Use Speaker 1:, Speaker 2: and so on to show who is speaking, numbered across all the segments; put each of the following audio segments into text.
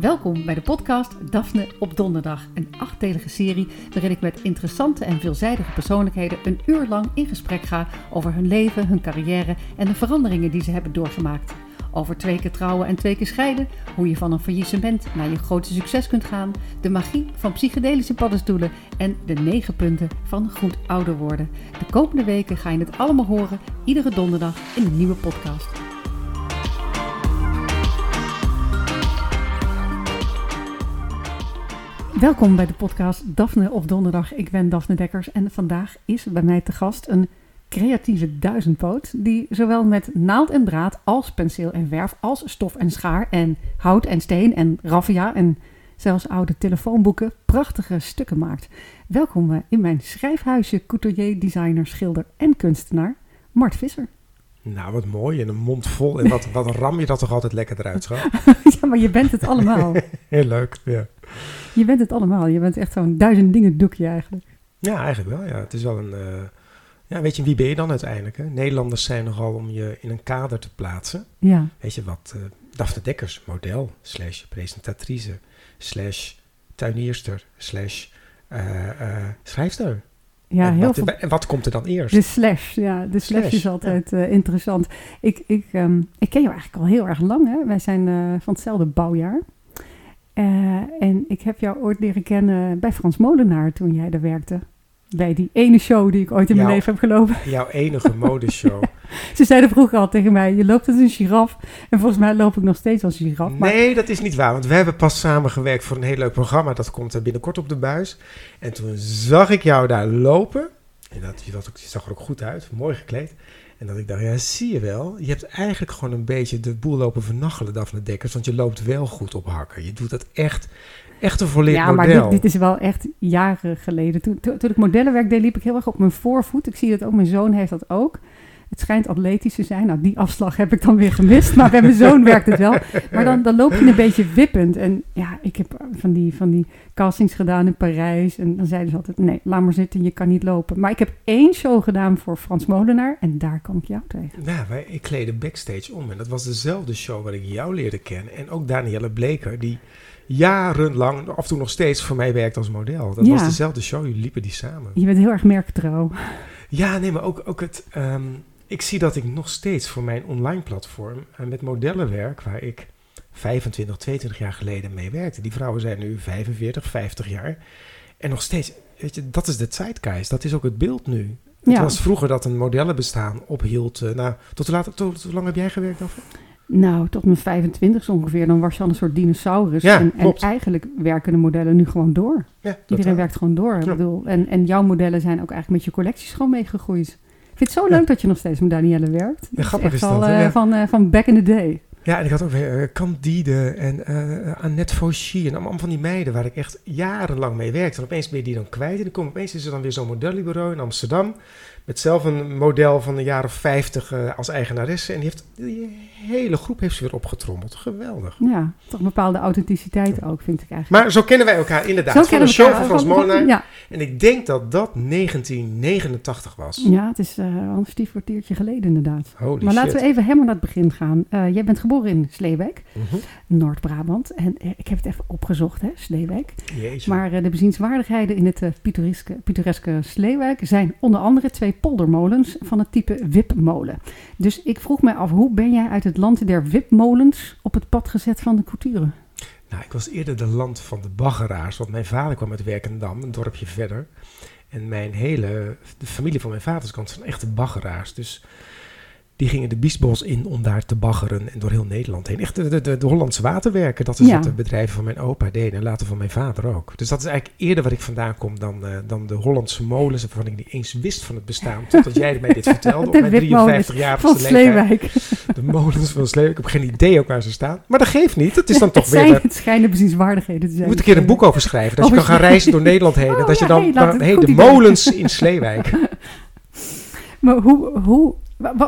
Speaker 1: Welkom bij de podcast Daphne op Donderdag, een achtdelige serie waarin ik met interessante en veelzijdige persoonlijkheden een uur lang in gesprek ga over hun leven, hun carrière en de veranderingen die ze hebben doorgemaakt. Over twee keer trouwen en twee keer scheiden, hoe je van een faillissement naar je grote succes kunt gaan, de magie van psychedelische paddenstoelen en de negen punten van goed ouder worden. De komende weken ga je het allemaal horen, iedere donderdag in een nieuwe podcast. Welkom bij de podcast Daphne op Donderdag. Ik ben Daphne Dekkers en vandaag is bij mij te gast een creatieve duizendpoot die zowel met naald en draad als penseel en verf als stof en schaar en hout en steen en raffia en zelfs oude telefoonboeken prachtige stukken maakt. Welkom eh, in mijn schrijfhuisje, couturier, designer, schilder en kunstenaar Mart Visser.
Speaker 2: Nou, wat mooi. En een mond vol. En wat, wat ram je dat toch altijd lekker eruit, schat?
Speaker 1: ja, maar je bent het allemaal.
Speaker 2: Heel leuk, ja.
Speaker 1: Je bent het allemaal. Je bent echt zo'n duizend dingen doekje eigenlijk.
Speaker 2: Ja, eigenlijk wel. Ja. Het is wel een... Uh, ja, weet je, wie ben je dan uiteindelijk? Hè? Nederlanders zijn nogal om je in een kader te plaatsen.
Speaker 1: Ja.
Speaker 2: Weet je wat? Uh, Daphne Dekkers, model, slash presentatrice, slash tuinierster, slash uh, schrijfster.
Speaker 1: Ja,
Speaker 2: en
Speaker 1: heel
Speaker 2: wat,
Speaker 1: veel.
Speaker 2: En wat komt er dan eerst?
Speaker 1: De slash, ja. De slash,
Speaker 2: Slash,
Speaker 1: is altijd eh, interessant. Ik, ik, ehm, ik ken jou eigenlijk al heel erg lang, hè. Wij zijn eh, van hetzelfde bouwjaar. Eh, en ik heb jou ooit leren kennen bij Frans Molenaar toen jij daar werkte. Bij die ene show die ik ooit in mijn
Speaker 2: Jouw-
Speaker 1: leven heb gelopen.
Speaker 2: Jouw enige modeshow.
Speaker 1: Ze zeiden vroeger al tegen mij, je loopt als een giraf. En volgens mij loop ik nog steeds als een giraf. Maar
Speaker 2: Nee, dat is niet waar. Want we hebben pas samengewerkt voor een heel leuk programma. Dat komt binnenkort op de buis. En toen zag ik jou daar lopen. En dat, je, was ook, je zag er ook goed uit, mooi gekleed. En dat ik dacht, ja, zie je wel. Je hebt eigenlijk gewoon een beetje de boel lopen vernachelen, Daphne Dekkers. Want je loopt wel goed op hakken. Je doet dat echt, echt een volledig
Speaker 1: ja, maar
Speaker 2: model.
Speaker 1: dit, dit is wel echt jaren geleden. Toen, toen, toen ik modellenwerk deed, liep ik heel erg op mijn voorvoet. Ik zie dat ook, mijn zoon heeft dat ook. Het schijnt atletisch te zijn. Nou, die afslag heb ik dan weer gemist. Maar bij mijn zoon werkt het wel. Maar dan, dan loop je een beetje wippend. En ja, ik heb van die, van die castings gedaan in Parijs. En dan zeiden ze altijd, nee, laat maar zitten, je kan niet lopen. Maar ik heb één show gedaan voor Frans Molenaar. En daar kwam ik jou tegen.
Speaker 2: Nou, wij, ik kleedde backstage om. En dat was dezelfde show waar ik jou leerde kennen. En ook Danielle Bleker, die jarenlang, af en toe nog steeds, voor mij werkt als model. Dat
Speaker 1: Ja.
Speaker 2: was dezelfde show, jullie liepen die samen.
Speaker 1: Je bent heel erg merktrouw.
Speaker 2: Ja, nee, maar ook, ook het. ehm, ik zie dat ik nog steeds voor mijn online platform eh, met modellen werk waar ik 25, 22 jaar geleden mee werkte. Die vrouwen zijn nu 45, 50 jaar. En nog steeds, weet je, dat is de zeitgeist. Dat is ook het beeld nu. Het
Speaker 1: Ja.
Speaker 2: was vroeger dat een modellenbestaan ophield. eh, nou, tot hoe, laat, tot, hoe lang heb jij gewerkt, Daphne?
Speaker 1: Nou, tot mijn 25 ongeveer. Dan was je al een soort dinosaurus.
Speaker 2: Ja,
Speaker 1: en, en eigenlijk werken de modellen nu gewoon door.
Speaker 2: Ja,
Speaker 1: Iedereen werkt gewoon door. Ik bedoel, en, en jouw modellen zijn ook eigenlijk met je collecties gewoon meegegroeid. Ik vind het zo
Speaker 2: Ja.
Speaker 1: leuk dat je nog steeds met Danielle werkt. Dat
Speaker 2: grappig
Speaker 1: echt
Speaker 2: is dat,
Speaker 1: eh,
Speaker 2: Ja.
Speaker 1: van, eh, van back in the day.
Speaker 2: Ja, en ik had ook weer eh, Candide en Annette Fauchy en allemaal van die meiden waar ik echt jarenlang mee werkte. En opeens ben je die dan kwijt en dan kom, opeens is er dan weer zo'n modellenbureau in Amsterdam met zelf een model van jaar of 50 eh, als eigenaresse. En die heeft die hele groep heeft ze weer opgetrommeld. Geweldig.
Speaker 1: Ja, toch een bepaalde authenticiteit ook, vind ik eigenlijk.
Speaker 2: Maar zo kennen wij elkaar inderdaad.
Speaker 1: Zo
Speaker 2: van
Speaker 1: we
Speaker 2: show
Speaker 1: elkaar.
Speaker 2: van Frans Molenaar.
Speaker 1: Ja,
Speaker 2: En ik denk dat dat 1989 was.
Speaker 1: ja, het is eh, al een stief kwartiertje geleden inderdaad.
Speaker 2: Holy
Speaker 1: maar
Speaker 2: shit.
Speaker 1: laten we even helemaal naar het begin gaan. Eh, jij bent geboren in Sleewijk,
Speaker 2: Mhm.
Speaker 1: Noord-Brabant. En ik heb het even opgezocht, hè, Sleewijk.
Speaker 2: Jeetje.
Speaker 1: Maar de bezienswaardigheden in het pittoreske, pittoreske Sleewijk zijn onder andere twee poldermolens van het type wipmolen. Dus ik vroeg mij af, hoe ben jij uit het land der wipmolens op het pad gezet van de couture?
Speaker 2: Nou, ik was eerder de land van de baggeraars, want mijn vader kwam uit Werkendam, een dorpje verder. En mijn hele, de familie van mijn vaders kant zijn echte baggeraars. Dus die gingen de Biesbos in om daar te baggeren en door heel Nederland heen. Echt de, de, de, Hollandse waterwerken, dat is
Speaker 1: Ja.
Speaker 2: wat de bedrijven van mijn opa deden en later van mijn vader ook. Dus dat is eigenlijk eerder waar ik vandaan kom dan, eh, dan de Hollandse molens, waarvan ik niet eens wist van het bestaan. Totdat jij mij dit vertelde op mijn
Speaker 1: wipmolens
Speaker 2: 53-jarige
Speaker 1: Van
Speaker 2: leeftijd.
Speaker 1: Sleewijk.
Speaker 2: De molens van Sleewijk. Ik heb geen idee ook waar ze staan. Maar dat geeft niet. Het is dan toch
Speaker 1: het,
Speaker 2: weer...
Speaker 1: zijn,
Speaker 2: eh,
Speaker 1: het schijnen bezienswaardigheden te
Speaker 2: je
Speaker 1: zijn.
Speaker 2: moet een keer een boek over schrijven. Dat je
Speaker 1: Over
Speaker 2: kan gaan reizen door Nederland heen. en
Speaker 1: Oh,
Speaker 2: dat je dan...
Speaker 1: hey,
Speaker 2: dan de
Speaker 1: idee.
Speaker 2: molens in Sleewijk.
Speaker 1: Maar hoe, hoe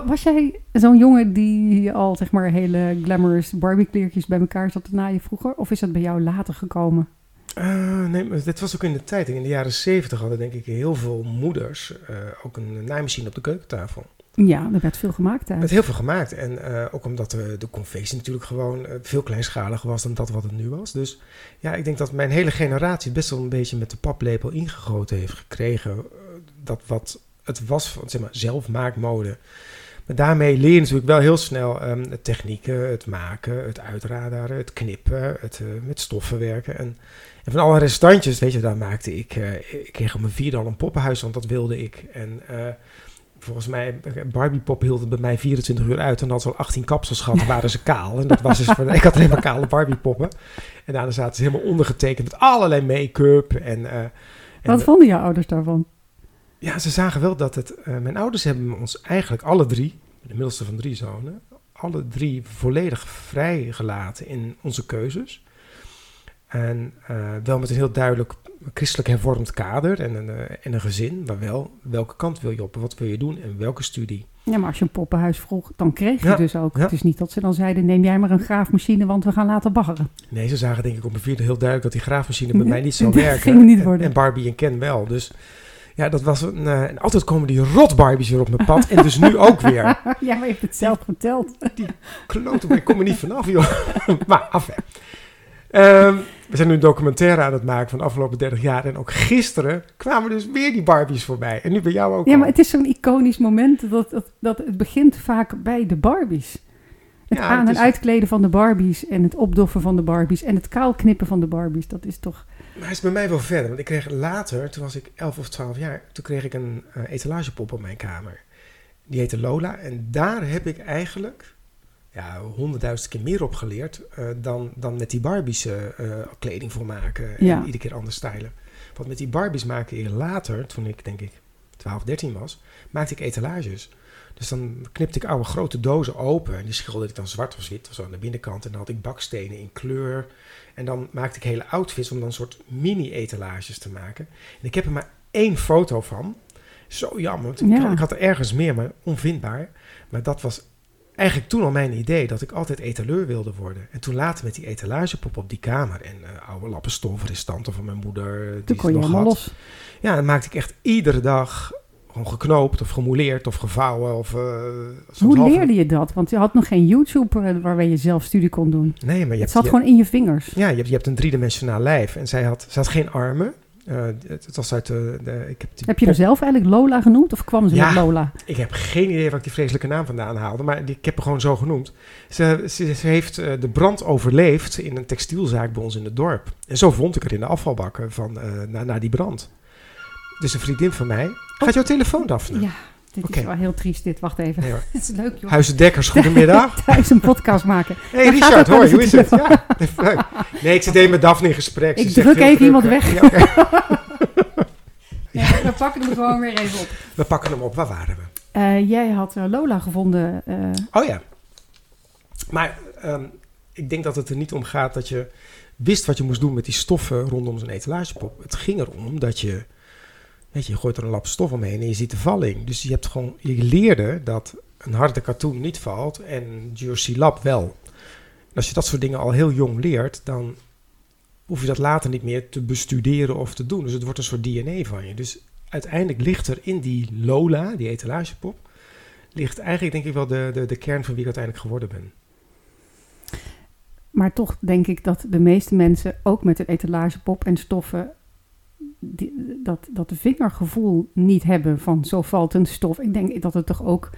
Speaker 1: was jij zo'n jongen die al zeg maar hele glamorous Barbie kleertjes bij elkaar zat te naaien vroeger? Of is dat bij jou later gekomen?
Speaker 2: Eh, nee, maar dit was ook in de tijd. In de jaren zeventig hadden denk ik heel veel moeders... eh, ook een naaimachine op de keukentafel.
Speaker 1: Ja, er werd veel gemaakt
Speaker 2: Er werd heel veel gemaakt. En eh, ook omdat de, de confectie natuurlijk gewoon veel kleinschaliger was dan dat wat het nu was. Dus ja, ik denk dat mijn hele generatie best wel een beetje met de paplepel ingegoten heeft gekregen. dat wat het was van zeg maar, zelfmaakmode. Maar daarmee leer je natuurlijk wel heel snel ehm, de technieken, het maken, het uitraderen, het knippen, het eh, met stoffen werken. En, en van alle restantjes, weet je, daar maakte ik. eh, ik kreeg op mijn vierde al een poppenhuis, want dat wilde ik. En eh, volgens mij, Barbie pop hield het bij mij 24 uur uit. En had ze al 18 kapsels gehad, waren ze kaal. En dat was dus voor, ik had alleen maar kale Barbie poppen. En daarna zaten ze helemaal ondergetekend met allerlei make-up. En,
Speaker 1: Wat vonden jouw ouders daarvan?
Speaker 2: Ja, ze zagen wel dat het. eh, mijn ouders hebben ons eigenlijk alle drie, de middelste van drie zonen, alle drie volledig vrijgelaten in onze keuzes. En eh, wel met een heel duidelijk christelijk hervormd kader en een, eh, en een gezin, maar wel welke kant wil je op, wat wil je doen en welke studie.
Speaker 1: Ja, maar als je een poppenhuis vroeg, dan kreeg je
Speaker 2: Ja,
Speaker 1: dus ook.
Speaker 2: ja.
Speaker 1: Het is niet dat ze dan zeiden, neem jij maar een graafmachine, want we gaan later baggeren.
Speaker 2: Nee, ze zagen denk ik op een vierde heel duidelijk dat die graafmachine bij mij niet zou
Speaker 1: dat
Speaker 2: werken.
Speaker 1: ging niet
Speaker 2: En-
Speaker 1: worden.
Speaker 2: En Barbie en Ken wel. Dus ja, dat was een. eh, en altijd komen die rot Barbies weer op mijn pad. en dus nu ook weer.
Speaker 1: ja, maar je hebt het zelf verteld.
Speaker 2: Kloten, maar ik kom er niet vanaf, joh. maar af. Ehm, we zijn nu een documentaire aan het maken van de afgelopen 30 jaar. En ook gisteren kwamen dus weer die Barbies voorbij. En nu bij jou ook
Speaker 1: Ja,
Speaker 2: al.
Speaker 1: maar het is zo'n iconisch moment dat, dat, dat het begint vaak bij de Barbies. Het
Speaker 2: Ja,
Speaker 1: aan- en
Speaker 2: is-
Speaker 1: uitkleden van de Barbies en het opdoffen van de Barbies en het kaalknippen van de Barbies. Dat is toch...
Speaker 2: Maar hij is bij mij wel verder. Want ik kreeg later, toen was ik 11 of 12 jaar, toen kreeg ik een eh, etalagepop op mijn kamer. Die heette Lola. En daar heb ik eigenlijk ja, honderdduizend keer meer op geleerd eh, dan, dan met die Barbies eh, kleding voor maken. En iedere keer anders stylen. Want met die Barbies maakte ik later, toen ik denk ik 12, 13 was, maakte ik etalages. Dus dan knipte ik oude grote dozen open en die schilderde ik dan zwart of wit of zo aan de binnenkant. En dan had ik bakstenen in kleur. En dan maakte ik hele outfits om dan een soort mini-etalages te maken. En ik heb er maar één foto van. Zo jammer, want ik,
Speaker 1: Ja.
Speaker 2: ik had er ergens meer, maar onvindbaar. Maar dat was eigenlijk toen al mijn idee, dat ik altijd etaleur wilde worden. En toen later met die etalagepop op die kamer en eh, oude lappen stof, restanten van mijn moeder. eh, Die
Speaker 1: kon je
Speaker 2: nog had.
Speaker 1: los.
Speaker 2: Ja, dan maakte ik echt iedere dag gewoon geknoopt of gemouleerd of gevouwen. Of, eh,
Speaker 1: Hoe
Speaker 2: half-
Speaker 1: leerde je dat? Want je had nog geen YouTube eh, waarmee je zelf studie kon doen.
Speaker 2: Nee, maar je
Speaker 1: Het zat
Speaker 2: je-
Speaker 1: gewoon in je vingers.
Speaker 2: Ja, je hebt, je hebt een driedimensionaal lijf. En zij had, zij had geen armen. Eh, het, het was uit de... de ik heb, die
Speaker 1: Heb je er
Speaker 2: pop-
Speaker 1: zelf eigenlijk Lola genoemd of kwam ze
Speaker 2: Ja.
Speaker 1: met Lola?
Speaker 2: ik heb geen idee waar ik die vreselijke naam vandaan haalde. Maar die, ik heb haar gewoon zo genoemd. Ze, ze, ze heeft de brand overleefd in een textielzaak bij ons in het dorp. En zo vond ik er in de afvalbakken van, eh, na, na die brand. Dus een vriendin van mij... Gaat jouw telefoon, Daphne?
Speaker 1: Ja, dit is wel heel triest dit. Wacht even.
Speaker 2: Nee, hoor.
Speaker 1: Het is leuk joh.
Speaker 2: Huizen Dekkers, goedemiddag.
Speaker 1: Thuis een podcast maken.
Speaker 2: Hey
Speaker 1: Maar gaat
Speaker 2: Richard, hoi,
Speaker 1: eens
Speaker 2: hoe is
Speaker 1: het?
Speaker 2: Ja. Nee, ik zit even met Daphne in gesprek.
Speaker 1: Ik druk even iemand weg.
Speaker 2: Ja, oké.
Speaker 1: Ja, we pakken hem gewoon weer even op.
Speaker 2: We pakken hem op. Waar waren we?
Speaker 1: Eh, jij had eh, Lola gevonden. eh,
Speaker 2: Oh ja. Maar ehm, ik denk dat het er niet om gaat dat je wist wat je moest doen met die stoffen rondom zo'n etalagepop. Het ging erom dat je, weet je, je gooit er een lap stof omheen en je ziet de valling. Dus je hebt gewoon, je leerde dat een harde katoen niet valt en Jersey Lab wel. Als je dat soort dingen al heel jong leert, dan hoef je dat later niet meer te bestuderen of te doen. Dus het wordt een soort DNA van je. Dus uiteindelijk ligt er in die Lola, die etalagepop, ligt eigenlijk denk ik wel de, de, de kern van wie ik uiteindelijk geworden ben.
Speaker 1: maar toch denk ik dat de meeste mensen, ook met een etalagepop en stoffen, die, dat, dat vingergevoel niet hebben van zo valt een stof. Ik denk dat het toch ook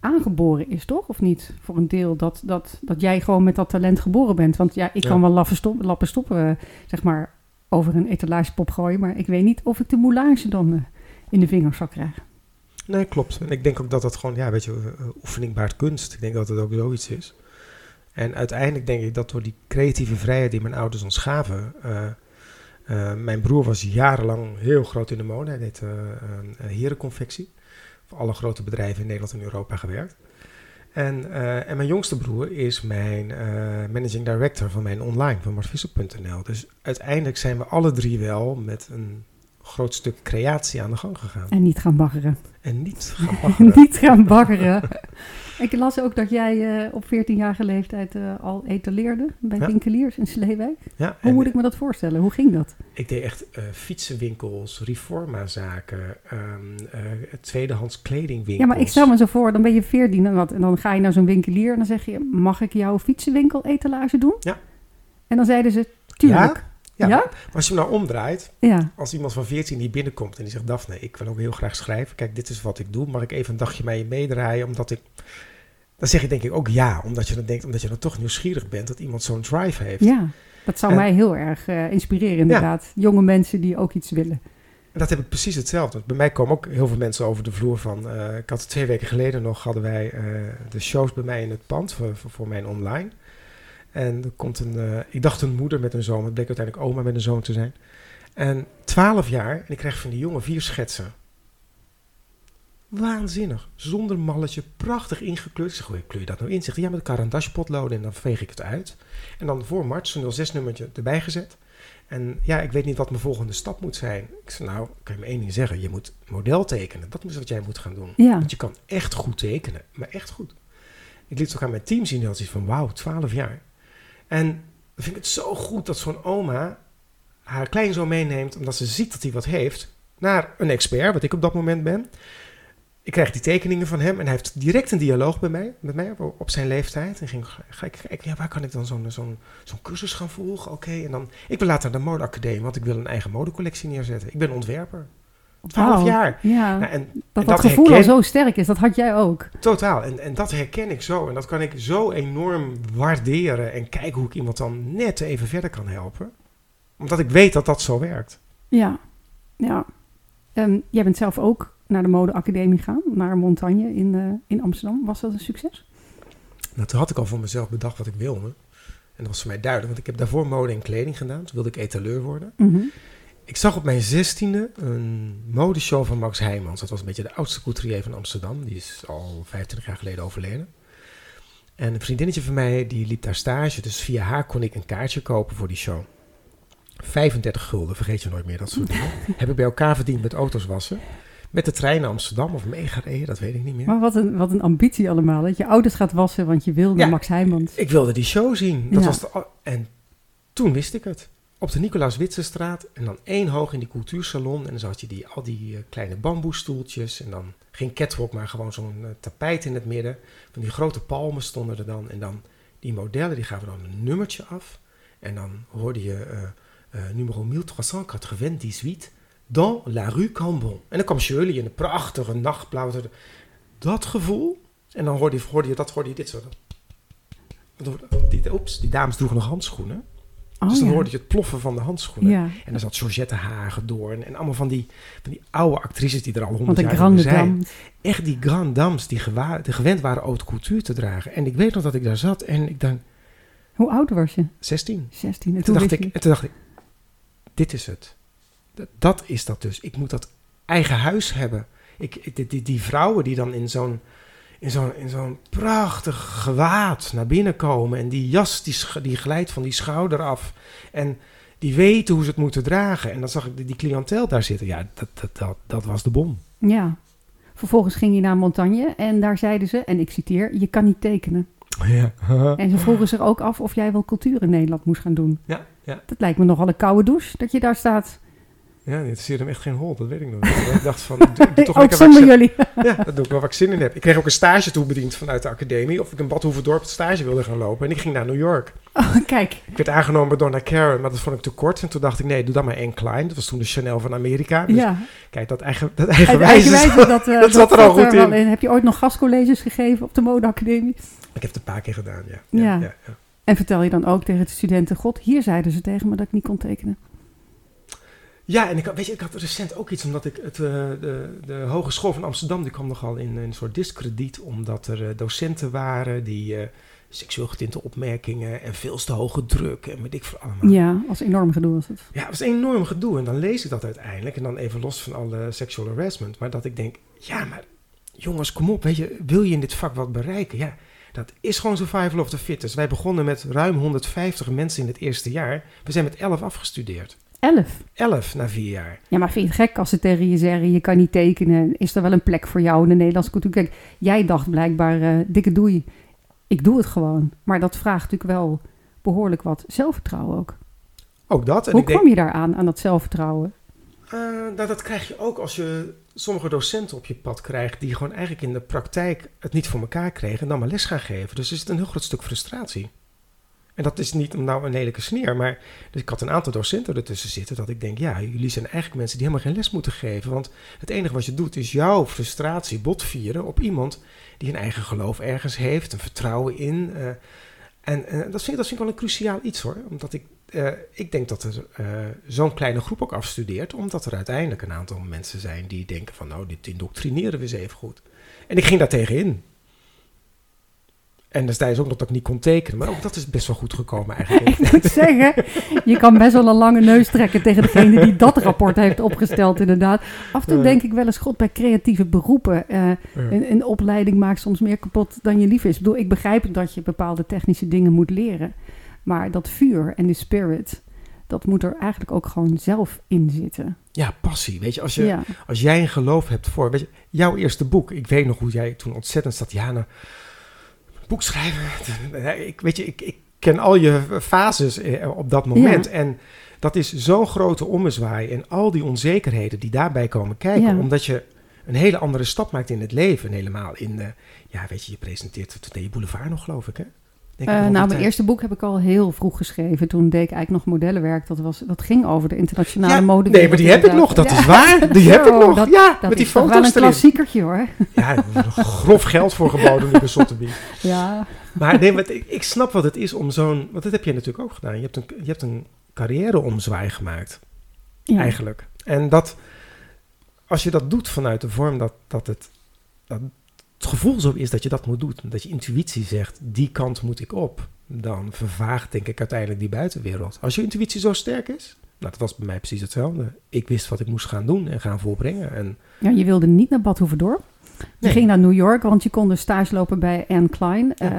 Speaker 1: aangeboren is, toch? Of niet? Voor een deel dat, dat, dat jij gewoon met dat talent geboren bent. Want ja, ik
Speaker 2: Ja.
Speaker 1: kan wel lappen, stop, lappen stoppen, eh, zeg maar, over een etalagepop gooien. Maar ik weet niet of ik de moulage dan eh, in de vingers zal krijgen.
Speaker 2: Nee, klopt. En ik denk ook dat dat gewoon, ja, weet je, eh, oefening baart kunst. Ik denk dat het ook zoiets is. En uiteindelijk denk ik dat door die creatieve vrijheid die mijn ouders ons gaven. eh, eh, mijn broer was jarenlang heel groot in de mode. Hij deed eh, een herenconfectie. Voor alle grote bedrijven in Nederland en Europa gewerkt. En, eh, en mijn jongste broer is mijn managing director van mijn online, van martvisser.nl. Dus uiteindelijk zijn we alle drie wel met een groot stuk creatie aan de gang gegaan.
Speaker 1: En niet gaan baggeren.
Speaker 2: En niet gaan baggeren.
Speaker 1: niet gaan baggeren. Ik las ook dat jij eh, op 14-jarige leeftijd eh, al etaleerde bij
Speaker 2: Ja.
Speaker 1: winkeliers in Sleewijk.
Speaker 2: Ja,
Speaker 1: Hoe moet ik me dat voorstellen? Hoe ging dat?
Speaker 2: ik deed echt eh, fietsenwinkels, reformazaken, ehm eh, tweedehands kledingwinkels.
Speaker 1: Ja, maar ik stel me zo voor, dan ben je 14 en wat. En dan ga je naar zo'n winkelier en dan zeg je, mag ik jouw fietsenwinkel etalage doen?
Speaker 2: Ja.
Speaker 1: En dan zeiden ze, tuurlijk.
Speaker 2: Ja,
Speaker 1: Ja?
Speaker 2: maar als je hem nou omdraait,
Speaker 1: Ja.
Speaker 2: als iemand van 14 die binnenkomt en die zegt... Daphne, ik wil ook heel graag schrijven. Kijk, dit is wat ik doe. Mag ik even een dagje met je meedraaien? Omdat ik... Dan zeg je denk ik ook ja. Omdat je dan denkt, omdat je dan toch nieuwsgierig bent... dat iemand zo'n drive heeft.
Speaker 1: ja, dat zou
Speaker 2: En-
Speaker 1: mij heel erg eh, inspireren inderdaad. Jonge mensen die ook iets willen.
Speaker 2: En dat heb ik precies hetzelfde. Bij mij komen ook heel veel mensen over de vloer van... eh, ik had twee weken geleden nog... hadden wij eh, de shows bij mij in het pand voor, voor, voor mijn online. En er komt een... eh, ik dacht een moeder met een zoon. maar Het bleek uiteindelijk oma met een zoon te zijn. En 12 jaar. En ik krijg van die jongen vier schetsen. Waanzinnig. Zonder malletje. Prachtig ingekleurd. Ik zeg, hoe kleur je dat nou in? Zegt hij, ja, met een karandashpotloden. En dan veeg ik het uit. En dan voor Mart zo'n 06 nummertje erbij gezet. En ja, ik weet niet wat mijn volgende stap moet zijn. Ik zei, nou, kan je me één ding zeggen. Je moet model tekenen. Dat is wat jij moet gaan doen.
Speaker 1: Ja,
Speaker 2: Want je kan echt goed tekenen. Maar echt goed. Ik liet het ook aan mijn team zien. Dat is van, wauw, 12 jaar. En dan vind ik het zo goed dat zo'n oma haar kleinzoon meeneemt... omdat ze ziet dat hij wat heeft... naar een expert, wat ik op dat moment ben. Ik krijg die tekeningen van hem... en hij heeft direct een dialoog bij mij, met mij op, zijn leeftijd. En ging, ga ik kijken, ja, waar kan ik dan zo'n zo'n zo'n cursus gaan volgen? Oké, en dan... Ik wil later naar de modeacademie... want ik wil een eigen modecollectie neerzetten. Ik ben ontwerper. 12
Speaker 1: Wauw.
Speaker 2: jaar.
Speaker 1: Ja,
Speaker 2: Nou, en,
Speaker 1: dat
Speaker 2: en
Speaker 1: dat gevoel al zo sterk is, dat had jij ook.
Speaker 2: Totaal. En, en dat herken ik zo. En dat kan ik zo enorm waarderen. En kijken hoe ik iemand dan net even verder kan helpen. Omdat ik weet dat dat zo werkt.
Speaker 1: Ja, ja. Ehm, jij bent zelf ook naar de modeacademie gegaan, naar Montagne in, eh, in Amsterdam. Was dat een succes?
Speaker 2: Nou, toen had ik al voor mezelf bedacht wat ik wilde. En dat was voor mij duidelijk. Want ik heb daarvoor mode en kleding gedaan. Toen wilde ik etaleur worden.
Speaker 1: Mhm.
Speaker 2: Ik zag op mijn zestiende een modeshow van Max Heijmans. Dat was een beetje de oudste couturier van Amsterdam. Die is al 25 jaar geleden overleden. En een vriendinnetje van mij, die liep daar stage. Dus via haar kon ik een kaartje kopen voor die show. 35 gulden, vergeet je nooit meer dat soort dingen. Heb ik bij elkaar verdiend met auto's wassen. Met de trein naar Amsterdam of meegereden, dat weet ik niet meer.
Speaker 1: Maar wat een, wat een ambitie allemaal. Dat je ouders gaat wassen, want je wil naar
Speaker 2: Ja.
Speaker 1: Max Heijmans.
Speaker 2: Ik wilde die show zien. Dat
Speaker 1: Ja.
Speaker 2: was de, en toen wist ik het. Op de Nicolaas Witsenstraat en dan één hoog in die cultuursalon. En dan zat je die, al die eh, kleine bamboestoeltjes. En dan geen catwalk, maar gewoon zo'n eh, tapijt in het midden. Van die grote palmen stonden er dan. En dan die modellen, die gaven dan een nummertje af. En dan hoorde je eh eh nummer 1398 dans la rue Cambon. En dan kwam Shirley in een prachtige nachtblauw. Dat gevoel. En dan hoorde je, hoorde je dat, hoorde je dit zo. Oeps, die dames droegen nog handschoenen.
Speaker 1: Oh,
Speaker 2: dus dan
Speaker 1: ja.
Speaker 2: hoorde je het ploffen van de handschoenen.
Speaker 1: Ja,
Speaker 2: En dan zat Georgette Hagendoorn en allemaal van die, van die oude actrices die er al honderd jaar
Speaker 1: grande
Speaker 2: zijn.
Speaker 1: dame.
Speaker 2: Echt die grand dames die, gewend waren haute couture te dragen. En ik weet nog dat ik daar zat en ik dacht,
Speaker 1: Hoe oud was je?
Speaker 2: 16.
Speaker 1: 16. En
Speaker 2: En
Speaker 1: toen
Speaker 2: dacht ik, en toen dacht ik, dit is het. Dat, dat is dat dus. Ik moet dat eigen huis hebben. Ik, ik- die, die, die vrouwen die dan in zo'n in zo'n in zo'n prachtig gewaad naar binnen komen. En die jas die, die glijdt van die schouder af. En die weten hoe ze het moeten dragen. En dan zag ik die, die cliëntel daar zitten. Ja, dat, dat, dat, dat was de bom.
Speaker 1: Ja. Vervolgens ging je naar Montagne en daar zeiden ze, en ik citeer, je kan niet tekenen.
Speaker 2: Ja.
Speaker 1: En ze vroegen zich ook af of jij wel cultuur in Nederland moest gaan doen.
Speaker 2: Ja, ja.
Speaker 1: Dat lijkt me nogal een koude douche, dat je daar staat.
Speaker 2: Ja, dit is hem echt geen hol, dat weet ik nog. ik dacht van, doe, doe toch
Speaker 1: ook
Speaker 2: lekker
Speaker 1: zonder jullie.
Speaker 2: Ja, dat doe ik wel waar ik zin in heb. Ik kreeg ook een stage toebediend vanuit de academie. Of ik in Badhoevedorp het stage wilde gaan lopen. En ik ging naar New York.
Speaker 1: Oh, kijk,
Speaker 2: Ik werd aangenomen bij Donna Karen, maar dat vond ik te kort. En toen dacht ik, nee, doe dan maar Anne Klein. Dat was toen de Chanel van Amerika. Dus
Speaker 1: ja.
Speaker 2: kijk, dat eigen, dat
Speaker 1: Het
Speaker 2: eigenwijs is-
Speaker 1: eigenwijze, dat, eh,
Speaker 2: dat zat er al goed
Speaker 1: wel
Speaker 2: in.
Speaker 1: Heb je ooit nog gastcolleges gegeven op de modeacademie?
Speaker 2: Ik heb het een paar keer gedaan, ja.
Speaker 1: Ja.
Speaker 2: ja, ja, ja.
Speaker 1: En vertel je dan ook tegen de studenten, god, hier zeiden ze tegen me dat ik niet kon tekenen.
Speaker 2: Ja, en ik, had- weet je, ik had recent ook iets, omdat ik het, eh, de, de Hogeschool van Amsterdam, die kwam nogal in een soort discrediet, omdat er eh, docenten waren die eh, seksueel getinte opmerkingen en veel te hoge druk en weet ik veel allemaal.
Speaker 1: Ja, als enorm gedoe was het.
Speaker 2: Ja, het was enorm gedoe. En dan lees ik dat uiteindelijk. En dan even los van alle sexual harassment. Maar dat ik denk, ja, maar jongens, kom op. Weet je, wil je in dit vak wat bereiken? Ja, dat is gewoon survival of the fittest. Wij begonnen met ruim 150 mensen in het eerste jaar. We zijn met 11 afgestudeerd.
Speaker 1: Elf.
Speaker 2: Elf na vier jaar.
Speaker 1: Ja, maar vind je het gek als ze tegen je zeggen, je kan niet tekenen. Is er wel een plek voor jou in de Nederlandse cultuur? Kijk, jij dacht blijkbaar, eh, dikke doei, ik doe het gewoon. Maar dat vraagt natuurlijk wel behoorlijk wat zelfvertrouwen ook.
Speaker 2: Ook dat. En
Speaker 1: Hoe
Speaker 2: denk,
Speaker 1: kwam je daaraan, aan dat zelfvertrouwen?
Speaker 2: Eh, nou, dat krijg je ook als je sommige docenten op je pad krijgt die gewoon eigenlijk in de praktijk het niet voor elkaar kregen en dan maar les gaan geven. Dus er zit een heel groot stuk frustratie. En dat is niet nou een lelijke sneer, maar dus ik had een aantal docenten ertussen zitten dat ik denk, ja, jullie zijn eigenlijk mensen die helemaal geen les moeten geven. Want het enige wat je doet is jouw frustratie botvieren op iemand die een eigen geloof ergens heeft, een vertrouwen in. eh, en dat, vind ik, dat wel een cruciaal iets hoor, omdat ik eh, ik denk dat er eh, zo'n kleine groep ook afstudeert, omdat er uiteindelijk een aantal mensen zijn die denken van nou, dit indoctrineren we eens even goed. En ik ging daar tegenin. En ze ook nog dat ik niet kon tekenen, maar ook dat is best wel goed gekomen eigenlijk.
Speaker 1: Ik moet zeggen, je kan best wel een lange neus trekken tegen degene die dat rapport heeft opgesteld inderdaad. Af en toe denk ik wel eens, god, bij creatieve beroepen, eh, een, een opleiding maakt soms meer kapot dan je lief is. Ik bedoel, ik begrijp dat je bepaalde technische dingen moet leren. Maar dat vuur en de spirit, dat moet er eigenlijk ook gewoon zelf in zitten.
Speaker 2: Ja, passie. Weet je, als, je,
Speaker 1: Ja,
Speaker 2: als jij een geloof hebt voor, weet je, jouw eerste boek. Ik weet nog hoe jij toen ontzettend zat, Jana, schrijven. Ik, weet je, ik, ik ken al je fases eh, op dat moment. En dat is zo'n grote ommezwaai en al die onzekerheden die daarbij komen kijken.
Speaker 1: Ja.
Speaker 2: Omdat je een hele andere stap maakt in het leven. En helemaal in, ja, weet je, je presenteert Today Boulevard nog, geloof ik, hè?
Speaker 1: Eh, nou, mijn
Speaker 2: tijd.
Speaker 1: eerste boek heb ik al heel vroeg geschreven. Toen deed ik eigenlijk nog modellenwerk. Dat, was, dat ging over de internationale
Speaker 2: Ja,
Speaker 1: mode.
Speaker 2: nee, maar die heb ik nog, dat
Speaker 1: Ja.
Speaker 2: is waar. Die heb ik nog,
Speaker 1: dat-
Speaker 2: ja,
Speaker 1: Dat
Speaker 2: met die
Speaker 1: is toch wel
Speaker 2: foto's
Speaker 1: een klassiekertje hoor.
Speaker 2: Ja, grof geld voor geboden Sotheby.
Speaker 1: Ja,
Speaker 2: Maar nee, ik, ik snap wat het is om zo'n... Want dat heb je natuurlijk ook gedaan. Je hebt een, je hebt een carrière-omzwaai gemaakt,
Speaker 1: ja.
Speaker 2: eigenlijk. En dat... Als je dat doet vanuit de vorm dat, dat, het, dat het gevoel zo is dat je dat moet doen... dat je intuïtie zegt, die kant moet ik op... dan vervaagt, denk ik, uiteindelijk die buitenwereld. Als je intuïtie zo sterk is... Nou, dat was bij mij precies hetzelfde. Ik wist wat ik moest gaan doen en gaan volbrengen. En
Speaker 1: Ja, je wilde niet naar Bad Hoeverdorp. Je
Speaker 2: Nee.
Speaker 1: ging naar New York, want je kon dus stage lopen bij Anne Klein. Eh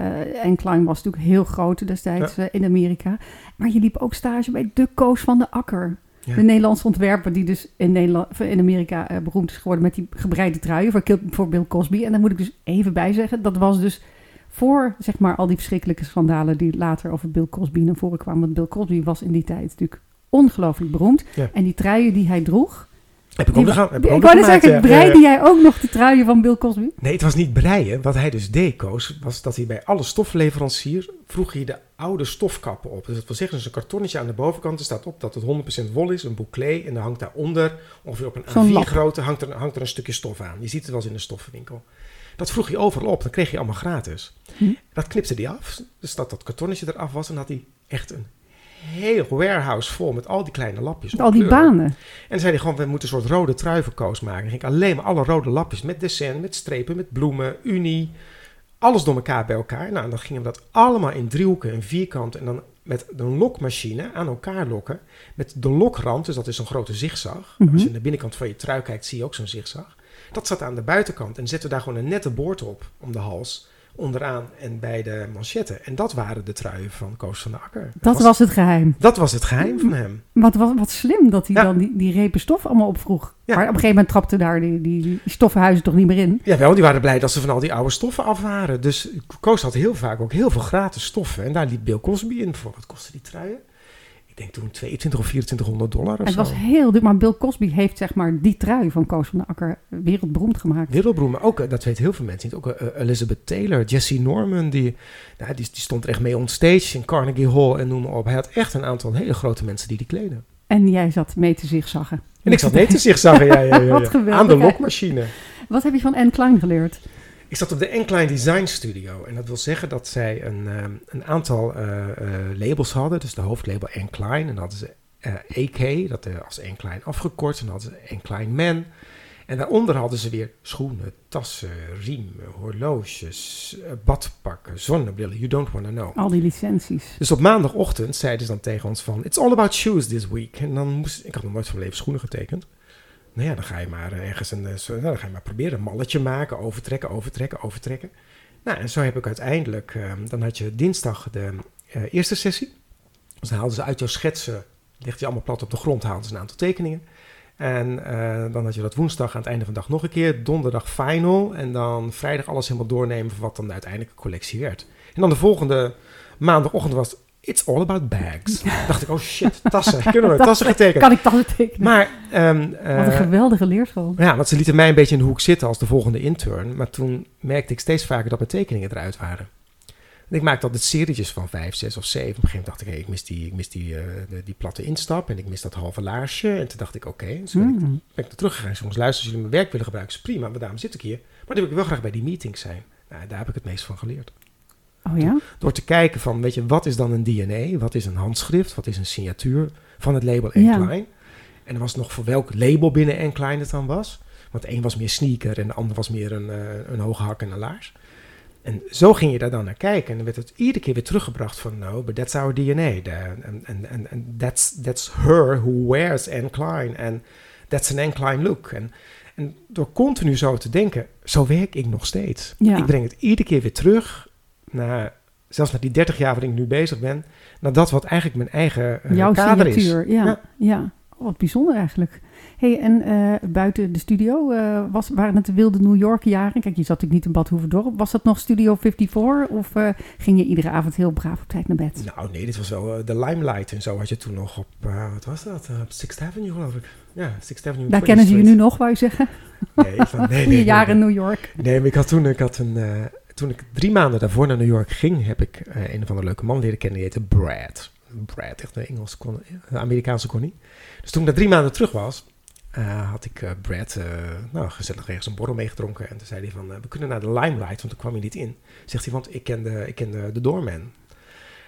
Speaker 1: Anne Klein was natuurlijk heel groot destijds eh, in Amerika. Maar je liep ook stage bij de Koos van de Akker.
Speaker 2: Ja.
Speaker 1: De Nederlandse ontwerper die dus in, Nederland, in Amerika eh, beroemd is geworden met die gebreide truien voor, Bill Cosby. En daar moet ik dus even bij zeggen, dat was dus voor zeg maar al die verschrikkelijke schandalen die later over Bill Cosby naar voren kwamen. Want Bill Cosby was in die tijd natuurlijk ongelooflijk beroemd.
Speaker 2: Ja.
Speaker 1: En die truien die hij droeg,
Speaker 2: heb ik ook
Speaker 1: die,
Speaker 2: nog, heb ik
Speaker 1: ik wou zeggen,
Speaker 2: ja.
Speaker 1: breide jij ook nog de truien van Bill Cosby?
Speaker 2: Nee, het was niet breien. Wat hij dus deed, Koos, was dat hij bij alle stofleveranciers vroeg hij de oude stofkappen op. Dus dat wil zeggen, dus een kartonnetje aan de bovenkant, er staat op dat het 100% wol is, een bouclé, en dan hangt daaronder, ongeveer op een
Speaker 1: Zo'n lap.
Speaker 2: A4 grootte, hangt er, hangt er een stukje stof aan. Je ziet het wel eens in de stoffenwinkel. Dat vroeg hij overal op, dan kreeg je allemaal gratis.
Speaker 1: Hm.
Speaker 2: Dat knipte hij af, dus dat dat kartonnetje eraf was, en had hij echt een heel warehouse vol met al die kleine lapjes. op
Speaker 1: Al die
Speaker 2: kleuren.
Speaker 1: banen.
Speaker 2: En dan zei hij gewoon, we moeten een soort rode truivenkoos maken. Dan ging ik alleen maar alle rode lapjes met dessin, met strepen, met bloemen, unie. Alles door elkaar bij elkaar. Nou, en dan gingen we dat allemaal in driehoeken en vierkant. En dan met een lokmachine aan elkaar lokken. Met de lokrand, dus dat is zo'n grote zigzag.
Speaker 1: Mhm.
Speaker 2: Als je naar de binnenkant van je trui kijkt, zie je ook zo'n zigzag. Dat zat aan de buitenkant. En zetten we daar gewoon een nette boord op, om de hals. Onderaan en bij de manchetten. En dat waren de truien van Koos van de Akker.
Speaker 1: Dat was het geheim.
Speaker 2: dat was het geheim van hem.
Speaker 1: Wat, wat, wat slim dat hij
Speaker 2: Ja.
Speaker 1: dan die, die repen stof allemaal opvroeg.
Speaker 2: Ja.
Speaker 1: Maar op een gegeven moment trapte daar die, die, die stoffenhuizen toch niet meer in.
Speaker 2: Jawel, die waren blij dat ze van al die oude stoffen af waren. Dus Koos had heel vaak ook heel veel gratis stoffen. En daar liep Bill Cosby in. Voor wat kostte die truien? Ik denk toen 22 of 2400 dollar of
Speaker 1: Het
Speaker 2: zo.
Speaker 1: was heel duur, maar Bill Cosby heeft zeg maar die trui van Koos van de Akker wereldberoemd gemaakt.
Speaker 2: Wereldberoemd, maar ook, eh, dat weten heel veel mensen niet, ook eh, Elizabeth Taylor, Jesse Norman, die, nou, die, die stond er echt mee on stage in Carnegie Hall en noem maar op. Hij had echt een aantal hele grote mensen die die kleden.
Speaker 1: En jij zat mee te zigzaggen.
Speaker 2: En ik zat net te zich zagen, ja, ja, ja, ja. aan de lokmachine.
Speaker 1: Wat heb je van Anne Klein geleerd?
Speaker 2: Ik zat op de Enkline Design Studio. En dat wil zeggen dat zij een, ehm, een aantal eh, eh, labels hadden. Dus de hoofdlabel Enkline. En dan hadden ze eh AK, dat eh, als Enkline afgekort. En dan hadden ze Enkline Man. En daaronder hadden ze weer schoenen, tassen, riemen, horloges, eh, badpakken, zonnebrillen. You don't want to know.
Speaker 1: Al die licenties.
Speaker 2: Dus op maandagochtend zeiden ze dan tegen ons van... It's all about shoes this week. En dan moest... Ik had nog nooit van mijn leven schoenen getekend. Nou ja, dan ga je maar eh, ergens een... eh, nou, dan ga je maar proberen een malletje maken. Overtrekken, overtrekken, overtrekken. Nou, en zo heb ik uiteindelijk... eh, dan had je dinsdag de eh, eerste sessie. Dus dan haalden ze uit jouw schetsen Ligt hij allemaal plat op de grond, haalden ze een aantal tekeningen. En dan had je dat woensdag aan het einde van de dag nog een keer. Donderdag final. En dan vrijdag alles helemaal doornemen van wat dan de uiteindelijke collectie werd. En dan de volgende maandagochtend was It's all about bags. dacht ik, oh shit, tassen. Kunnen we tassen getekend?
Speaker 1: Kan ik tassen tekenen?
Speaker 2: Maar, ehm,
Speaker 1: Wat een
Speaker 2: eh,
Speaker 1: geweldige leerschool.
Speaker 2: ja, want ze lieten mij een beetje in de hoek zitten als de volgende intern. Maar toen merkte ik steeds vaker dat mijn tekeningen eruit waren. En ik maakte altijd serietjes van vijf, zes of zeven. Op een gegeven moment dacht ik, hey, ik mis, die, ik mis die, eh, die platte instap en ik mis dat halve laarsje. En toen dacht ik, oké, dus ben, ik,
Speaker 1: Mm.
Speaker 2: ben ik er teruggegaan. Ik zei, Jongens, luister, als jullie mijn werk willen gebruiken, is prima. Maar daarom zit ik hier. Maar dan wil ik wel graag bij die meetings zijn. Nou, daar heb ik het meest van geleerd.
Speaker 1: Oh ja?
Speaker 2: Door te kijken van, weet je, wat is dan een DNA? Wat is een handschrift? Wat is een signatuur van het label
Speaker 1: Ja.
Speaker 2: Enkline? En er was nog voor welk label binnen Enkline het dan was. Want een was meer sneaker en de ander was meer een, eh, een hoge hak en een laars. En zo ging je daar dan naar kijken. En dan werd het iedere keer weer teruggebracht van... No, but that's our DNA. En and, and that's, that's her who wears Enkline. And that's an Enkline look. En, en door continu zo te denken... Zo werk ik nog steeds.
Speaker 1: Ja.
Speaker 2: Ik breng het iedere keer weer terug... Naar, zelfs naar die 30 jaar waarin ik nu bezig ben... Naar dat wat eigenlijk mijn eigen eh,
Speaker 1: Jouw
Speaker 2: kader is.
Speaker 1: Ja, ja.
Speaker 2: Ja.
Speaker 1: Oh, wat bijzonder eigenlijk. hey, en eh, buiten de studio, eh, was, waren het de wilde New York jaren? Kijk, je zat natuurlijk niet in Bad Hoeverdorp. Was dat nog Studio 54? Of ging je iedere avond heel braaf op tijd naar bed?
Speaker 2: Nou nee, dit was wel de Limelight en zo had je toen nog op, wat was dat? Op Sixth Avenue geloof ik. Ja, Sixth Avenue.
Speaker 1: Daar
Speaker 2: 20th
Speaker 1: kennen ze je nu nog, wou je zeggen?
Speaker 2: Nee, van, nee, nee,
Speaker 1: Je
Speaker 2: nee,
Speaker 1: jaren. New York.
Speaker 2: Nee, maar ik had toen, ik had een, toen ik drie maanden daarvoor naar New York ging, heb ik eh, een of andere leuke man leren kennen, die heette Brad. Brad, echt een Engels, kon, een Amerikaanse konie. Dus toen ik daar drie maanden terug was, eh, had ik eh, Brad, nou, gezellig ergens een borrel meegedronken. En toen zei hij van, we kunnen naar de Limelight, want toen kwam hij niet in. Zegt hij, want ik ken de, ik ken de, de doorman.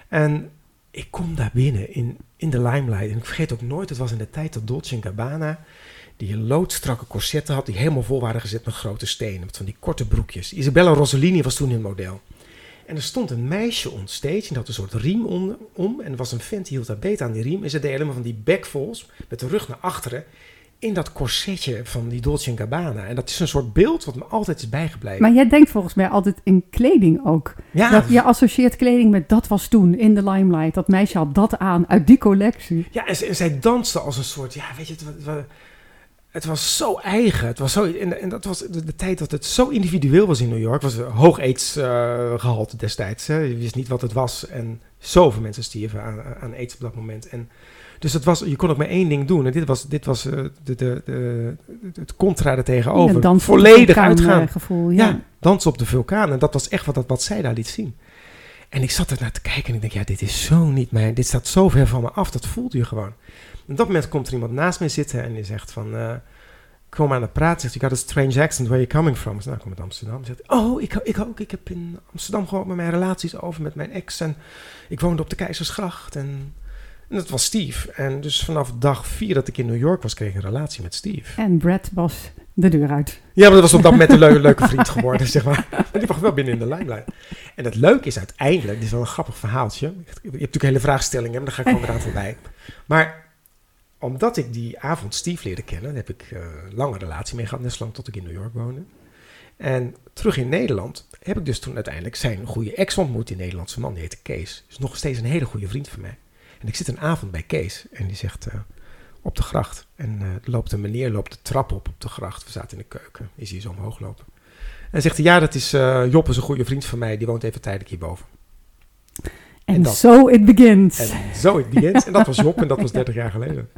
Speaker 2: En ik kom daar binnen in, in de Limelight. En ik vergeet ook nooit, het was in de tijd dat Dolce Gabbana die loodstrakke corsetten had, die helemaal vol waren gezet met grote stenen. Met van die korte broekjes. Isabella Rossellini was toen in model. En er stond een meisje on stage en die had een soort riem om. om en er was een vent die hield daar beet aan die riem. En ze deed helemaal van die backfalls met de rug naar achteren. In dat corsetje van die Dolce Gabbana. En dat is een soort beeld wat me altijd is bijgebleven.
Speaker 1: Maar jij denkt volgens mij altijd in kleding ook.
Speaker 2: ja,
Speaker 1: Dat je associeert kleding met dat was toen in de limelight. Dat meisje had dat aan uit die collectie.
Speaker 2: Ja, en, zij danste als een soort, ja, weet je, het, wa- het, wa- het was zo eigen. Het was zo, en, en dat was de, de tijd dat het zo individueel was in New York. was een hoog aidsgehalte destijds. Hè. Je wist niet wat het was. En zoveel mensen stierven aan, aan aids op dat moment. En dus het was, je kon ook maar één ding doen. En dit was, dit was eh, de, de, de, het contra er tegenover. Volledig uitgaan.
Speaker 1: gevoel.
Speaker 2: Ja,
Speaker 1: Ja.
Speaker 2: dansen op de vulkaan. En dat was echt wat, dat- wat zij daar liet zien. En ik zat er naar te kijken en ik denk, ja, dit is zo niet mijn... Dit staat zo ver van me af, dat voelt je gewoon. En op dat moment komt er iemand naast mij zitten en die zegt van... eh kom aan de praat, zegt, you got a strange accent, where are you coming from? Ik zeg, nou, ik kom uit Amsterdam. Zegt, oh, ik, ik ook. Ik heb in Amsterdam gewoon met mijn relaties over met mijn ex. En ik woonde op de Keizersgracht. En, en dat was Steve. En dus vanaf dag vier dat ik in New York was, kreeg ik een relatie met Steve.
Speaker 1: En Brad was de deur uit.
Speaker 2: Ja, maar dat was op dat moment een leuke, leuke vriend geworden, zeg maar. Maar die mag wel binnen in de limelight. En het leuke is uiteindelijk, dit is wel een grappig verhaaltje. Je hebt natuurlijk hele vraagstellingen, maar daar ga ik gewoon weer aan voorbij. Maar omdat ik die avond Steve leerde kennen, heb ik eh, een lange relatie mee gehad, net lang tot ik in New York woonde. En terug in Nederland heb ik dus toen uiteindelijk zijn goede ex ontmoet, die Nederlandse man, die heette Kees. Dus nog steeds een hele goede vriend van mij. En ik zit een avond bij Kees en die zegt eh, op de gracht. En eh, loopt een meneer loopt de trap op op de gracht. We zaten in de keuken. Is hier zo omhoog lopen. En zegt hij, ja, dat is eh Job, is een goede vriend van mij. Die woont even tijdelijk hierboven.
Speaker 1: En
Speaker 2: dat-
Speaker 1: so it begins.
Speaker 2: En zo het begint. En dat was Job en dat was 30 jaar geleden.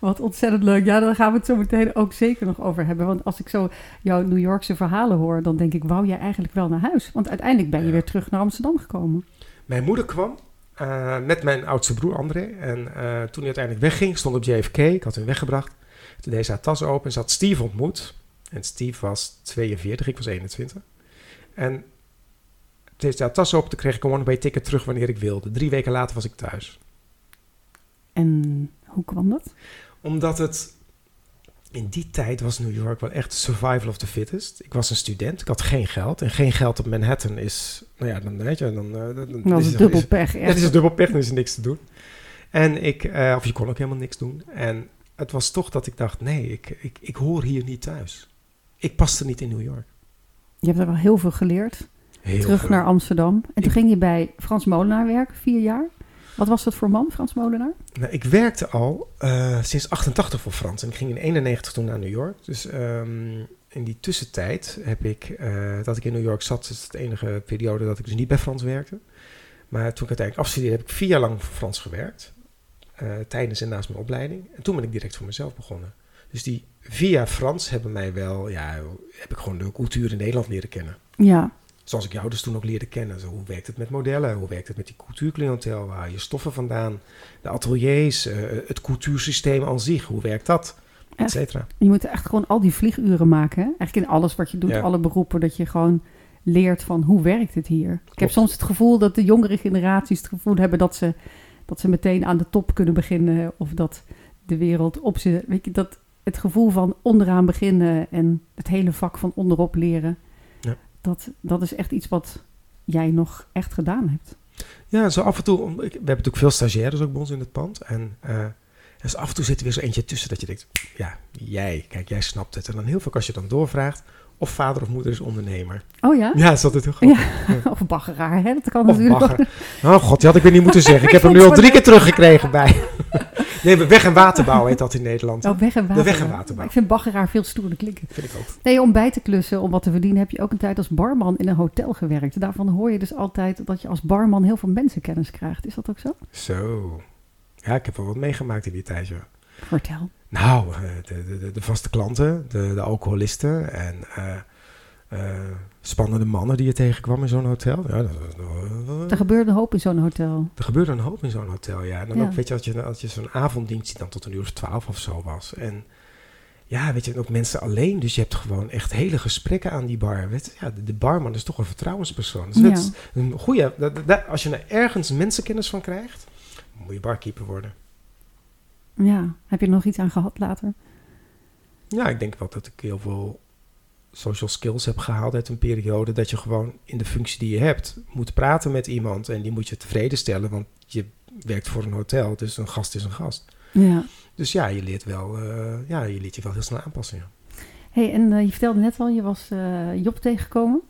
Speaker 1: Wat ontzettend leuk. Ja, daar gaan we het zo meteen ook zeker nog over hebben. Want als ik zo jouw New Yorkse verhalen hoor, dan denk ik, wou jij eigenlijk wel naar huis? Want uiteindelijk ben je
Speaker 2: Ja.
Speaker 1: weer terug naar Amsterdam gekomen.
Speaker 2: Mijn moeder kwam eh, met mijn oudste broer André. En eh, toen hij uiteindelijk wegging, stond op JFK. Ik had hem weggebracht. Toen deed ze haar tas open en ze had Steve ontmoet. En Steve was 42, ik was 21. En deed haar tas open, toen kreeg ik een one-way ticket terug wanneer ik wilde. Drie weken later was ik thuis.
Speaker 1: En hoe kwam dat?
Speaker 2: Omdat het in die tijd was New York wel echt survival of the fittest. Ik was een student, ik had geen geld. En geen geld op Manhattan is, nou ja, dan weet je, dan, eh, dan, dan
Speaker 1: Dat
Speaker 2: is-
Speaker 1: een dubbel pech.
Speaker 2: Ja, het is een dubbel pech, dan is er niks te doen. En ik, eh, of je kon ook helemaal niks doen. En het was toch dat ik dacht, nee, ik, ik, ik hoor hier niet thuis. Ik paste niet in New York.
Speaker 1: Je hebt er wel heel veel geleerd.
Speaker 2: Heel
Speaker 1: terug
Speaker 2: veel.
Speaker 1: naar Amsterdam. En toen
Speaker 2: Ik-
Speaker 1: ging je bij Frans Molenaar werken, vier jaar. Wat was dat voor man, Frans Molenaar?
Speaker 2: Nou, ik werkte al uh, sinds 88 voor Frans en ik ging in 91 toen naar New York. Dus um, in die tussentijd heb ik, uh, dat ik in New York zat, is het de enige periode dat ik dus niet bij Frans werkte. Maar toen ik uiteindelijk afstudeerde, heb ik vier jaar lang voor Frans gewerkt. Uh, tijdens en naast mijn opleiding. En toen ben ik direct voor mezelf begonnen. Dus die via Frans hebben mij wel, ja, heb ik gewoon de cultuur in Nederland leren kennen.
Speaker 1: Ja.
Speaker 2: Zoals ik jou dus toen ook leerde kennen. Zo, hoe werkt het met modellen? Hoe werkt het met die cultuurcliëntel? Waar je stoffen vandaan? De ateliers, uh, het cultuursysteem aan zich, hoe werkt dat? Et cetera.
Speaker 1: Je moet echt gewoon al die vlieguren maken. Hè? Eigenlijk in alles wat je doet,
Speaker 2: Ja.
Speaker 1: alle beroepen, dat je gewoon leert van hoe werkt het hier. Ik heb soms het gevoel dat de jongere generaties het gevoel hebben dat ze, dat ze meteen aan de top kunnen beginnen. Of dat de wereld op ze. Weet je, dat het gevoel van onderaan beginnen en het hele vak van onderop leren.
Speaker 2: Ja.
Speaker 1: Dat, dat is echt iets wat jij nog echt gedaan hebt.
Speaker 2: Ja, zo af en toe. We hebben natuurlijk veel stagiaires ook bij ons in het pand. En eh, dus af en toe zit er weer zo eentje tussen dat je denkt: ja, jij, kijk, jij snapt het. En dan heel vaak als je dan doorvraagt. Of vader of moeder is ondernemer.
Speaker 1: Oh ja?
Speaker 2: Ja, is dat het heel grappig.
Speaker 1: of baggeraar, hè? Dat kan
Speaker 2: Of
Speaker 1: natuurlijk
Speaker 2: bagger. Oh god, die had ik weer niet moeten zeggen. Ik heb hem nu al drie keer teruggekregen bij. Nee, weg- en waterbouw heet dat in Nederland.
Speaker 1: Oh, weg en water.
Speaker 2: weg- en waterbouw.
Speaker 1: Ik vind baggeraar veel stoerder klinken.
Speaker 2: Vind ik ook.
Speaker 1: Nee, om bij te klussen, om wat te verdienen, heb je ook een tijd als barman in een hotel gewerkt. Daarvan hoor je dus altijd dat je als barman heel veel mensenkennis krijgt. Is dat ook zo?
Speaker 2: Zo. Ja, ik heb wel wat meegemaakt in die tijd, ja.
Speaker 1: Vertel.
Speaker 2: Nou, eh, de, de, de, de vaste klanten, de, de alcoholisten en eh, eh, spannende mannen die je tegenkwam in zo'n hotel. Ja, dat, dat-
Speaker 1: Er gebeurde een hoop in zo'n hotel.
Speaker 2: er gebeurde een hoop in zo'n hotel, ja. En dan
Speaker 1: Ja.
Speaker 2: ook, weet je, als je, als je zo'n avonddienst die dan tot een uur of twaalf of zo was. En ja, weet je, en ook mensen alleen. Dus je hebt gewoon echt hele gesprekken aan die bar. Weet, ja, de, de barman is toch een vertrouwenspersoon. Dus
Speaker 1: Ja.
Speaker 2: dat is een goede, als je er ergens mensenkennis van krijgt, moet je barkeeper worden.
Speaker 1: Ja, heb je er nog iets aan gehad later?
Speaker 2: Ja, ik denk wel dat ik heel veel social skills heb gehaald uit een periode dat je gewoon in de functie die je hebt moet praten met iemand en die moet je tevreden stellen, want je werkt voor een hotel, dus een gast is een gast.
Speaker 1: Ja.
Speaker 2: Dus ja, je leert wel, eh, ja, je leert je wel heel snel aanpassen. Ja.
Speaker 1: hey, en eh, je vertelde net al, je was eh, Job tegengekomen.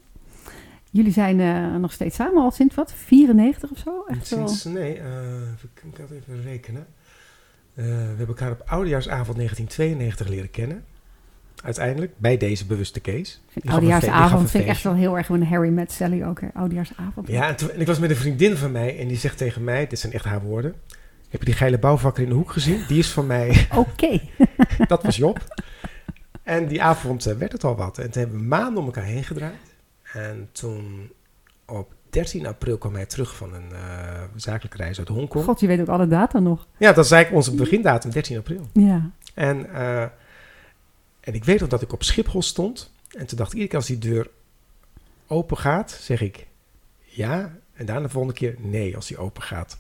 Speaker 1: Jullie zijn nog steeds samen al sinds wat? 94 of zo? Echt wel.
Speaker 2: Sinds, nee, ik kan het even rekenen. We hebben elkaar op oudejaarsavond 1992 leren kennen. Uiteindelijk, bij deze bewuste case.
Speaker 1: Ik vind Oudejaarsavond ik echt wel heel erg een Harry met Sally ook. Hè? Oudejaarsavond.
Speaker 2: Ja, en, toen, en ik was met een vriendin van mij en die zegt tegen mij, dit zijn echt haar woorden. Heb je die geile bouwvakker in de hoek gezien? Die is van mij,
Speaker 1: Oké.
Speaker 2: dat was Job. En die avond eh, werd het al wat. En toen hebben we maanden om elkaar heen gedraaid. En toen op 13 april kwam hij terug van een eh, zakelijke reis uit Hongkong.
Speaker 1: God, je weet ook alle data nog.
Speaker 2: Ja, dat is eigenlijk onze begindatum, 13 april.
Speaker 1: Ja.
Speaker 2: En, eh, en ik weet nog dat ik op Schiphol stond. En toen dacht ik, iedere keer als die deur open gaat, zeg ik ja. En daarna de volgende keer nee als die open gaat.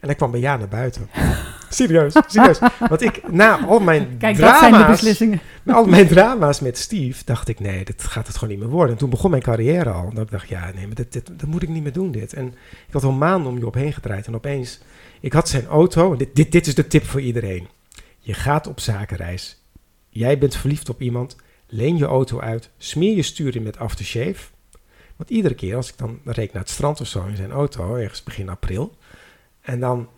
Speaker 2: En hij kwam bij ja naar buiten. serieus, serieus. Want ik, na al mijn
Speaker 1: Kijk, dat zijn de
Speaker 2: drama's, na al mijn drama's met Steve, dacht ik, nee, dit gaat het gewoon niet meer worden. En toen begon mijn carrière al. En ik dacht, ja, nee, maar dit, dit, dat moet ik niet meer doen, dit. En ik had al maanden om je op heen gedraaid. En opeens, ik had zijn auto. Dit, dit, dit is de tip voor iedereen. Je gaat op zakenreis. Jij bent verliefd op iemand. Leen je auto uit. Smeer je stuur in met aftershave. Want iedere keer als ik dan reed naar het strand of zo in zijn auto, ergens begin april. En dan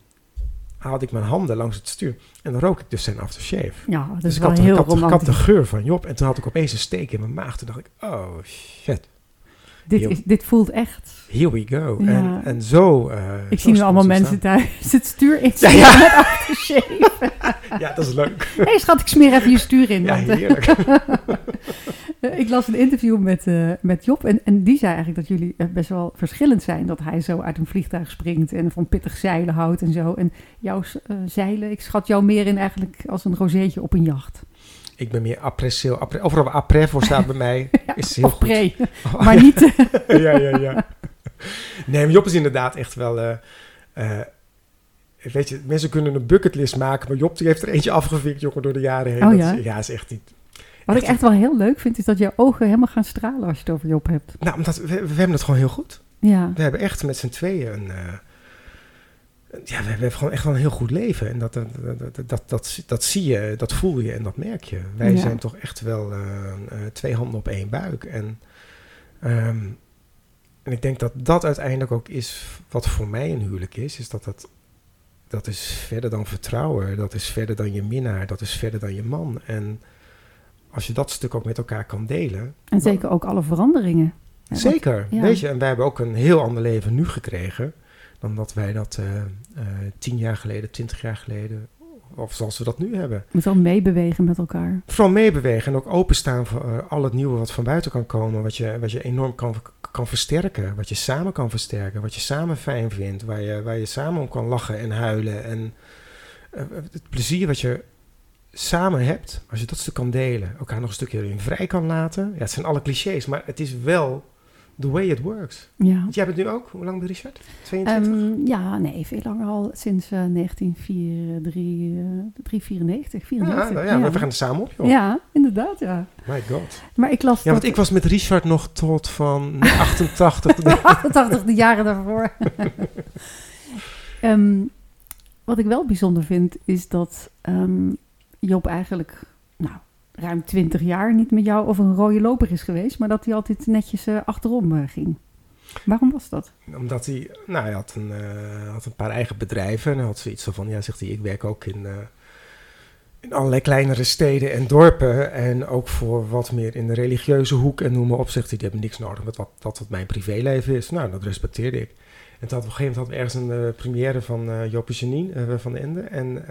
Speaker 2: haalde ik mijn handen langs het stuur. En dan rook ik dus zijn aftershave.
Speaker 1: Ja, dat is
Speaker 2: Dus ik
Speaker 1: wel
Speaker 2: had, ik,
Speaker 1: heel
Speaker 2: had, ik had de geur van Job. En toen had ik opeens een steek in mijn maag. Toen dacht ik, oh shit,
Speaker 1: Dit, is, dit voelt echt...
Speaker 2: here we go.
Speaker 1: Ja.
Speaker 2: En, en zo... eh,
Speaker 1: Ik
Speaker 2: zo
Speaker 1: zie nu allemaal mensen thuis het stuur in
Speaker 2: Ja, ja.
Speaker 1: met aftershave.
Speaker 2: Ja, dat is leuk.
Speaker 1: Hé hey, schat, ik smeer even je stuur in.
Speaker 2: Ja,
Speaker 1: want, eh,
Speaker 2: heerlijk.
Speaker 1: Ik las een interview met, eh, met Job en, en die zei eigenlijk dat jullie best wel verschillend zijn. Dat hij zo uit een vliegtuig springt en van pittig zeilen houdt en zo. En jouw zeilen, ik schat jou meer in eigenlijk als een rozeetje op een jacht.
Speaker 2: Ik ben meer après-sale. Après, overal après voor staat bij mij. is heel
Speaker 1: of
Speaker 2: goed.
Speaker 1: pre, maar niet...
Speaker 2: ja, ja, ja. Nee, maar Job is inderdaad echt wel... eh, weet je, mensen kunnen een bucketlist maken, maar Job die heeft er eentje afgevinkt, jongen, door de jaren heen.
Speaker 1: Oh,
Speaker 2: Dat
Speaker 1: ja?
Speaker 2: is, ja, is echt niet...
Speaker 1: Wat ik echt wel heel leuk vind, is dat jouw ogen helemaal gaan stralen als je het over Job hebt.
Speaker 2: Nou, omdat we, we hebben het gewoon heel goed.
Speaker 1: Ja,
Speaker 2: We hebben echt met z'n tweeën een... eh, ja, we hebben gewoon echt wel een heel goed leven. En dat, dat, dat, dat, dat, dat, dat zie je, dat voel je en dat merk je. Wij
Speaker 1: Ja.
Speaker 2: zijn toch echt wel eh, eh, twee handen op één buik. En, ehm, en ik denk dat dat uiteindelijk ook is wat voor mij een huwelijk is. Is dat het dat is verder dan vertrouwen. Dat is verder dan je minnaar. Dat is verder dan je man. En als je dat stuk ook met elkaar kan delen.
Speaker 1: En zeker ook alle veranderingen.
Speaker 2: Zeker,
Speaker 1: ja.
Speaker 2: weet je. En wij hebben ook een heel ander leven nu gekregen dan dat wij dat eh, eh, tien jaar geleden, twintig jaar geleden, of zoals we dat nu hebben.
Speaker 1: Je moet wel meebewegen met elkaar.
Speaker 2: Vooral meebewegen en ook openstaan voor eh, al het nieuwe wat van buiten kan komen, wat je, wat je enorm kan, kan versterken, wat je samen kan versterken, wat je samen fijn vindt, waar je, waar je samen om kan lachen en huilen. En het plezier wat je samen hebt, als je dat stuk kan delen, elkaar nog een stukje erin vrij kan laten. Ja, het zijn alle clichés, maar het is wel the way it works.
Speaker 1: Ja.
Speaker 2: Want jij bent nu ook, hoe lang ben je, Richard? 22?
Speaker 1: Ehm, ja, nee, veel langer al. Sinds eh 1994, 94.
Speaker 2: ja, nou ja, we gaan er samen op, joh.
Speaker 1: Ja, inderdaad, ja.
Speaker 2: My god.
Speaker 1: Maar ik las
Speaker 2: Ja, want ik was met Richard nog tot van 88.
Speaker 1: 88 de jaren daarvoor. Ehm, wat ik wel bijzonder vind, is dat ehm, Job eigenlijk nou, ruim 20 jaar niet met jou over een rode loper is geweest, maar dat hij altijd netjes eh, achterom eh, ging. Waarom was dat?
Speaker 2: Omdat hij, nou, hij had een, eh, had een paar eigen bedrijven en hij had zoiets van, ja, zegt hij, ik werk ook in, in allerlei kleinere steden en dorpen en ook voor wat meer in de religieuze hoek en noem maar op, zegt hij, die hebben niks nodig met wat, dat wat mijn privéleven is. Nou, dat respecteerde ik. En toen we op een gegeven moment hadden we ergens een première van Joop en Janine van de Ende en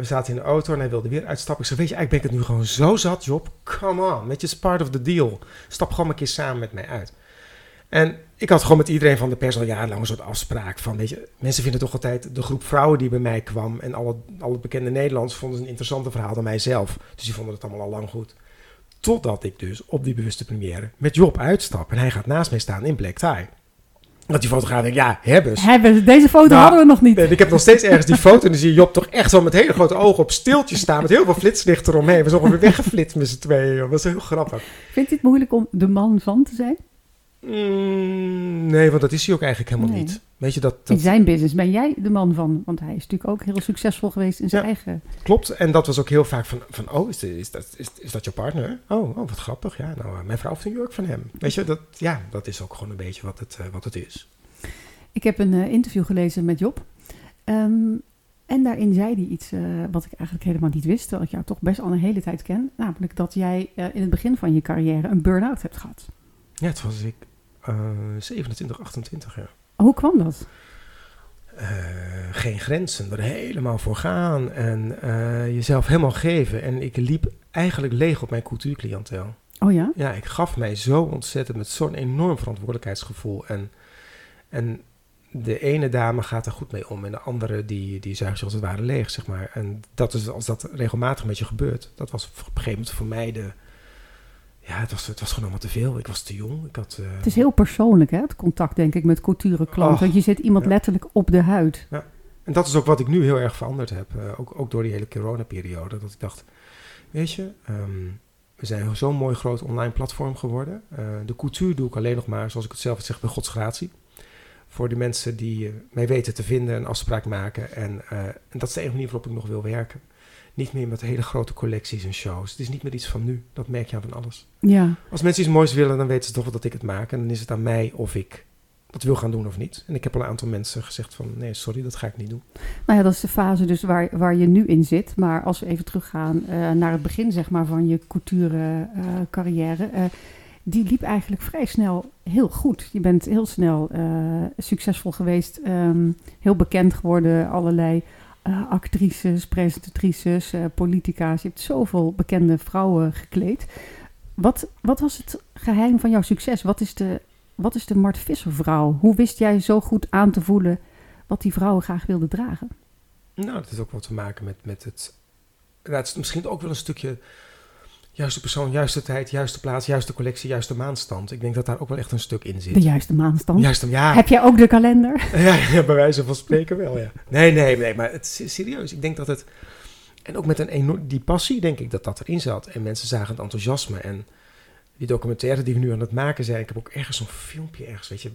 Speaker 2: we zaten in de auto en hij wilde weer uitstappen. Ik zei, weet je, eigenlijk ben ik het nu gewoon zo zat, Job. Come on, weet je, it's part of the deal. Stap gewoon een keer samen met mij uit. En ik had gewoon met iedereen van de pers al jarenlang een soort afspraak van, weet je, mensen vinden toch altijd de groep vrouwen die bij mij kwam en alle, alle bekende Nederlanders vonden ze een interessanter verhaal dan mijzelf. Dus die vonden het allemaal al lang goed. Totdat ik dus op die bewuste première met Job uitstap en hij gaat naast mij staan in black tie. Dat die fotograaf denkt, ja, hebbes.
Speaker 1: Hebben, deze foto
Speaker 2: Nou,
Speaker 1: hadden we nog niet.
Speaker 2: En ik heb nog steeds ergens die foto en dan zie je Job toch echt zo met hele grote ogen op stiltjes staan met heel veel flitslicht eromheen. We zijn ongeveer weggeflitst met z'n tweeën. joh. Dat is heel grappig.
Speaker 1: Vindt u het moeilijk om de man van te zijn?
Speaker 2: Mm, nee, want dat is hij ook eigenlijk helemaal
Speaker 1: Nee.
Speaker 2: niet. Weet je, dat,
Speaker 1: In
Speaker 2: dat
Speaker 1: zijn business ben jij de man van, want hij is natuurlijk ook heel succesvol geweest in zijn
Speaker 2: Ja.
Speaker 1: eigen...
Speaker 2: klopt. En dat was ook heel vaak van, van oh, is, is, dat, is, is dat je partner? Oh, oh, wat grappig. Ja, nou, eh, mijn vrouw heeft een jurk van hem. Weet je, dat, ja, dat is ook gewoon een beetje wat het, eh, wat het is.
Speaker 1: Ik heb een eh, interview gelezen met Job. Ehm, en daarin zei hij iets wat ik eigenlijk helemaal niet wist, terwijl ik jou toch best al een hele tijd ken. Namelijk dat jij in het begin van je carrière een burn-out hebt gehad.
Speaker 2: Ja, het was ik 27, 28 jaar.
Speaker 1: Hoe kwam dat?
Speaker 2: Eh, geen grenzen, er helemaal voor gaan en eh, jezelf helemaal geven. En ik liep eigenlijk leeg op mijn cultuurcliënteel.
Speaker 1: Oh ja?
Speaker 2: Ja, ik gaf mij zo ontzettend met zo'n enorm verantwoordelijkheidsgevoel. En, en de ene dame gaat er goed mee om en de andere die, die zuigt zich als het ware leeg, zeg maar. En dat is, als dat regelmatig met je gebeurt, dat was op een gegeven moment voor mij de... Ja, het was, het was gewoon allemaal te veel. Ik was te jong. Ik had, eh,
Speaker 1: Het is heel persoonlijk, hè, het contact, denk ik, met culturenklanten.
Speaker 2: Och,
Speaker 1: Want je zit iemand
Speaker 2: ja.
Speaker 1: letterlijk op de huid.
Speaker 2: En dat is ook wat ik nu heel erg veranderd heb. eh, ook, ook door die hele coronaperiode. Dat ik dacht, weet je, ehm, we zijn zo'n mooi groot online platform geworden. Eh, de cultuur doe ik alleen nog maar, zoals ik het zelf zeg, bij Gods gratie. Voor de mensen die mij weten te vinden, een afspraak maken. En, en dat is de enige manier waarop ik nog wil werken. Niet meer met hele grote collecties en shows. Het is niet meer iets van nu. Dat merk je aan van alles.
Speaker 1: Ja,
Speaker 2: Als mensen iets moois willen, dan weten ze toch wel dat ik het maak. En dan is het aan mij of ik dat wil gaan doen of niet. En ik heb al een aantal mensen gezegd van... nee, sorry, dat ga ik niet doen.
Speaker 1: nou ja, dat is de fase dus waar, waar je nu in zit. Maar als we even teruggaan eh, naar het begin, zeg maar, van je cultuurcarrière... eh, die liep eigenlijk vrij snel heel goed. Je bent heel snel eh, succesvol geweest, ehm, heel bekend geworden, allerlei eh, actrices, presentatrices, eh, politica's. Je hebt zoveel bekende vrouwen gekleed. Wat, wat was het geheim van jouw succes? Wat is de, wat is de Mart Visser vrouw? Hoe wist jij zo goed aan te voelen wat die vrouwen graag wilden dragen?
Speaker 2: Nou, dat heeft ook wat te maken met, met het... Nou, is misschien ook wel een stukje... juiste persoon, juiste tijd, juiste plaats, juiste collectie, juiste maanstand. Ik denk dat daar ook wel echt een stuk in zit.
Speaker 1: De juiste maanstand.
Speaker 2: Juiste, ja,
Speaker 1: Heb jij ook de kalender?
Speaker 2: ja, ja, bij wijze van spreken wel, ja. Nee, nee, nee, maar het is serieus. Ik denk dat het... En ook met een enorm... Die passie, denk ik, dat dat erin zat. En mensen zagen het enthousiasme. En die documentaire die we nu aan het maken zijn... Ik heb ook ergens zo'n filmpje ergens, weet je...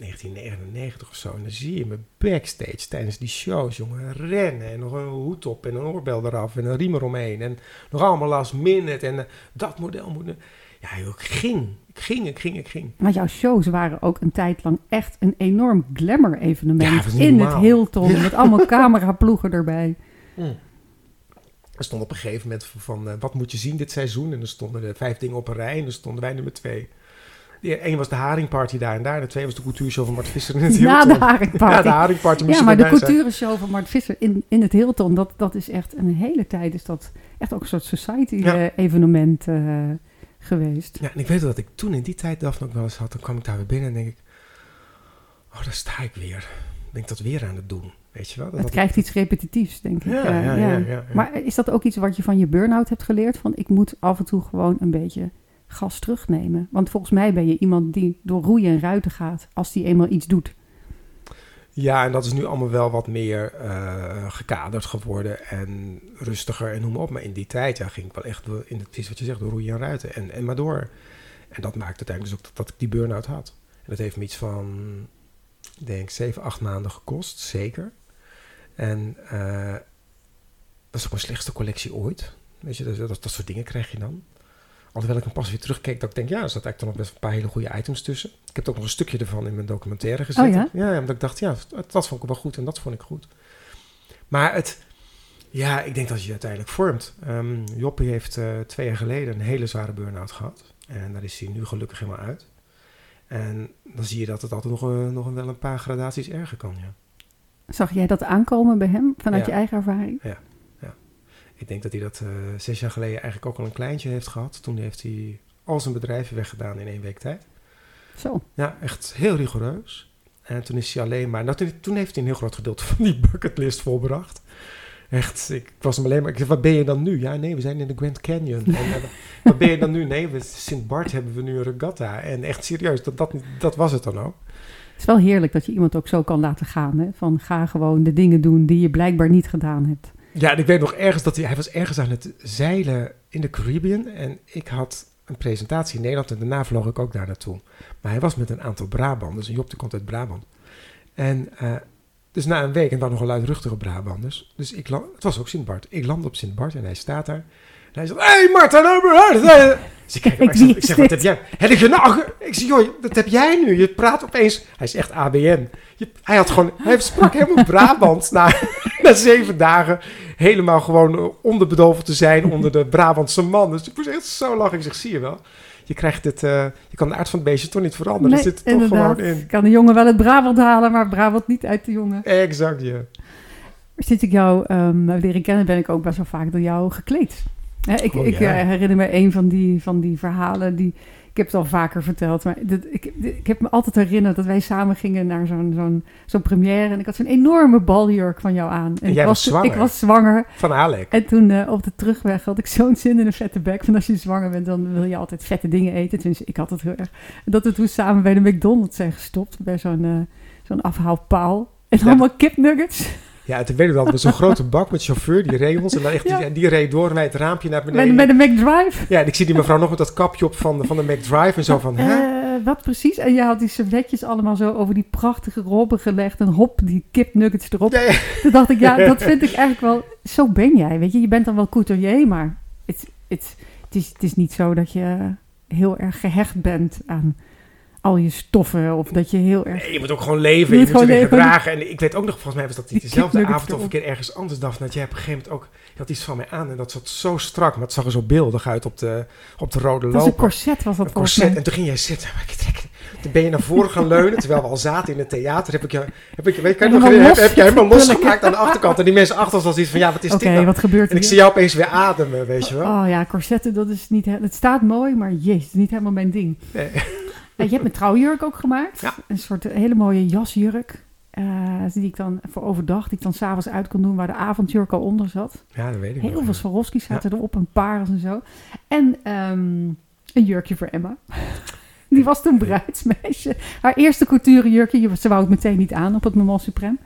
Speaker 2: 1999 of zo. En dan zie je me backstage tijdens die shows, jongen, rennen. En nog een hoed op en een oorbel eraf en een riem eromheen. En nog allemaal last minute. En eh, dat model moet... Ja, joh, ik ging. Ik ging, ik ging, ik ging.
Speaker 1: Maar jouw shows waren ook een tijd lang echt een enorm glamour-evenement.
Speaker 2: Ja,
Speaker 1: in het. Hilton,
Speaker 2: Ja.
Speaker 1: met allemaal cameraploegen erbij.
Speaker 2: Er stond op een gegeven moment van, eh, wat moet je zien dit seizoen? En er stonden er vijf dingen op een rij en dan stonden wij nummer twee. De een was de haringparty daar en daar. En de twee was de cultuurshow van Mart Visser in het Hilton.
Speaker 1: Na de haringparty.
Speaker 2: Ja, de haringparty moest
Speaker 1: Ja, maar de culturenshow van Mart Visser in, in het Hilton, dat, dat is echt een hele tijd, is dat echt ook een soort
Speaker 2: Ja.
Speaker 1: society-evenement geweest.
Speaker 2: Ja, en ik weet wel dat ik toen in die tijd Daphne ook wel eens had. Dan kwam ik daar weer binnen en denk ik... Oh, daar sta ik weer. Ben ik dat weer aan het doen? Weet je wel? Dat
Speaker 1: Het krijgt iets repetitiefs, denk ik.
Speaker 2: Ja,
Speaker 1: Eh,
Speaker 2: ja, ja, ja.
Speaker 1: Maar is dat ook iets wat je van je burn-out hebt geleerd? Van ik moet af en toe gewoon een beetje gas terugnemen. Want volgens mij ben je iemand die door roeien en ruiten gaat als die eenmaal iets doet.
Speaker 2: Ja, en dat is nu allemaal wel wat meer eh, gekaderd geworden en rustiger en noem maar op. Maar in die tijd ja, ging ik wel echt door, in het, precies wat je zegt, door roeien en ruiten en, en maar door. En dat maakte uiteindelijk dus ook dat, ik die burn-out had. En dat heeft me iets van, ik denk, zeven, acht maanden gekost, zeker. En eh, dat is ook mijn slechtste collectie ooit. Weet je, dat, dat, dat soort dingen krijg je dan. Alhoewel ik hem pas weer terugkeek, dat ik denk, ja, er zat eigenlijk dan nog best een paar hele goede items tussen. Ik heb ook nog een stukje ervan in mijn documentaire gezet.
Speaker 1: Oh ja?
Speaker 2: Ja, omdat ik dacht, ja, dat, dat vond ik wel goed en dat vond ik goed. Maar het, ja, ik denk dat je je uiteindelijk vormt. Ehm Joppie heeft eh, twee jaar geleden een hele zware burn-out gehad. En daar is hij nu gelukkig helemaal uit. En dan zie je dat het altijd nog, een- nog wel een paar gradaties erger kan, ja.
Speaker 1: Zag jij dat aankomen bij hem vanuit
Speaker 2: Ja.
Speaker 1: je eigen ervaring?
Speaker 2: Ik denk dat hij dat eh, zes jaar geleden eigenlijk ook al een kleintje heeft gehad. Toen heeft hij al zijn bedrijven weggedaan in één week tijd.
Speaker 1: Zo.
Speaker 2: Ja, echt heel rigoureus. En toen is hij alleen maar... Nou, toen, toen heeft hij een heel groot gedeelte van die bucketlist volbracht. Echt, ik was hem alleen maar... Ik zei, wat ben je dan nu? Ja, nee, we zijn in de Grand Canyon. En, wat ben je dan nu? Nee, we Sint Bart hebben we nu een regatta. En echt serieus, dat, dat, dat was het dan ook.
Speaker 1: Het is wel heerlijk dat je iemand ook zo kan laten gaan. Hè? Van ga gewoon de dingen doen die je blijkbaar niet gedaan hebt.
Speaker 2: Ja, en ik weet nog ergens dat hij... Hij was ergens aan het zeilen in de Caribbean. En ik had een presentatie in Nederland. En daarna vloog ik ook daar naartoe. Maar hij was met een aantal Brabanders. En Job die komt uit Brabant. En eh, dus na een week, en waren nogal luidruchtige Brabanders. Dus ik het was ook Sint Bart. Ik land op Sint Bart en hij staat daar. Hij zegt, hé hey Martin Oberhard. Dus ik kijk ik zeg, wat heb jij? Heb ik je nou, ik zeg, joh, dat heb jij nu. Je praat opeens, hij is echt ABN. Je, hij had gewoon, hij sprak helemaal Brabant na, na zeven dagen. Helemaal gewoon eh, onderbedolven te zijn onder de Brabantse man. Dus ik moest echt zo lachen. Ik zeg, zie je wel. Je krijgt het, eh, je kan de aard van het beestje toch niet veranderen.
Speaker 1: Nee,
Speaker 2: er zit toch gewoon in.
Speaker 1: Kan de jongen wel het Brabant halen, maar Brabant niet uit de jongen.
Speaker 2: Exact, ja.
Speaker 1: Sinds ik jou heb leren kennen, ben ik ook best wel vaak door jou gekleed. Ik
Speaker 2: Oh,
Speaker 1: ik
Speaker 2: ja.
Speaker 1: eh, herinner me een van die, van die verhalen die... Ik heb het al vaker verteld, maar dit, ik, dit- ik heb me altijd herinnerd dat wij samen gingen naar zo'n zo'n zo'n première. En ik had zo'n enorme baljurk van jou aan. En, ik
Speaker 2: jij was
Speaker 1: toen-
Speaker 2: zwanger.
Speaker 1: Ik was zwanger.
Speaker 2: Van Alec.
Speaker 1: En toen eh, op de terugweg had ik zo'n zin in een vette bek. Van als je zwanger bent, dan wil je altijd vette dingen eten. Tenminste, ik had het heel erg. Dat we toen samen bij de McDonald's zijn gestopt. Bij zo'n eh, zo'n afhaalpaal. En
Speaker 2: Ja.
Speaker 1: allemaal kipnuggets.
Speaker 2: Ja, en toen weet ik dat, met zo'n grote bak met chauffeur, die reed ons. En, dan echt,
Speaker 1: Ja.
Speaker 2: die, en die reed door mij het raampje naar beneden.
Speaker 1: bij de McDrive.
Speaker 2: Ja, en ik zie die mevrouw nog met dat kapje op van de, van de McDrive en zo van, hè?
Speaker 1: Eh, wat precies? En je had die servetjes allemaal zo over die prachtige robben gelegd. En hop, die kipnuggets erop.
Speaker 2: Ja.
Speaker 1: Toen dacht ik, ja, dat vind ik eigenlijk wel... Zo ben jij, weet je. Je bent dan wel couturier, maar het, het, het, is, het is niet zo dat je heel erg gehecht bent aan al je stoffen. Of dat je heel erg...
Speaker 2: Nee, je moet ook gewoon leven,
Speaker 1: Je
Speaker 2: je
Speaker 1: moet
Speaker 2: moet je
Speaker 1: gewoon
Speaker 2: weer gedragen. En ik weet ook nog, volgens mij was dat niet dezelfde avond of een keer ergens anders, Daphne. Dat jij op een gegeven moment ook, je had iets van mij aan en dat zat zo strak, maar het zag er zo beeldig uit op de, op de rode
Speaker 1: Het was een
Speaker 2: loper.
Speaker 1: corset, was dat
Speaker 2: Een
Speaker 1: volgens
Speaker 2: corset.
Speaker 1: mij.
Speaker 2: En toen ging jij zitten. Maar ik trek- Toen ben je naar voren gaan leunen, terwijl we al zaten in het theater. Heb ik je, heb ik, weet kan je nog,
Speaker 1: Helemaal
Speaker 2: heb,
Speaker 1: los
Speaker 2: heb je helemaal losgemaakt aan de achterkant. En die mensen achter ons al zoiets van, ja, wat is
Speaker 1: Oké,
Speaker 2: dit nou?
Speaker 1: wat gebeurt
Speaker 2: En ik zie jou opeens weer ademen, weet je wel.
Speaker 1: Oh ja, corsetten, dat is niet... he- Het staat mooi, maar jezus, het is niet helemaal mijn ding.
Speaker 2: Nee.
Speaker 1: Ja, je hebt een trouwjurk ook gemaakt.
Speaker 2: Ja.
Speaker 1: Een soort hele mooie jasjurk. eh, die ik dan voor overdag, die ik dan s'avonds uit kon doen, waar de avondjurk al onder zat.
Speaker 2: Ja, dat weet ik
Speaker 1: Heel veel Swarovski's zaten erop en parels en zo. En ehm, een jurkje voor Emma. Die was toen bruidsmeisje. Haar eerste couturejurkje, ze wou het meteen niet aan op het Moment Supreme.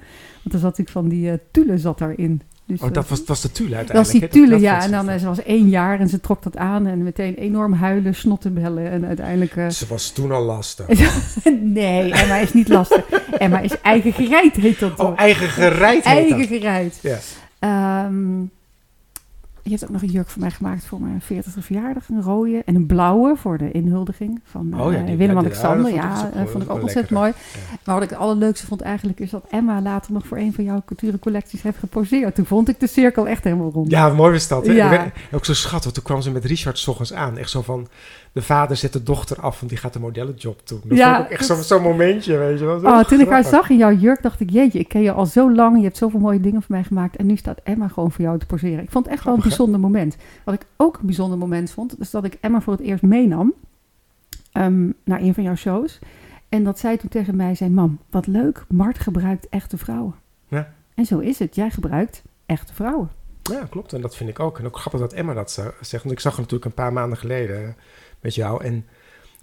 Speaker 1: Want er zat ik van die eh tulle zat daarin. Dus,
Speaker 2: Oh,
Speaker 1: eh,
Speaker 2: dat was, dat was de tule
Speaker 1: dat
Speaker 2: uiteindelijk.
Speaker 1: was die?
Speaker 2: Dat- dat
Speaker 1: ja.
Speaker 2: was
Speaker 1: En dan, eh, ze was één jaar en ze trok dat aan. En meteen enorm huilen, snottenbellen. En uiteindelijk... eh,
Speaker 2: Ze was toen al lastig.
Speaker 1: nee, Emma is niet lastig. Emma is eigen gereid, heet dat
Speaker 2: Oh,
Speaker 1: toch?
Speaker 2: eigen gereid heet
Speaker 1: eigen
Speaker 2: dat.
Speaker 1: gereid.
Speaker 2: Ja.
Speaker 1: Ehm, Je hebt ook nog een jurk voor mij gemaakt voor mijn 40e verjaardag. Een rode en een blauwe voor de inhuldiging van
Speaker 2: Oh ja,
Speaker 1: eh,
Speaker 2: die-
Speaker 1: Willem-Alexander.
Speaker 2: ja, vond ik-
Speaker 1: eh, vond ik ook
Speaker 2: wel
Speaker 1: ontzettend mooi.
Speaker 2: Ja.
Speaker 1: Maar wat ik het allerleukste vond eigenlijk is dat Emma later nog voor een van jouw culturencollecties heeft geposeerd. Toen vond ik de cirkel echt helemaal rond.
Speaker 2: Ja, mooi was dat. Hè? Ben- Ook zo schattig. Toen kwam ze met Richard ochtends aan. Echt zo van, de vader zet de dochter af, want die gaat de modellenjob doen. Dat
Speaker 1: Ja,
Speaker 2: vond ik echt zo'n zo'n momentje, weet je wel. Zo
Speaker 1: Oh, toen ik haar zag in jouw jurk, dacht ik, jeetje, ik ken je al zo lang. Je hebt zoveel mooie dingen voor mij gemaakt. En nu staat Emma gewoon voor jou te poseren. Ik vond het echt wel een? Bijzonder moment. Wat ik ook een bijzonder moment vond, is dat ik Emma voor het eerst meenam ehm, naar een van jouw shows. En dat zij toen tegen mij zei, mam, wat leuk, Mart gebruikt echte vrouwen.
Speaker 2: Ja.
Speaker 1: En zo is het, jij gebruikt echte vrouwen.
Speaker 2: Ja, klopt. En dat vind ik ook. En ook grappig dat Emma dat zegt. Want ik zag haar natuurlijk een paar maanden geleden eh, met jou. En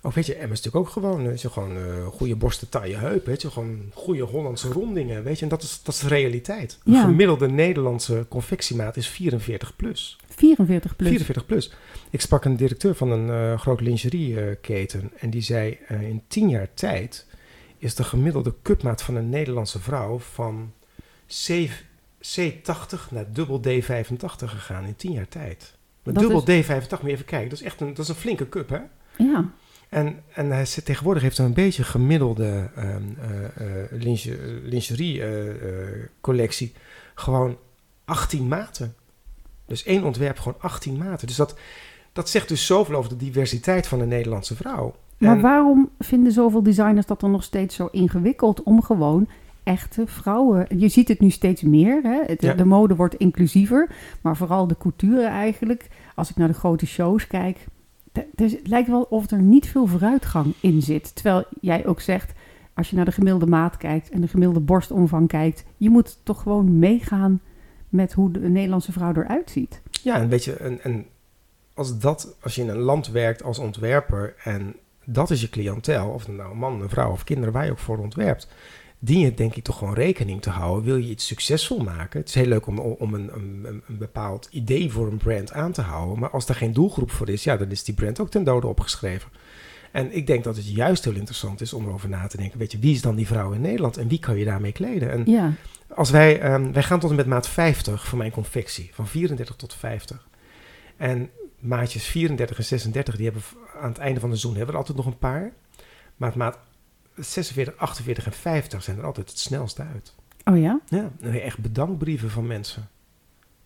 Speaker 2: ook, weet je, Emma is natuurlijk ook gewoon, weet je, gewoon eh, goede borsten, taille heup. Weet je, gewoon goede Hollandse rondingen. Weet je, en dat is, dat is de realiteit. Een
Speaker 1: Ja.
Speaker 2: gemiddelde Nederlandse confectiemaat is 44 plus.
Speaker 1: 44 plus.
Speaker 2: 44 plus. Ik sprak een directeur van een eh groot lingerieketen en die zei eh, in 10 jaar tijd is de gemiddelde cupmaat van een Nederlandse vrouw van C, C80 naar dubbel D85 gegaan in 10 jaar tijd. Met
Speaker 1: Dat
Speaker 2: dubbel D85, moet je even kijken, dat is echt een, dat is een flinke cup hè.
Speaker 1: Ja,
Speaker 2: En, en hij zit, tegenwoordig heeft hij een beetje gemiddelde ehm eh, eh, linge- lingerie eh. Gewoon 18 maten. Dus één ontwerp gewoon 18 maten. Dus dat, dat zegt dus zoveel over de diversiteit van de Nederlandse vrouw.
Speaker 1: maar
Speaker 2: En-
Speaker 1: waarom vinden zoveel designers dat dan nog steeds zo ingewikkeld om gewoon echte vrouwen... Je ziet het nu steeds meer, hè? Het-
Speaker 2: Ja.
Speaker 1: de mode wordt inclusiever, maar vooral de couture eigenlijk. Als ik naar de grote shows kijk, dus het lijkt wel of er niet veel vooruitgang in zit. Terwijl jij ook zegt, als je naar de gemiddelde maat kijkt en de gemiddelde borstomvang kijkt, je moet toch gewoon meegaan met hoe de Nederlandse vrouw eruit ziet.
Speaker 2: Ja, en weet je, en, en als dat, als je in een land werkt als ontwerper en dat is je cliëntel, of nou een man, een vrouw of kinderen waar je ook voor ontwerpt, dien je denk ik toch gewoon rekening te houden. Wil je iets succesvol maken? Het is heel leuk om, om een, een, een bepaald idee voor een brand aan te houden, maar als er geen doelgroep voor is, ja, dan is die brand ook ten dode opgeschreven. En ik denk dat het juist heel interessant is om erover na te denken. Weet je, wie is dan die vrouw in Nederland en wie kan je daarmee kleden? En
Speaker 1: Ja,
Speaker 2: als wij, ehm, wij gaan tot en met maat 50 voor mijn confectie, van 34 tot 50. En maatjes 34 en 36, die hebben aan het einde van de seizoen hebben we er altijd nog een paar. Maar maat 46, 48 en 50 zijn er altijd het snelste uit.
Speaker 1: oh ja?
Speaker 2: Ja, echt bedankbrieven van mensen.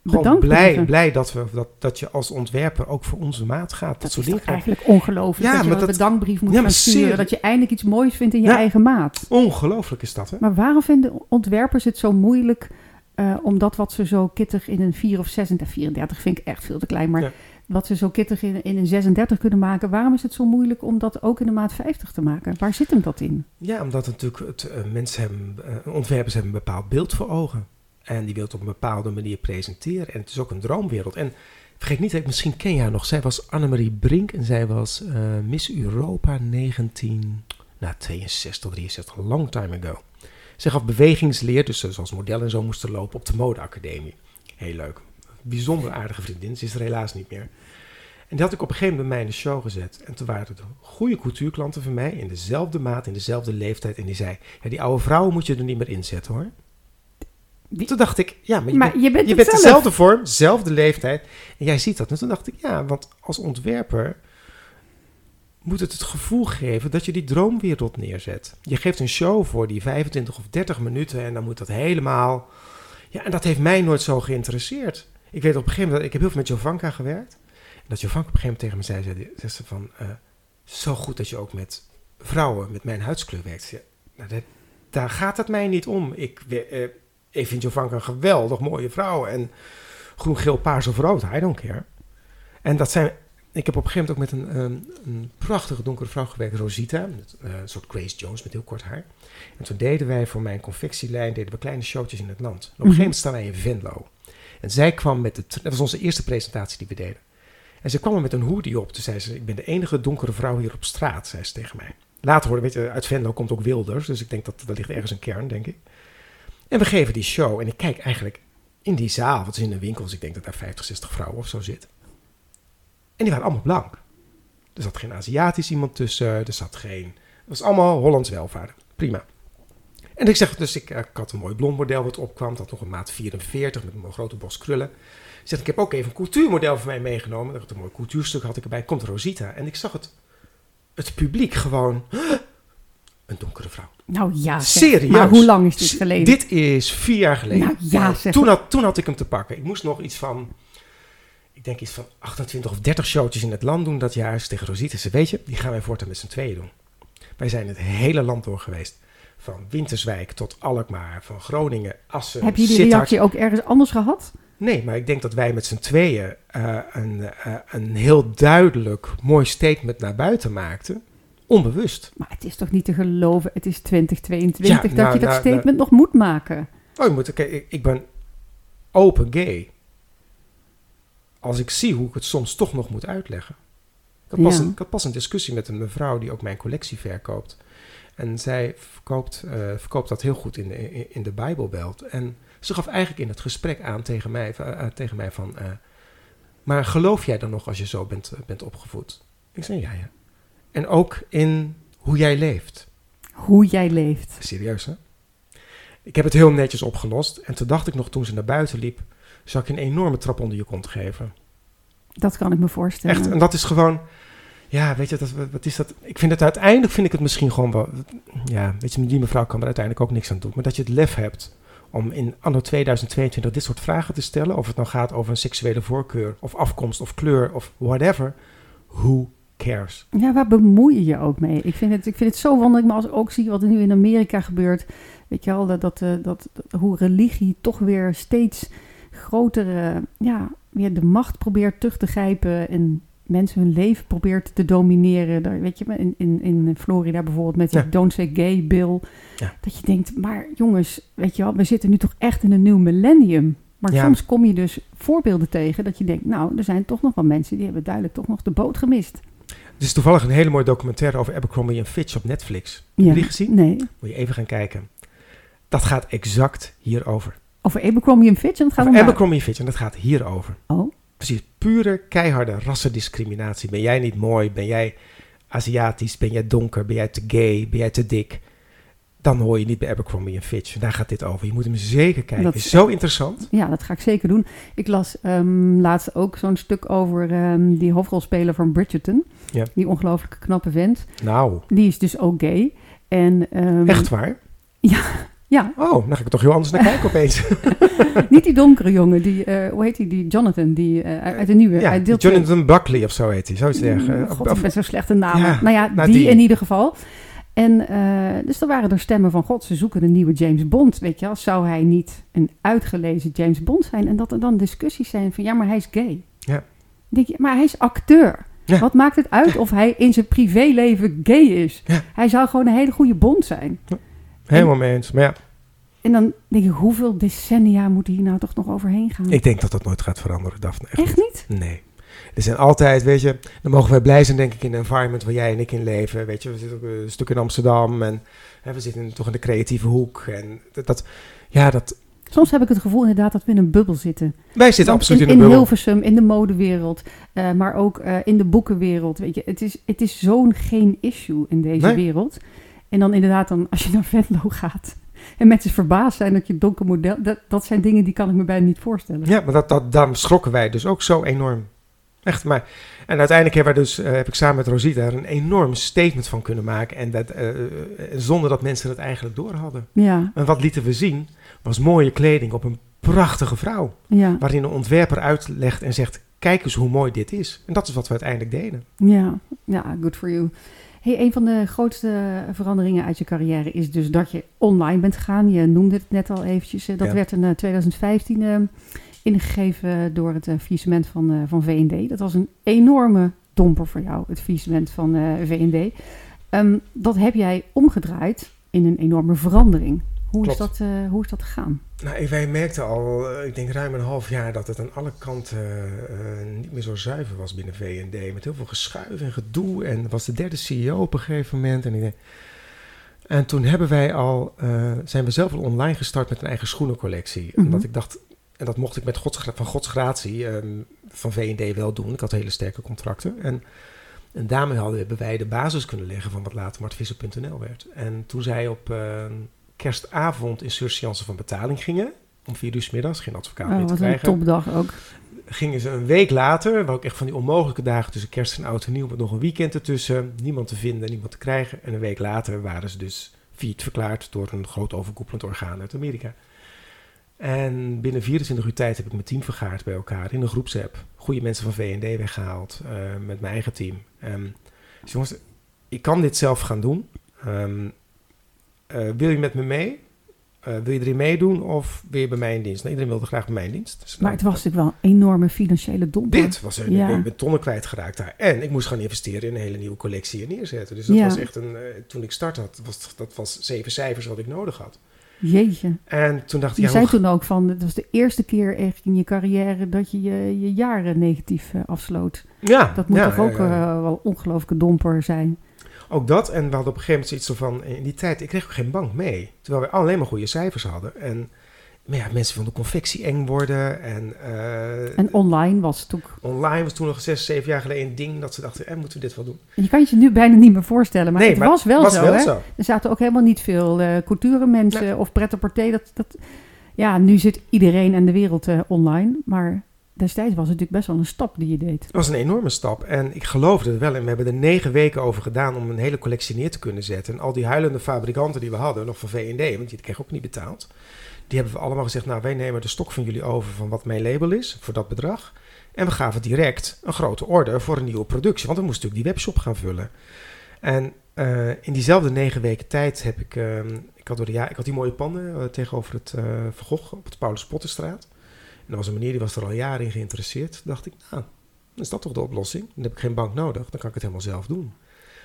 Speaker 2: Gewoon blij, blij dat, we, dat, dat je als ontwerper ook voor onze maat gaat. Dat,
Speaker 1: Dat
Speaker 2: soort dingen.
Speaker 1: eigenlijk ongelooflijk
Speaker 2: Ja,
Speaker 1: dat je
Speaker 2: maar
Speaker 1: een
Speaker 2: dat-
Speaker 1: bedankbrief moet
Speaker 2: Ja,
Speaker 1: gaan sturen. Dat je eindelijk iets moois vindt in je
Speaker 2: Ja.
Speaker 1: eigen maat.
Speaker 2: Ongelooflijk is dat, hè?
Speaker 1: Maar waarom vinden ontwerpers het zo moeilijk eh, om dat wat ze zo kittig in een 4 of 36, 34 vind ik echt veel te klein, maar
Speaker 2: Ja.
Speaker 1: Wat ze zo kittig in, een 36 kunnen maken, waarom is het zo moeilijk om dat ook in de maat 50 te maken? Waar zit hem dat in?
Speaker 2: Ja, omdat natuurlijk het, eh, mensen hebben, eh, ontwerpers hebben een bepaald beeld voor ogen. En die wil het op een bepaalde manier presenteren. En het is ook een droomwereld. En vergeet niet, misschien ken je haar nog. Zij was Annemarie Brink en zij was eh, Miss Europa 1962, 63, long time ago. Zij gaf bewegingsleer, dus zoals model en zo moesten lopen op de modeacademie. Heel leuk. Bijzonder aardige vriendin. Ze is er helaas niet meer. En die had ik op een gegeven moment bij mij in de show gezet. En toen waren het goede cultuurklanten van mij, in dezelfde maat, in dezelfde leeftijd. En die zei, ja, die oude vrouwen moet je er niet meer in zetten hoor.
Speaker 1: Die-
Speaker 2: Toen dacht ik, ja, maar je
Speaker 1: Maar
Speaker 2: bent,
Speaker 1: je bent,
Speaker 2: je dezelfde vorm, dezelfde leeftijd. En jij ziet dat. En toen dacht ik, ja, want als ontwerper moet het het gevoel geven dat je die droomwereld neerzet. Je geeft een show voor die 25 of 30 minuten en dan moet dat helemaal... Ja, en dat heeft mij nooit zo geïnteresseerd. Ik weet op een gegeven moment, ik heb heel veel met Jovanka gewerkt. En dat Jovanka op een gegeven moment tegen me zei, zei, zei ze van, eh, zo goed dat je ook met vrouwen met mijn huidskleur werkt. Zei, nou, dat, daar gaat het mij niet om. Ik, eh, ik vind Jovanka een geweldig mooie vrouw. En groen, geel, paars of rood, I don't care. En dat zijn... Ik heb op een gegeven moment ook met een, ehm, een prachtige donkere vrouw gewerkt, Rosita. eh, een soort Grace Jones met heel kort haar. En toen deden wij voor mijn confectielijn deden we kleine showtjes in het land. En op een gegeven moment staan wij in Venlo. En zij kwam met de... Dat was onze eerste presentatie die we deden. En ze kwam er met een hoodie op. Toen zei ze, ik ben de enige donkere vrouw hier op straat, zei ze tegen mij. Later hoorde, weet uit Venlo komt ook Wilders. Dus ik denk dat er ligt ergens een kern, denk ik. En we geven die show. En ik kijk eigenlijk in die zaal, wat is in de winkels, ik denk dat daar 50, 60 vrouwen of zo zitten. En die waren allemaal blank. Er zat geen Aziatisch iemand tussen, er zat geen... Het was allemaal Hollands welvaart. Prima. En ik zeg, dus ik, ik had een mooi blond model wat opkwam. Dat nog een maat 44 met een grote bos krullen. Ik zeg, ik heb ook even een cultuurmodel voor mij meegenomen. Dat een mooi cultuurstuk had ik erbij. Komt Rosita. En ik zag het, het publiek gewoon... Een donkere vrouw.
Speaker 1: Nou ja, zeg.
Speaker 2: Serieus.
Speaker 1: Maar hoe lang is dit geleden?
Speaker 2: Dit is vier jaar geleden.
Speaker 1: Nou ja, zeg.
Speaker 2: Toen had, toen had ik hem te pakken. Ik moest nog iets van... Ik denk iets van 28 of 30 showtjes in het land doen dat jaar. Dus tegen Rosita zei, weet je, die gaan wij voortaan met z'n tweeën doen. Wij zijn het hele land door geweest. Van Winterswijk tot Alkmaar, van Groningen, Assen,
Speaker 1: Heb je die
Speaker 2: Sittard.
Speaker 1: reactie ook ergens anders gehad?
Speaker 2: Nee, maar ik denk dat wij met z'n tweeën eh, een, eh, een heel duidelijk mooi statement naar buiten maakten. Onbewust.
Speaker 1: Maar het is toch niet te geloven, het is 2022,
Speaker 2: Ja,
Speaker 1: dat
Speaker 2: nou,
Speaker 1: je dat
Speaker 2: nou,
Speaker 1: statement nog moet maken.
Speaker 2: Oh, je moet, kijk, ik, ik ben open gay. Als ik zie hoe ik het soms toch nog moet uitleggen. Ik had, pas
Speaker 1: Ja.
Speaker 2: een, ik had pas een discussie met een mevrouw die ook mijn collectie verkoopt. En zij verkoopt, eh, verkoopt dat heel goed in de, in, de Bijbelbelt. En ze gaf eigenlijk in het gesprek aan tegen mij, eh, eh, tegen mij van... maar geloof jij dan nog als je zo bent, bent opgevoed? Ik zei ja, ja. En ook in hoe jij leeft.
Speaker 1: Hoe jij leeft.
Speaker 2: Serieus, hè? Ik heb het heel netjes opgelost. En toen dacht ik nog, toen ze naar buiten liep... zou ik een enorme trap onder je kont geven.
Speaker 1: Dat kan ik me voorstellen.
Speaker 2: Echt, en dat is gewoon... Ja, weet je, dat, wat- is dat? Ik vind het uiteindelijk, vind ik het misschien gewoon wel... Ja, weet je, die mevrouw kan er uiteindelijk ook niks aan doen. Maar dat je het lef hebt om in anno 2022 dit soort vragen te stellen... of het nou gaat over een seksuele voorkeur... of afkomst of kleur of whatever... Who cares?
Speaker 1: Ja, waar bemoei je je ook mee? Ik vind het, ik vind het zo wonderlijk, maar als ik ook zie wat er nu in Amerika gebeurt, weet je wel, dat, dat, eh, dat, dat- hoe religie toch weer steeds grotere, ja, weer de macht probeert terug te grijpen en mensen hun leven probeert te domineren. Daar, weet je, in, in, in Florida bijvoorbeeld met die
Speaker 2: Ja.
Speaker 1: Don't Say Gay bill.
Speaker 2: Ja.
Speaker 1: Dat je denkt, maar jongens, weet je wel, we zitten nu toch echt in een nieuw millennium. Maar
Speaker 2: Ja.
Speaker 1: soms kom je dus voorbeelden tegen dat je denkt, nou, er zijn toch nog wel mensen die hebben duidelijk toch nog de boot gemist.
Speaker 2: Er is toevallig een hele mooie documentaire over Abercrombie en Fitch op Netflix. Heb je die gezien?
Speaker 1: Nee.
Speaker 2: Moet je even gaan kijken. Dat gaat exact hierover.
Speaker 1: Over Abercrombie en Fitch en het gaat
Speaker 2: Over
Speaker 1: om
Speaker 2: Abercrombie en Fitch en dat gaat hierover.
Speaker 1: Oh,
Speaker 2: Precies, pure keiharde rassendiscriminatie. Ben jij niet mooi? Ben jij Aziatisch? Ben jij donker? Ben jij te gay? Ben jij te dik? Dan hoor je niet bij Abercrombie en Fitch. Daar gaat dit over. Je moet hem zeker kijken.
Speaker 1: Dat-
Speaker 2: is zo interessant.
Speaker 1: ja, dat ga ik zeker doen. Ik las ehm, laatst ook zo'n stuk over ehm, die hoofdrolspeler van Bridgerton.
Speaker 2: Ja.
Speaker 1: Die ongelooflijke knappe vent.
Speaker 2: Nou,
Speaker 1: Die is dus ook gay. En, ehm,
Speaker 2: echt waar?
Speaker 1: Ja,
Speaker 2: Oh, dan ga ik er toch heel anders naar kijken opeens.
Speaker 1: niet die donkere jongen. Die, eh, hoe heet die? Die Jonathan. Die, eh, uit de nieuwe.
Speaker 2: ja,
Speaker 1: uit deel twee.
Speaker 2: Jonathan Buckley of zo heet hij. Zoiets dergelijks.
Speaker 1: God,
Speaker 2: Of-
Speaker 1: ik ben zo'n slechte naam.
Speaker 2: Ja,
Speaker 1: nou ja,
Speaker 2: nou,
Speaker 1: die,
Speaker 2: die.
Speaker 1: in ieder geval. En eh, dus er waren er stemmen van, god, ze zoeken een nieuwe James Bond, weet je wel. Zou hij niet een uitgelezen James Bond zijn? En dat er dan discussies zijn van, ja, maar hij is gay.
Speaker 2: Ja.
Speaker 1: Denk je, maar hij is acteur.
Speaker 2: Ja.
Speaker 1: Wat maakt het uit of hij in zijn privéleven gay is?
Speaker 2: Ja.
Speaker 1: Hij zou gewoon een hele goede Bond zijn.
Speaker 2: Helemaal mee eens. Maar ja,
Speaker 1: En dan denk je, hoeveel decennia moet hier nou toch nog overheen gaan?
Speaker 2: ik denk dat dat nooit gaat veranderen, Daphne. Echt
Speaker 1: Echt niet?
Speaker 2: Nee. Er zijn altijd, weet je, dan mogen wij blij zijn, denk ik, in een environment waar jij en ik in leven. Weet je, we zitten ook een stuk in Amsterdam en hè, we zitten toch in de creatieve hoek. En dat, dat ja, dat,
Speaker 1: Soms heb ik het gevoel inderdaad dat we in een bubbel zitten.
Speaker 2: wij zitten
Speaker 1: Want
Speaker 2: absoluut in,
Speaker 1: in,
Speaker 2: een bubbel.
Speaker 1: Hilversum, in de modewereld, eh, maar ook eh, in de boekenwereld. Weet je, het is, het is zo'n geen issue in deze
Speaker 2: Nee.
Speaker 1: wereld. En dan inderdaad, dan, als je naar Venlo gaat en mensen verbaasd zijn dat je donker model... Dat, dat zijn dingen die kan ik me bijna niet voorstellen.
Speaker 2: Ja, maar dat, dat, daarom schrokken wij dus ook zo enorm. Echt, maar... En uiteindelijk hebben wij dus, eh, heb ik samen met Rosita er een enorm statement van kunnen maken. En dat, eh, eh, zonder dat mensen het eigenlijk door hadden.
Speaker 1: Ja,
Speaker 2: En wat lieten we zien? Was mooie kleding op een prachtige vrouw.
Speaker 1: ja,
Speaker 2: Waarin een ontwerper uitlegt en zegt, kijk eens hoe mooi dit is. En dat is wat we uiteindelijk deden.
Speaker 1: ja, ja, good for you. Hey, een van de grootste veranderingen uit je carrière is dus dat je online bent gegaan. Je noemde het net al eventjes. eh, Dat
Speaker 2: Ja.
Speaker 1: werd in eh, 2015 eh, ingegeven door het eh, faillissement van, eh, van V&D. Dat was een enorme domper voor jou, het faillissement van eh V&D. Ehm, dat heb jij omgedraaid in een enorme verandering. Hoe, is dat, eh, hoe is dat gegaan?
Speaker 2: Nou, wij merkten al, eh, ik denk ruim een half jaar, dat het aan alle kanten eh, niet meer zo zuiver was binnen V&D. Met heel veel geschuif en gedoe. En was de derde CEO op een gegeven moment. En, ik denk- en toen hebben wij al, zijn we zelf al online gestart met een eigen schoenencollectie.
Speaker 1: Mhm.
Speaker 2: Omdat ik dacht, en dat mocht ik met gods, van Gods gratie ehm, van V&D wel doen. Ik had hele sterke contracten. En, en daarmee hadden, hebben wij de basis kunnen leggen van wat later martvisser.nl werd. En toen zij op... eh, kerstavond in surseance van betaling gingen. Om vier uur 's middags, geen advocaat
Speaker 1: Oh,
Speaker 2: meer te
Speaker 1: wat een
Speaker 2: krijgen.
Speaker 1: topdag ook.
Speaker 2: Gingen ze een week later, waar ook echt van die onmogelijke dagen tussen kerst en oud en nieuw, met nog een weekend ertussen. Niemand te vinden, niemand te krijgen. En een week later waren ze dus failliet verklaard door een groot overkoepelend orgaan uit Amerika. En binnen 24 uur tijd heb ik mijn team vergaard bij elkaar in een groepsapp. Goede mensen van V&D weggehaald eh, met mijn eigen team. Ehm, dus jongens, ik kan dit zelf gaan doen. Ehm, eh, wil je met me mee? Eh, wil je erin meedoen of wil je bij mij in dienst? Nou, iedereen wilde graag bij mij in dienst. Dus
Speaker 1: Maar het was natuurlijk wel een enorme financiële domper.
Speaker 2: dit was er.
Speaker 1: Ja.
Speaker 2: Ik ben tonnen kwijtgeraakt daar. En ik moest gaan investeren in een hele nieuwe collectie en neerzetten. Dus dat
Speaker 1: Ja.
Speaker 2: was echt een... eh, toen ik start had, was, dat was zeven cijfers wat ik nodig had.
Speaker 1: Jeetje.
Speaker 2: En toen dacht ik...
Speaker 1: Je
Speaker 2: ja,
Speaker 1: zei toen ook van, het was de eerste keer echt in je carrière dat je je, je jaren negatief afsloot.
Speaker 2: ja,
Speaker 1: Dat moet toch ook wel ongelooflijke domper zijn.
Speaker 2: Ook dat. En we hadden op een gegeven moment zoiets van... In die tijd, ik kreeg ook geen bank mee. Terwijl we alleen maar goede cijfers hadden. En maar ja, mensen vonden confectie eng worden. En, eh,
Speaker 1: En online was het ook...
Speaker 2: online was toen nog zes, zeven jaar geleden een ding... dat ze dachten, eh, moeten we dit wel doen?
Speaker 1: Je kan het je nu bijna niet meer voorstellen, maar
Speaker 2: nee,
Speaker 1: het was wel
Speaker 2: was
Speaker 1: zo.
Speaker 2: wel
Speaker 1: hè?
Speaker 2: zo.
Speaker 1: Er zaten ook helemaal niet veel eh couture mensen of pret à Dat, dat, ja, nu zit iedereen en de wereld eh, online. Maar destijds was het natuurlijk best wel een stap die je deed.
Speaker 2: Het was een enorme stap en ik geloofde het wel. En we hebben er negen weken over gedaan om een hele collectie neer te kunnen zetten. En al die huilende fabrikanten die we hadden, nog van V&D, want die kreeg ook niet betaald. Die hebben we allemaal gezegd, nou wij nemen de stok van jullie over van wat mijn label is, voor dat bedrag. En we gaven direct een grote order voor een nieuwe productie, want we moesten natuurlijk die webshop gaan vullen. En eh, in diezelfde negen weken tijd heb ik, ehm, ik, had door de ja, ik had die mooie panden eh, tegenover het eh Van op de Paulus Potterstraat. En er was een meneer die was er al jaren in geïnteresseerd. Dacht ik, nou, is dat toch de oplossing? Dan heb ik geen bank nodig, dan kan ik het helemaal zelf doen.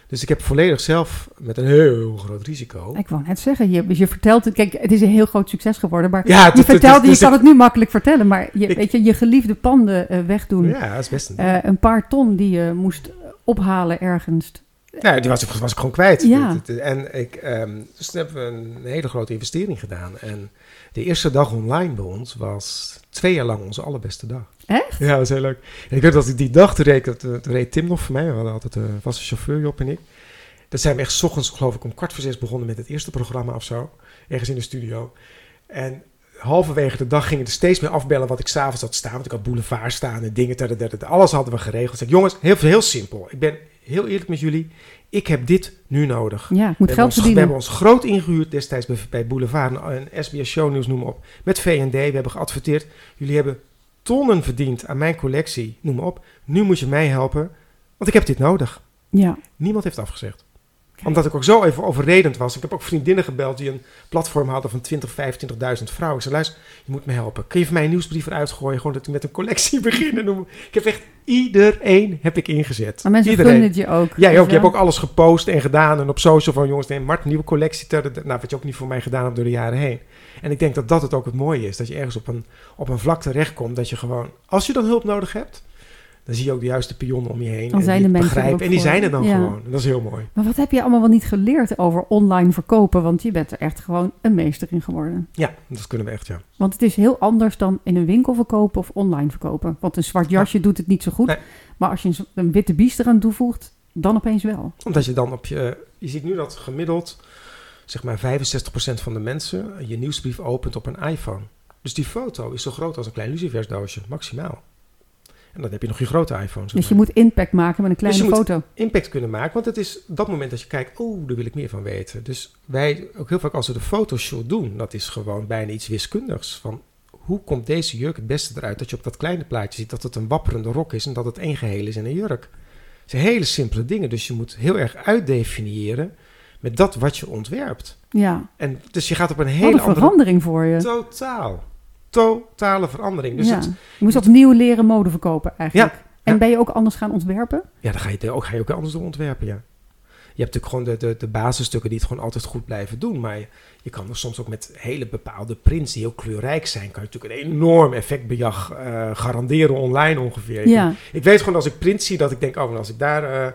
Speaker 2: Dus ik heb volledig zelf, met een heel groot risico...
Speaker 1: Ik wou net zeggen, je, je vertelt het. Kijk, het is een heel groot succes geworden. Maar
Speaker 2: Ja,
Speaker 1: je vertelt,
Speaker 2: dus
Speaker 1: je kan het nu makkelijk vertellen. Maar je, weet je, je geliefde panden eh, wegdoen.
Speaker 2: Ja, dat is best een.
Speaker 1: Eh, een paar ton die je moest ophalen ergens.
Speaker 2: Nou, die was, ik- was ik gewoon kwijt.
Speaker 1: Ja.
Speaker 2: En ik, ehm, dus toen hebben we een hele grote investering gedaan. En de eerste dag online bij ons was twee jaar lang onze allerbeste dag.
Speaker 1: Echt?
Speaker 2: Ja, dat was heel leuk. En ik weet dat ik die dag, toen reed, ik- toen reed Tim nog voor mij. We hadden altijd een vaste chauffeur, Job en ik. Dat zijn we echt ochtends, geloof ik, om kwart voor zes begonnen met het eerste programma of zo. Ergens in de studio. En halverwege de dag gingen er steeds meer afbellen wat ik s'avonds had staan. Want ik had boulevard staan en dingen. Alles hadden we geregeld. Ik zei, jongens, heel, heel simpel. Ik ben heel eerlijk met jullie. Ik heb dit nu nodig.
Speaker 1: Ja, ik moet
Speaker 2: We hebben,
Speaker 1: geld
Speaker 2: ons, we hebben ons groot ingehuurd destijds bij, bij Boulevard en SBS Show News, noem maar op. Met V&D, we hebben geadverteerd. Jullie hebben tonnen verdiend aan mijn collectie, noem maar op. Nu moet je mij helpen, want ik heb dit nodig.
Speaker 1: Ja.
Speaker 2: Niemand heeft afgezegd. Omdat ik ook zo even overredend was. Ik heb ook vriendinnen gebeld die een platform hadden van 20, 25.000 vrouwen. Ik zei, luister, je moet me helpen. Kun je voor mij een nieuwsbrief eruit gooien? Gewoon dat ik met een collectie begin. Ik heb echt iedereen heb ik ingezet.
Speaker 1: Maar mensen
Speaker 2: iedereen.
Speaker 1: het je ook.
Speaker 2: Jij ook. Je hebt ook alles gepost en gedaan. En op social van jongens, neem Mart, nieuwe collectie. tada. Nou, wat je ook niet voor mij gedaan hebt door de jaren heen. En ik denk dat dat het ook het mooie is. Dat je ergens op een, op een vlak terechtkomt. Dat je gewoon, als je dan hulp nodig hebt, dan zie je ook de juiste pionnen om je heen.
Speaker 1: Dan
Speaker 2: en
Speaker 1: zijn
Speaker 2: die
Speaker 1: de mensen
Speaker 2: begrijpen. En die
Speaker 1: voor.
Speaker 2: zijn er dan
Speaker 1: Ja.
Speaker 2: gewoon. Dat is heel mooi.
Speaker 1: Maar wat heb je allemaal wel niet geleerd over online verkopen? Want je bent er echt gewoon een meester in geworden.
Speaker 2: Ja, dat kunnen we echt, ja.
Speaker 1: Want het is heel anders dan in een winkel verkopen of online verkopen. Want een zwart jasje doet het niet zo goed.
Speaker 2: Nee.
Speaker 1: Maar als je een, witte biest eraan toevoegt, dan opeens wel.
Speaker 2: Omdat je dan op je... Je ziet nu dat gemiddeld, zeg maar 65% van de mensen je nieuwsbrief opent op een iPhone. Dus die foto is zo groot als een klein lucifersdoosje, maximaal. En dan heb je nog je grote iPhone. zeg
Speaker 1: Dus je moet impact maken met een kleine
Speaker 2: Dus je moet-
Speaker 1: foto.
Speaker 2: impact kunnen maken. Want het is dat moment dat je kijkt, oh, daar wil ik meer van weten. Dus wij, ook heel vaak als we de fotoshoot doen, dat is gewoon bijna iets wiskundigs. Van hoe komt deze jurk het beste eruit? Dat je op dat kleine plaatje ziet dat het een wapperende rok is en dat het één geheel is in een jurk. Het zijn hele simpele dingen, dus je moet heel erg uitdefiniëren met dat wat je ontwerpt.
Speaker 1: Ja,
Speaker 2: En dus je gaat op een
Speaker 1: wat
Speaker 2: hele
Speaker 1: een
Speaker 2: andere...
Speaker 1: verandering voor je.
Speaker 2: Totaal. Totale verandering. Dus
Speaker 1: ja.
Speaker 2: het,
Speaker 1: je moest opnieuw leren mode verkopen eigenlijk. En
Speaker 2: ja.
Speaker 1: ben je ook anders gaan ontwerpen?
Speaker 2: Ja, dan ga je, ook, ga je ook anders door ontwerpen, ja. Je hebt natuurlijk gewoon de, de, de basisstukken die het gewoon altijd goed blijven doen. Maar je, je kan er soms ook met hele bepaalde prints die heel kleurrijk zijn... kan je natuurlijk een enorm effectbejag eh, garanderen online ongeveer.
Speaker 1: Ja,
Speaker 2: Ik weet gewoon als ik prints zie dat ik denk... oh, als ik daar eh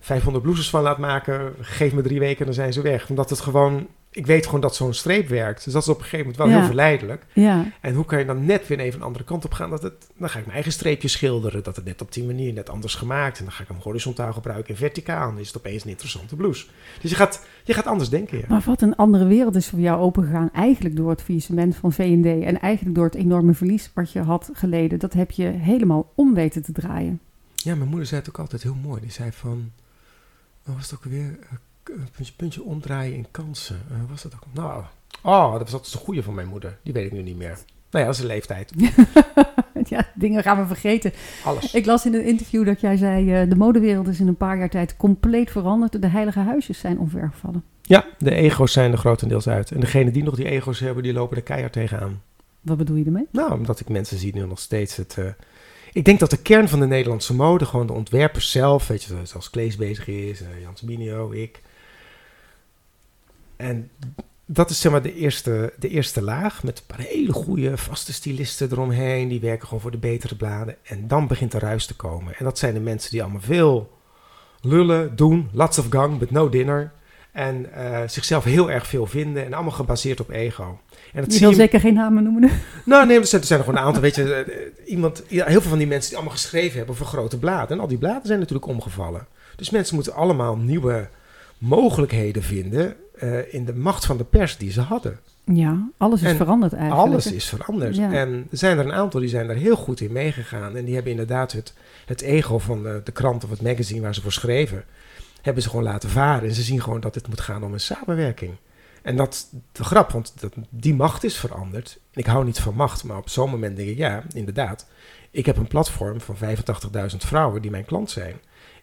Speaker 2: 500 blouses van laat maken... geef me drie weken, dan zijn ze weg. Omdat het gewoon... ik weet gewoon dat zo'n streep werkt. Dus dat is op een gegeven moment wel
Speaker 1: Ja.
Speaker 2: heel verleidelijk.
Speaker 1: Ja,
Speaker 2: En hoe kan je dan net weer even een andere kant op gaan? Dat het, dan ga ik mijn eigen streepje schilderen. Dat het net op die manier net anders gemaakt. En dan ga ik hem horizontaal gebruiken en verticaal. En dan is het opeens een interessante blouse. Dus je gaat, je gaat anders denken. Ja.
Speaker 1: maar wat een andere wereld is voor jou opengegaan. Eigenlijk door het faillissement van V&D en eigenlijk door het enorme verlies wat je had geleden. Dat heb je helemaal om weten te draaien.
Speaker 2: ja, mijn moeder zei het ook altijd heel mooi. Die zei van, wat was het ook weer? Puntje, puntje omdraaien in kansen. Wat was dat ook? Nou, oh, dat was altijd een goede van mijn moeder. Die weet ik nu niet meer. Nou ja, dat is de leeftijd.
Speaker 1: ja, dingen gaan we vergeten.
Speaker 2: Alles.
Speaker 1: Ik las in een interview dat jij zei... eh, de modewereld is in een paar jaar tijd compleet veranderd. De heilige huisjes zijn omvergevallen.
Speaker 2: Ja, de ego's zijn er grotendeels uit. En degenen die nog die ego's hebben, die lopen er keihard tegenaan.
Speaker 1: Wat bedoel je ermee?
Speaker 2: Nou, omdat ik mensen zie nu nog steeds het... eh, ik denk dat de kern van de Nederlandse mode, gewoon de ontwerpers zelf, weet je, zoals Klees bezig is, eh, Jans Minio, ik. En dat is zeg maar de eerste, de eerste laag, met een paar hele goede vaste stylisten eromheen, die werken gewoon voor de betere bladen. En dan begint de ruis te komen. En dat zijn de mensen die allemaal veel lullen, doen, lots of gang, but no dinner. En eh, zichzelf heel erg veel vinden en allemaal gebaseerd op ego. En dat
Speaker 1: Je wil
Speaker 2: je
Speaker 1: zeker geen namen noemen.
Speaker 2: nou, nee, er zijn, er er gewoon een aantal. Weet je, eh, iemand, ja, heel veel van die mensen die allemaal geschreven hebben voor grote bladen. En al die bladen zijn natuurlijk omgevallen. Dus mensen moeten allemaal nieuwe mogelijkheden vinden eh, in de macht van de pers die ze hadden.
Speaker 1: Ja, alles is
Speaker 2: En
Speaker 1: veranderd eigenlijk.
Speaker 2: Alles is veranderd.
Speaker 1: Ja.
Speaker 2: En er zijn er een aantal die zijn daar heel goed in meegegaan. En die hebben inderdaad het, het ego van de, de krant of het magazine waar ze voor schreven, hebben ze gewoon laten varen. En ze zien gewoon dat het moet gaan om een samenwerking. En dat is de grap, want dat, die macht is veranderd. En ik hou niet van macht, maar op zo'n moment denk ik, ja, inderdaad. Ik heb een platform van 85.000 vrouwen die mijn klant zijn.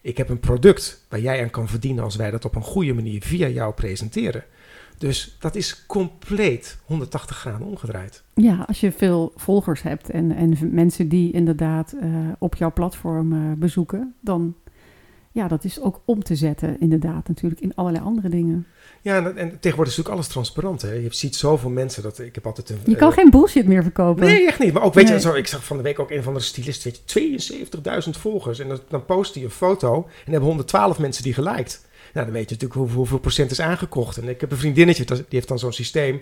Speaker 2: Ik heb een product waar jij aan kan verdienen als wij dat op een goede manier via jou presenteren. Dus dat is compleet 180 graden omgedraaid.
Speaker 1: Ja, als je veel volgers hebt en, en mensen die inderdaad eh, op jouw platform eh, bezoeken, dan ja, dat is ook om te zetten inderdaad natuurlijk in allerlei andere dingen.
Speaker 2: Ja, en, en tegenwoordig is natuurlijk alles transparant. Hè? Je ziet zoveel mensen dat ik heb altijd een.
Speaker 1: Je kan
Speaker 2: eh,
Speaker 1: geen bullshit meer verkopen.
Speaker 2: Nee, echt niet. Maar ook, weet
Speaker 1: Nee.
Speaker 2: je, zo, ik zag van de week ook een van de stylist, weet je, 72.000 volgers. En dan, dan post hij een foto en hebben 112 mensen die geliked. Nou, dan weet je natuurlijk hoeveel, hoeveel procent is aangekocht. En ik heb een vriendinnetje, die heeft dan zo'n systeem.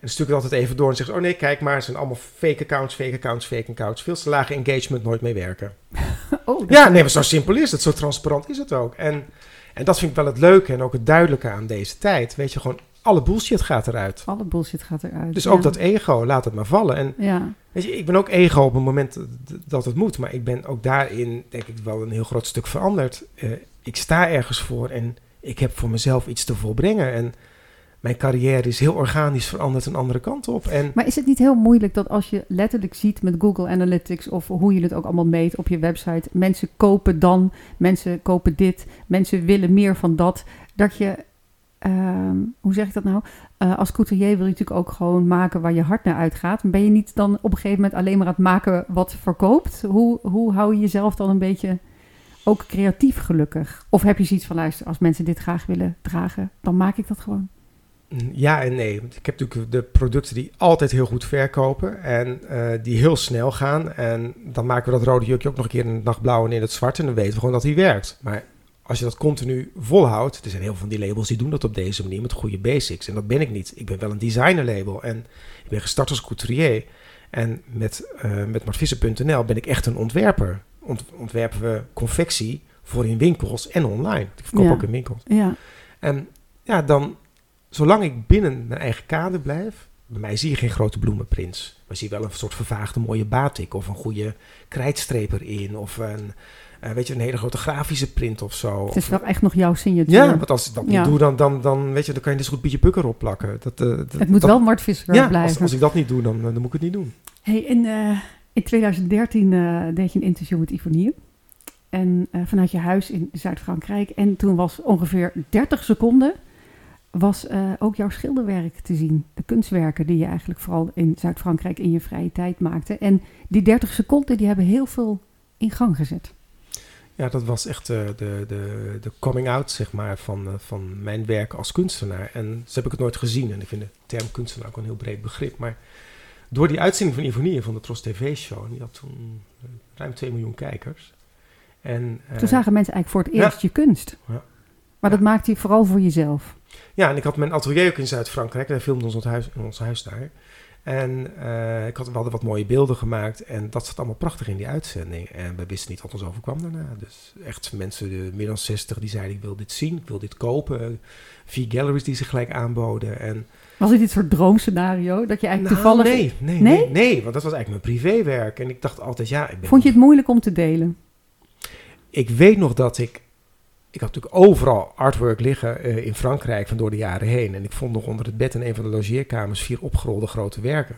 Speaker 2: En stuurt het altijd even door en zegt, oh nee, kijk maar, het zijn allemaal fake accounts, fake accounts, fake accounts. Veel te lage engagement, nooit mee werken.
Speaker 1: Oh,
Speaker 2: Ja, nee, maar zo simpel is het. Zo transparant is het ook. En, en dat vind ik wel het leuke en ook het duidelijke aan deze tijd. Weet je, gewoon alle bullshit gaat eruit.
Speaker 1: Alle bullshit gaat eruit.
Speaker 2: Dus
Speaker 1: ja.
Speaker 2: ook dat ego, laat het maar vallen. En
Speaker 1: Ja,
Speaker 2: weet je, ik ben ook ego op het moment dat- dat het moet. Maar ik ben ook daarin, denk ik, wel een heel groot stuk veranderd. Eh, ik sta ergens voor en ik heb voor mezelf iets te volbrengen. En mijn carrière is heel organisch veranderd een andere kant op. En
Speaker 1: maar is het niet heel moeilijk dat als je letterlijk ziet met Google Analytics of hoe je het ook allemaal meet op je website, mensen kopen dan, mensen kopen dit, mensen willen meer van dat, dat je, ehm, hoe zeg ik dat nou? Eh, als couturier wil je natuurlijk ook gewoon maken waar je hart naar uitgaat. Ben je niet dan op een gegeven moment alleen maar aan het maken wat verkoopt? Hoe, hoe hou je jezelf dan een beetje ook creatief gelukkig? Of heb je zoiets van, luister, als mensen dit graag willen dragen, dan maak ik dat gewoon.
Speaker 2: Ja en nee. Ik heb natuurlijk de producten die altijd heel goed verkopen en eh, die heel snel gaan. En dan maken we dat rode jurkje ook nog een keer in het nachtblauw en in het zwart. En dan weten we gewoon dat die werkt. Maar als je dat continu volhoudt, er zijn heel veel van die labels die doen dat op deze manier met goede basics. En dat ben ik niet. Ik ben wel een designer label en ik ben gestart als couturier. En met, eh met martvissen.nl ben ik echt een ontwerper. Ont- ontwerpen we confectie voor in winkels en online. Ik verkoop
Speaker 1: Ja.
Speaker 2: ook in winkels.
Speaker 1: Ja,
Speaker 2: En ja, dan, zolang ik binnen mijn eigen kader blijf, bij mij zie je geen grote bloemenprints. Maar zie je wel een soort vervaagde mooie batik of een goede krijtstreep erin of een, eh, weet je, een hele grote grafische print of zo.
Speaker 1: het is wel echt nog jouw signatuur.
Speaker 2: ja, want als ik dat niet doe, dan, dan, dan, weet je, dan kan je dus goed Pietje Pukker opplakken. Dat, eh, dat,
Speaker 1: Het moet
Speaker 2: dat-
Speaker 1: wel Mart Visser
Speaker 2: ja,
Speaker 1: blijven.
Speaker 2: als, als ik dat niet doe, dan, dan moet ik het niet doen.
Speaker 1: Hey, in, eh, in 2013 eh, deed je een interview met Ivonier. En eh, vanuit je huis in Zuid-Frankrijk. En toen was ongeveer 30 seconden was eh, ook jouw schilderwerk te zien. De kunstwerken die je eigenlijk vooral in Zuid-Frankrijk in je vrije tijd maakte. En die 30 seconden die hebben heel veel in gang gezet.
Speaker 2: Ja, dat was echt eh, de, de, de coming out, zeg maar, van, eh, van mijn werk als kunstenaar. En zo heb ik het nooit gezien. En ik vind de term kunstenaar ook een heel breed begrip. Maar door die uitzending van Ivonie van de Tros TV-show, die had toen ruim 2 miljoen kijkers. En,
Speaker 1: Toen zagen mensen eigenlijk voor het
Speaker 2: ja.
Speaker 1: eerst je kunst.
Speaker 2: Ja.
Speaker 1: Maar dat maakte je vooral voor jezelf.
Speaker 2: Ja, en ik had mijn atelier ook in Zuid-Frankrijk. Wij filmden ons, huis, in ons huis daar. En uh, ik had, we hadden wat mooie beelden gemaakt. En dat zat allemaal prachtig in die uitzending. En we wisten niet wat ons overkwam daarna. Dus echt mensen, de, meer dan 60, die zeiden: Ik wil dit zien, ik wil dit kopen. Vier galleries die zich gelijk aanboden. En,
Speaker 1: was dit een soort droomscenario? Dat je eigenlijk nou, toevallig.
Speaker 2: Nee, nee, nee, nee, nee, want dat was eigenlijk mijn privéwerk. En ik dacht altijd: Ja. Ik ben
Speaker 1: Vond je het moeilijk om te delen?
Speaker 2: Ik weet nog dat ik ik had natuurlijk overal artwork liggen uh, in Frankrijk van door de jaren heen. En ik vond nog onder het bed in een van de logeerkamers vier opgerolde grote werken.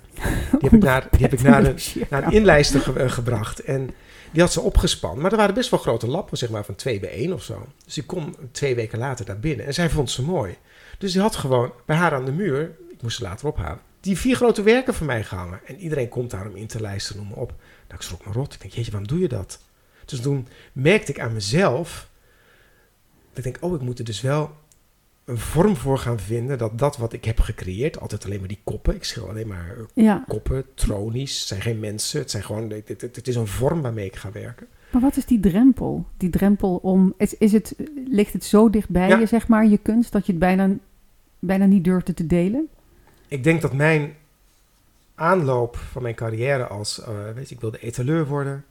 Speaker 2: Die heb ik naar, die heb ik naar, een, naar een inlijster ge, uh, gebracht. En die had ze opgespannen. Maar er waren best wel grote lappen, zeg maar van 2 bij 1 of zo. Dus ik kom twee weken later daar binnen. En zij vond ze mooi. Dus die had gewoon bij haar aan de muur, ik moest ze later ophalen, die vier grote werken van mij gehangen. En iedereen komt daar om in te lijsten, noem maar op. Nou, ik schrok me rot. Ik denk, jeetje, waarom doe je dat? Dus toen merkte ik aan mezelf ik denk, oh, ik moet er dus wel een vorm voor gaan vinden dat dat wat ik heb gecreëerd, altijd alleen maar die koppen, ik schil alleen maar ja. koppen, tronies, het zijn geen mensen, het zijn gewoon, het, het, is een vorm waarmee ik ga werken.
Speaker 1: Maar wat is die drempel? Die drempel om, is, is het, ligt het zo dichtbij je, zeg maar, je kunst, dat je het bijna, bijna niet durfde te delen?
Speaker 2: Ik denk dat mijn aanloop van mijn carrière als, uh, weet je, ik wilde etaleur worden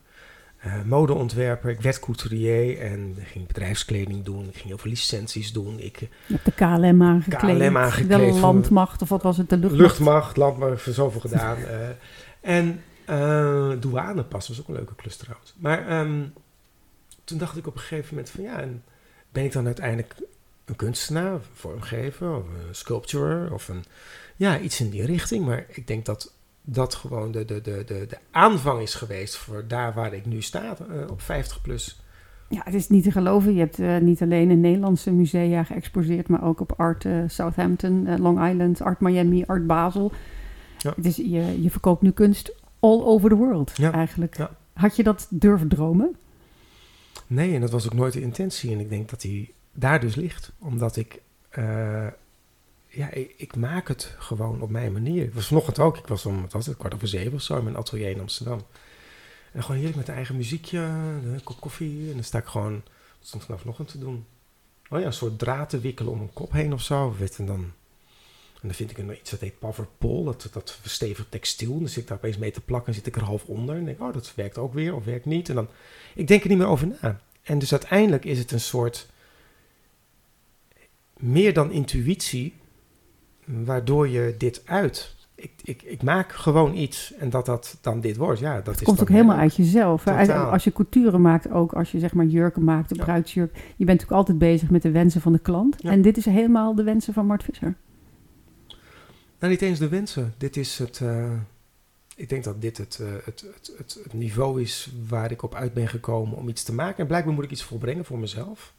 Speaker 2: uh, modeontwerper. Ik werd couturier en ging bedrijfskleding doen. Ik ging heel veel licenties doen. Ik,
Speaker 1: je hebt de KLM aangekleed. KLM aangekleed. De landmacht, of wat was het? De luchtmacht?
Speaker 2: Luchtmacht, landmacht, voor zoveel gedaan. uh, en uh, douane pas, was ook een leuke klus trouwens. Maar um, toen dacht ik op een gegeven moment van ja, en ben ik dan uiteindelijk een kunstenaar, een vormgever, of een sculptor, of een, ja, iets in die richting. Maar ik denk dat dat gewoon de, de, de, de, de aanvang is geweest voor daar waar ik nu sta, uh, op 50 plus.
Speaker 1: Ja, het is niet te geloven. Je hebt uh, niet alleen in Nederlandse musea geëxposeerd, maar ook op Art uh, Southampton, Long Island, Art Miami, Art Basel. Ja. Het is, je, je verkoopt nu kunst all over the world ja. eigenlijk. Ja. Had je dat durven dromen?
Speaker 2: Nee, en dat was ook nooit de intentie. En ik denk dat die daar dus ligt. Omdat ik ja, ik, ik, maak het gewoon op mijn manier. Ik was vanochtend ook, ik was om, wat was het, kwart over zeven of zo in mijn atelier in Amsterdam. En gewoon heerlijk met eigen muziekje, een kop koffie. En dan sta ik gewoon, wat stond vanaf vanochtend te doen? Oh ja, een soort draad te wikkelen om een kop heen of zo. Weet, en dan, en dan vind ik iets dat heet Powerpole, dat, dat stevig textiel. En dan zit ik daar opeens mee te plakken en zit ik er half onder. En denk oh, dat werkt ook weer of werkt niet. En dan, ik denk er niet meer over na. En dus uiteindelijk is het een soort, meer dan intuïtie, waardoor je dit uit. Ik, ik, ik maak gewoon iets en dat dat dan dit wordt. Ja, dat het
Speaker 1: is komt ook helemaal uit jezelf. Als je couture maakt, ook als je zeg maar jurken maakt, een ja. bruidsjurk. Je bent natuurlijk altijd bezig met de wensen van de klant. En dit is helemaal de wensen van Mart Visser.
Speaker 2: Nou, niet eens de wensen. Dit is het. Uh, ik denk dat dit het, uh, het, het, het, het, niveau is waar ik op uit ben gekomen om iets te maken. En blijkbaar moet ik iets volbrengen voor mezelf.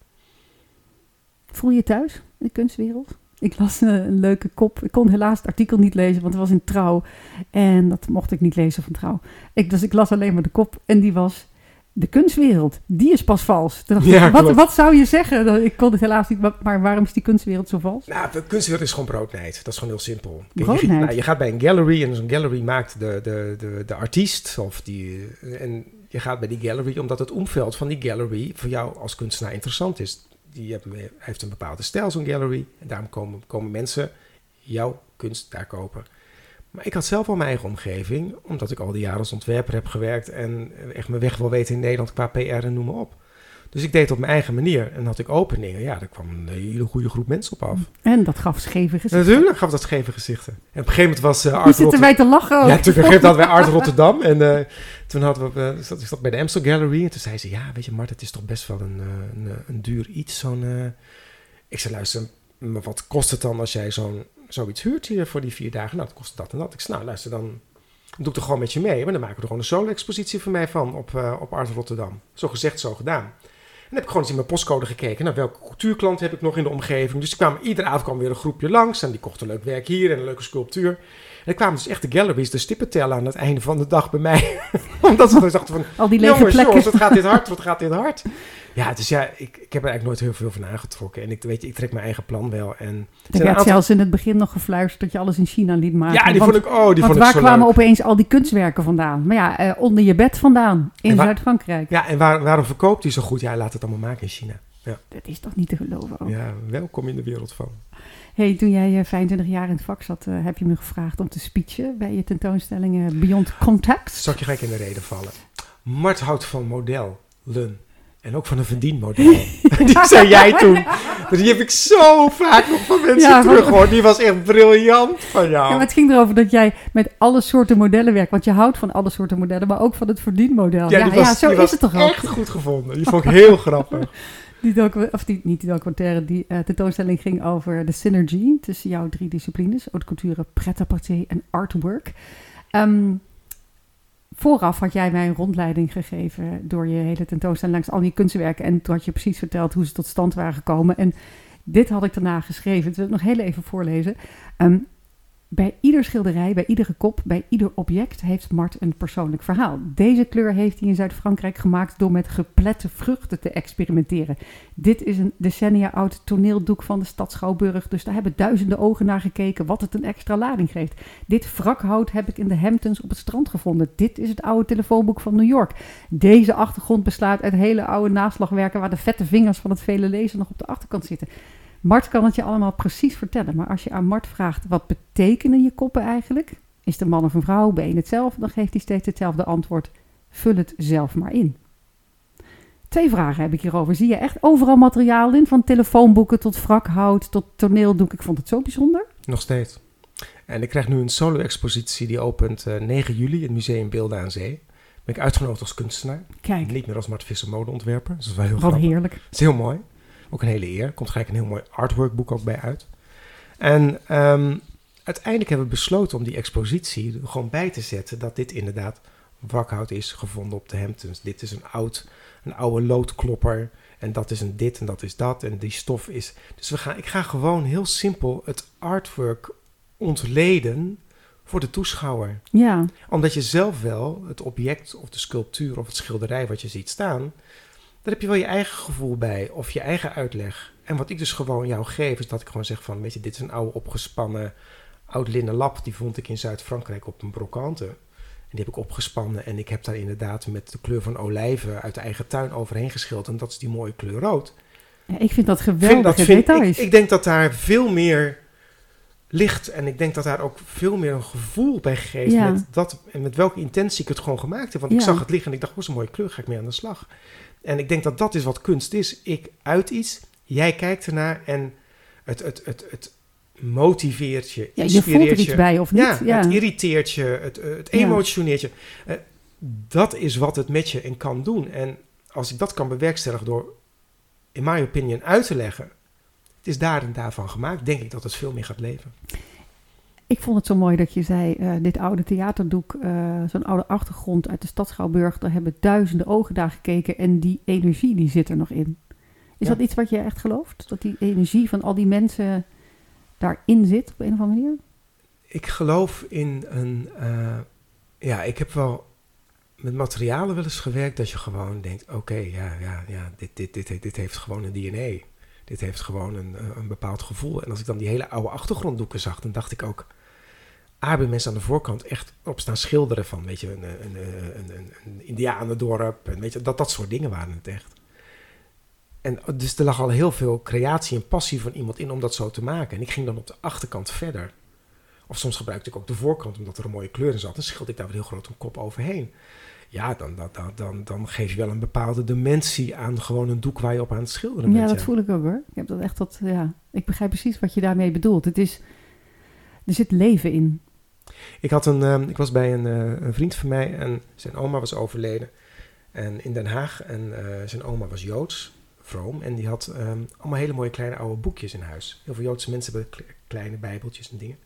Speaker 1: Voel je thuis in de kunstwereld? Ik las een, leuke kop. Ik kon helaas het artikel niet lezen, want het was in Trouw. En dat mocht ik niet lezen van Trouw. Ik, dus ik las alleen maar de kop. En die was... De kunstwereld, die is pas vals. Ja, wat, wat, zou je zeggen? Ik kon het helaas niet, maar waarom is die kunstwereld zo vals?
Speaker 2: Nou, de kunstwereld is gewoon broodnijd. Dat is gewoon heel simpel. Kijk, je, nou, je, gaat bij een gallery en zo'n gallery maakt de, de, de, de artiest. Of die, en je gaat bij die gallery omdat het omveld van die gallery voor jou als kunstenaar interessant is die heeft een bepaalde stijl, zo'n gallery. En daarom komen, komen mensen jouw kunst daar kopen. Maar ik had zelf al mijn eigen omgeving, omdat ik al die jaren als ontwerper heb gewerkt en echt mijn weg wil weten in Nederland qua PR en noem maar op. Dus ik deed het op mijn eigen manier. En had ik openingen. Ja, daar kwam een hele goede groep mensen op af.
Speaker 1: En dat gaf scheve gezichten.
Speaker 2: Natuurlijk gaf dat scheve gezichten. En op een gegeven moment was uh,
Speaker 1: Art zitten wij te lachen
Speaker 2: Ja, toen op een gegeven moment hadden wij Art Rotterdam. En uh, toen hadden we, uh, zat, ik zat bij de Amstel Gallery. En toen zei ze, ja, weet je Mart, het is toch best wel een, een, een duur iets. Zo'n, ik zei, luister, maar wat kost het dan als jij zo'n, zoiets huurt hier voor die vier dagen? Nou, dat kost dat en dat. Ik zei, nou, luister, dan doe ik er gewoon met je mee. Maar dan maken we er gewoon een solo-expositie van mij van op, op Art Rotterdam. Zo gezegd, zo gedaan dan heb ik gewoon eens in mijn postcode gekeken. Naar welke cultuurklant heb ik nog in de omgeving. Dus kwam, iedere avond kwam weer een groepje langs. En die kochten leuk werk hier en een leuke sculptuur. En er kwamen dus echt de galleries, de stippen tellen aan het einde van de dag bij mij. Omdat ze dachten van,
Speaker 1: Al die lege
Speaker 2: jongens,
Speaker 1: plekken.
Speaker 2: jongens, wat gaat dit hard, wat gaat dit hard. Ja, dus ja, ik, ik heb er eigenlijk nooit heel veel van aangetrokken. En ik, weet je, ik trek mijn eigen plan wel. En
Speaker 1: ik had zelfs in het begin nog gefluisterd dat je alles in China liet maken.
Speaker 2: Ja, die vond ik, oh, die vond ik
Speaker 1: waar kwamen opeens al die kunstwerken vandaan? Maar ja, uh, onder je bed vandaan, in Zuid-Frankrijk.
Speaker 2: Ja, en waar, waarom verkoopt hij zo goed? Ja, laat het allemaal maken in China. Ja.
Speaker 1: Dat is toch niet te geloven ook.
Speaker 2: Ja, welkom in de wereld van.
Speaker 1: Hey, toen jij eh, 25 jaar in het vak zat, eh, heb je me gevraagd om te speechen bij je tentoonstelling Beyond Context.
Speaker 2: Zal ik je gelijk in de reden vallen? Mart houdt van modellen. En ook van een verdienmodel. die zei jij toen. Die heb ik zo vaak nog van mensen
Speaker 1: Ja,
Speaker 2: terug
Speaker 1: van-
Speaker 2: hoor. Die was echt briljant van jou.
Speaker 1: Ja, maar het ging erover dat jij met alle soorten modellen werkt. Want je houdt van alle soorten modellen, maar ook van het verdienmodel. Ja, ja, zo is het toch ook.
Speaker 2: echt goed gevonden. Die vond ik heel grappig.
Speaker 1: Die docu- of die, niet die documentaire, die eh, tentoonstelling ging over de synergy tussen jouw drie disciplines. Haute couture, pret-à-porter en artwork. Ehm, vooraf had jij mij een rondleiding gegeven door je hele tentoonstelling langs al die kunstwerken. En toen had je precies verteld hoe ze tot stand waren gekomen. En dit had ik daarna geschreven. Dat wil ik nog heel even voorlezen. Ehm, bij ieder schilderij, bij iedere kop, bij ieder object heeft Mart een persoonlijk verhaal. Deze kleur heeft hij in Zuid-Frankrijk gemaakt door met geplette vruchten te experimenteren. Dit is een decennia oud toneeldoek van de stad Schouwburg, dus daar hebben duizenden ogen naar gekeken wat het een extra lading geeft. Dit wrakhout heb ik in de Hamptons op het strand gevonden. Dit is het oude telefoonboek van New York. Deze achtergrond bestaat uit hele oude naslagwerken waar de vette vingers van het vele lezen nog op de achterkant zitten. Mart kan het je allemaal precies vertellen, maar als je aan Mart vraagt wat betekenen je koppen eigenlijk? Is de man of een vrouw? Ben je het zelf? Dan geeft hij steeds hetzelfde antwoord. Vul het zelf maar in. Twee vragen heb ik hierover. Zie je echt overal materiaal in? Van telefoonboeken tot wrakhout tot toneeldoek. Ik vond het zo bijzonder.
Speaker 2: Nog steeds. En ik krijg nu een solo-expositie die opent eh, 9 juli in het Museum Beelden aan Zee. Ben ik uitgenodigd als kunstenaar.
Speaker 1: Kijk,
Speaker 2: Niet meer als Mart Visser modeontwerper. Dus dat is wel heel
Speaker 1: wat
Speaker 2: grappig.
Speaker 1: heerlijk.
Speaker 2: Dat is heel mooi. Ook een hele eer. Komt gelijk een heel mooi artworkboek ook bij uit. En ehm, uiteindelijk hebben we besloten om die expositie gewoon bij te zetten dat dit inderdaad wrakhout is gevonden op de Hamptons. Dit is een, oud, een oude loodklopper. En dat is een dit en dat is dat. En die stof is. Dus we gaan, ik ga gewoon heel simpel het artwork ontleden voor de toeschouwer
Speaker 1: Ja,
Speaker 2: omdat je zelf wel het object of de sculptuur of het schilderij wat je ziet staan, daar heb je wel je eigen gevoel bij of je eigen uitleg. En wat ik dus gewoon jou geef, is dat ik gewoon zeg van, weet je, dit is een oude opgespannen oud linnen lap, die vond ik in Zuid-Frankrijk op een brocante. En die heb ik opgespannen en ik heb daar inderdaad met de kleur van olijven uit de eigen tuin overheen geschilderd. En dat is die mooie kleur rood.
Speaker 1: ja ik vind dat
Speaker 2: Vind- dat vind, ik,
Speaker 1: details.
Speaker 2: ik denk dat daar veel meer ligt. En ik denk dat daar ook veel meer een gevoel bij geeft.
Speaker 1: Ja.
Speaker 2: Met, dat, en met welke intentie ik het gewoon gemaakt heb. Want ik zag het liggen en ik dacht, oh, zo'n mooie kleur, ga ik mee aan de slag. En ik denk dat dat is wat kunst is. Ik uit iets, jij kijkt ernaar en het, het, het, het motiveert je,
Speaker 1: ja, je voelt er
Speaker 2: inspireert
Speaker 1: iets
Speaker 2: je.
Speaker 1: bij of niet?
Speaker 2: Ja,
Speaker 1: Ja,
Speaker 2: het irriteert je, het, het emotioneert je. Eh, dat is wat het met je en kan doen. En als ik dat kan bewerkstelligen door, in my opinion, uit te leggen... het is daar en daarvan gemaakt, denk ik dat het veel meer gaat leven.
Speaker 1: Ik vond het zo mooi dat je zei, eh, dit oude theaterdoek, eh, zo'n oude achtergrond uit de stad Schouwburg, daar hebben duizenden ogen naar gekeken en die energie die zit er nog in. Is
Speaker 2: Ja.
Speaker 1: dat iets wat je echt gelooft? Dat die energie van al die mensen daarin zit op een of andere manier?
Speaker 2: Ik geloof in een... eh, ja, ik heb wel met materialen wel eens gewerkt... dat je gewoon denkt, oké, ja, ja, ja, dit, dit, dit, dit heeft gewoon een DNA. Dit heeft gewoon een, een bepaald gevoel. En als ik dan die hele oude achtergronddoeken zag... dan dacht ik ook... A, hebben mensen aan de voorkant echt op staan schilderen van, weet je, een, een, een, een, een, indianendorp. En weet je, dat, dat soort dingen waren het echt. En dus er lag al heel veel creatie en passie van iemand in om dat zo te maken. En ik ging dan op de achterkant verder. Of soms gebruikte ik ook de voorkant omdat er een mooie kleur in zat. Dan schilde ik daar weer heel groot een kop overheen. Ja, dan, dan, dan, dan, dan geef je wel een bepaalde dimensie aan gewoon een doek waar je op aan het schilderen
Speaker 1: Ja,
Speaker 2: bent.
Speaker 1: dat voel ik ook hoor. Ik heb dat echt tot, ja, ik begrijp precies wat je daarmee bedoelt. Het is, er zit leven in.
Speaker 2: Ik, had een, ehm, ik was bij een, eh, een vriend van mij en zijn oma was overleden. En in Den Haag. En eh, zijn oma was Joods, vroom. En die had ehm, allemaal hele mooie kleine oude boekjes in huis. Heel veel Joodse mensen hebben kle- kleine bijbeltjes en dingen.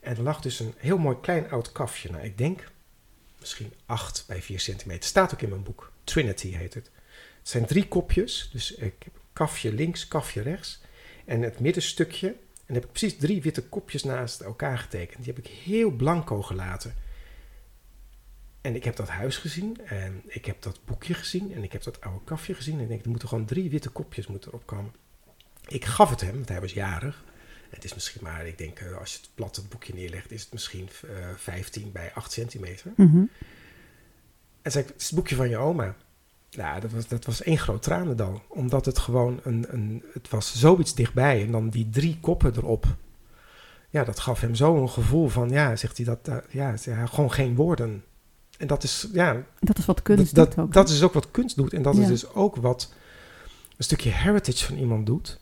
Speaker 2: En er lag dus een heel mooi klein oud kafje. Nou, ik denk misschien 8 bij 4 centimeter. Staat ook in mijn boek. Trinity heet het. Het zijn drie kopjes. Dus ik heb kafje links, kafje rechts. En het middenstukje. En heb ik precies drie witte kopjes naast elkaar getekend. Die heb ik heel blanco gelaten. En ik heb dat huis gezien. En ik heb dat boekje gezien. En ik heb dat oude kafje gezien. En ik denk, er moeten gewoon drie witte kopjes moeten erop komen. Ik gaf het hem, want hij was jarig. Het is misschien maar, ik denk, eh, als je het plat het boekje neerlegt, is het misschien eh 15 bij 8 centimeter.
Speaker 1: Mhm.
Speaker 2: En zei ik, het is het boekje van je oma. Ja, dat was, dat was één groot tranendal. Omdat het gewoon een, een... Het was zoiets dichtbij. En dan die drie koppen erop. Ja, dat gaf hem zo een gevoel van... Ja, zegt hij dat... eh, ja, gewoon geen woorden. En dat is... Ja,
Speaker 1: Dat is wat kunst
Speaker 2: dat,
Speaker 1: doet
Speaker 2: dat,
Speaker 1: ook.
Speaker 2: dat is ook wat kunst doet. En dat
Speaker 1: Ja.
Speaker 2: is dus ook wat een stukje heritage van iemand doet.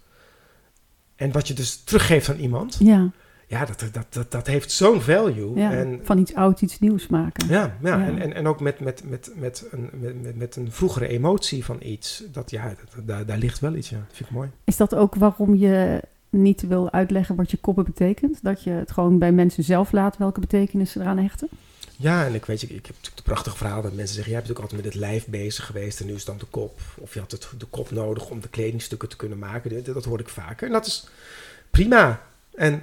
Speaker 2: En wat je dus teruggeeft aan iemand.
Speaker 1: ja,
Speaker 2: Ja, dat, dat, dat, dat heeft zo'n value.
Speaker 1: ja.
Speaker 2: En,
Speaker 1: van iets ouds iets nieuws maken.
Speaker 2: ja, ja,
Speaker 1: Ja.
Speaker 2: En, en, en ook met, met, met, met, een, met, met, een vroegere emotie van iets. Dat, ja, dat, daar, daar ligt wel iets, ja. Dat vind ik mooi.
Speaker 1: Is dat ook waarom je niet wil uitleggen wat je koppen betekent? Dat je het gewoon bij mensen zelf laat welke betekenis ze eraan hechten?
Speaker 2: Ja, en ik weet, ik, ik heb natuurlijk de prachtige verhaal dat mensen zeggen... jij bent natuurlijk altijd met het lijf bezig geweest en nu is het dan de kop. Of je had het, de kop nodig om de kledingstukken te kunnen maken. Dat, dat hoor ik vaker. En dat is prima. En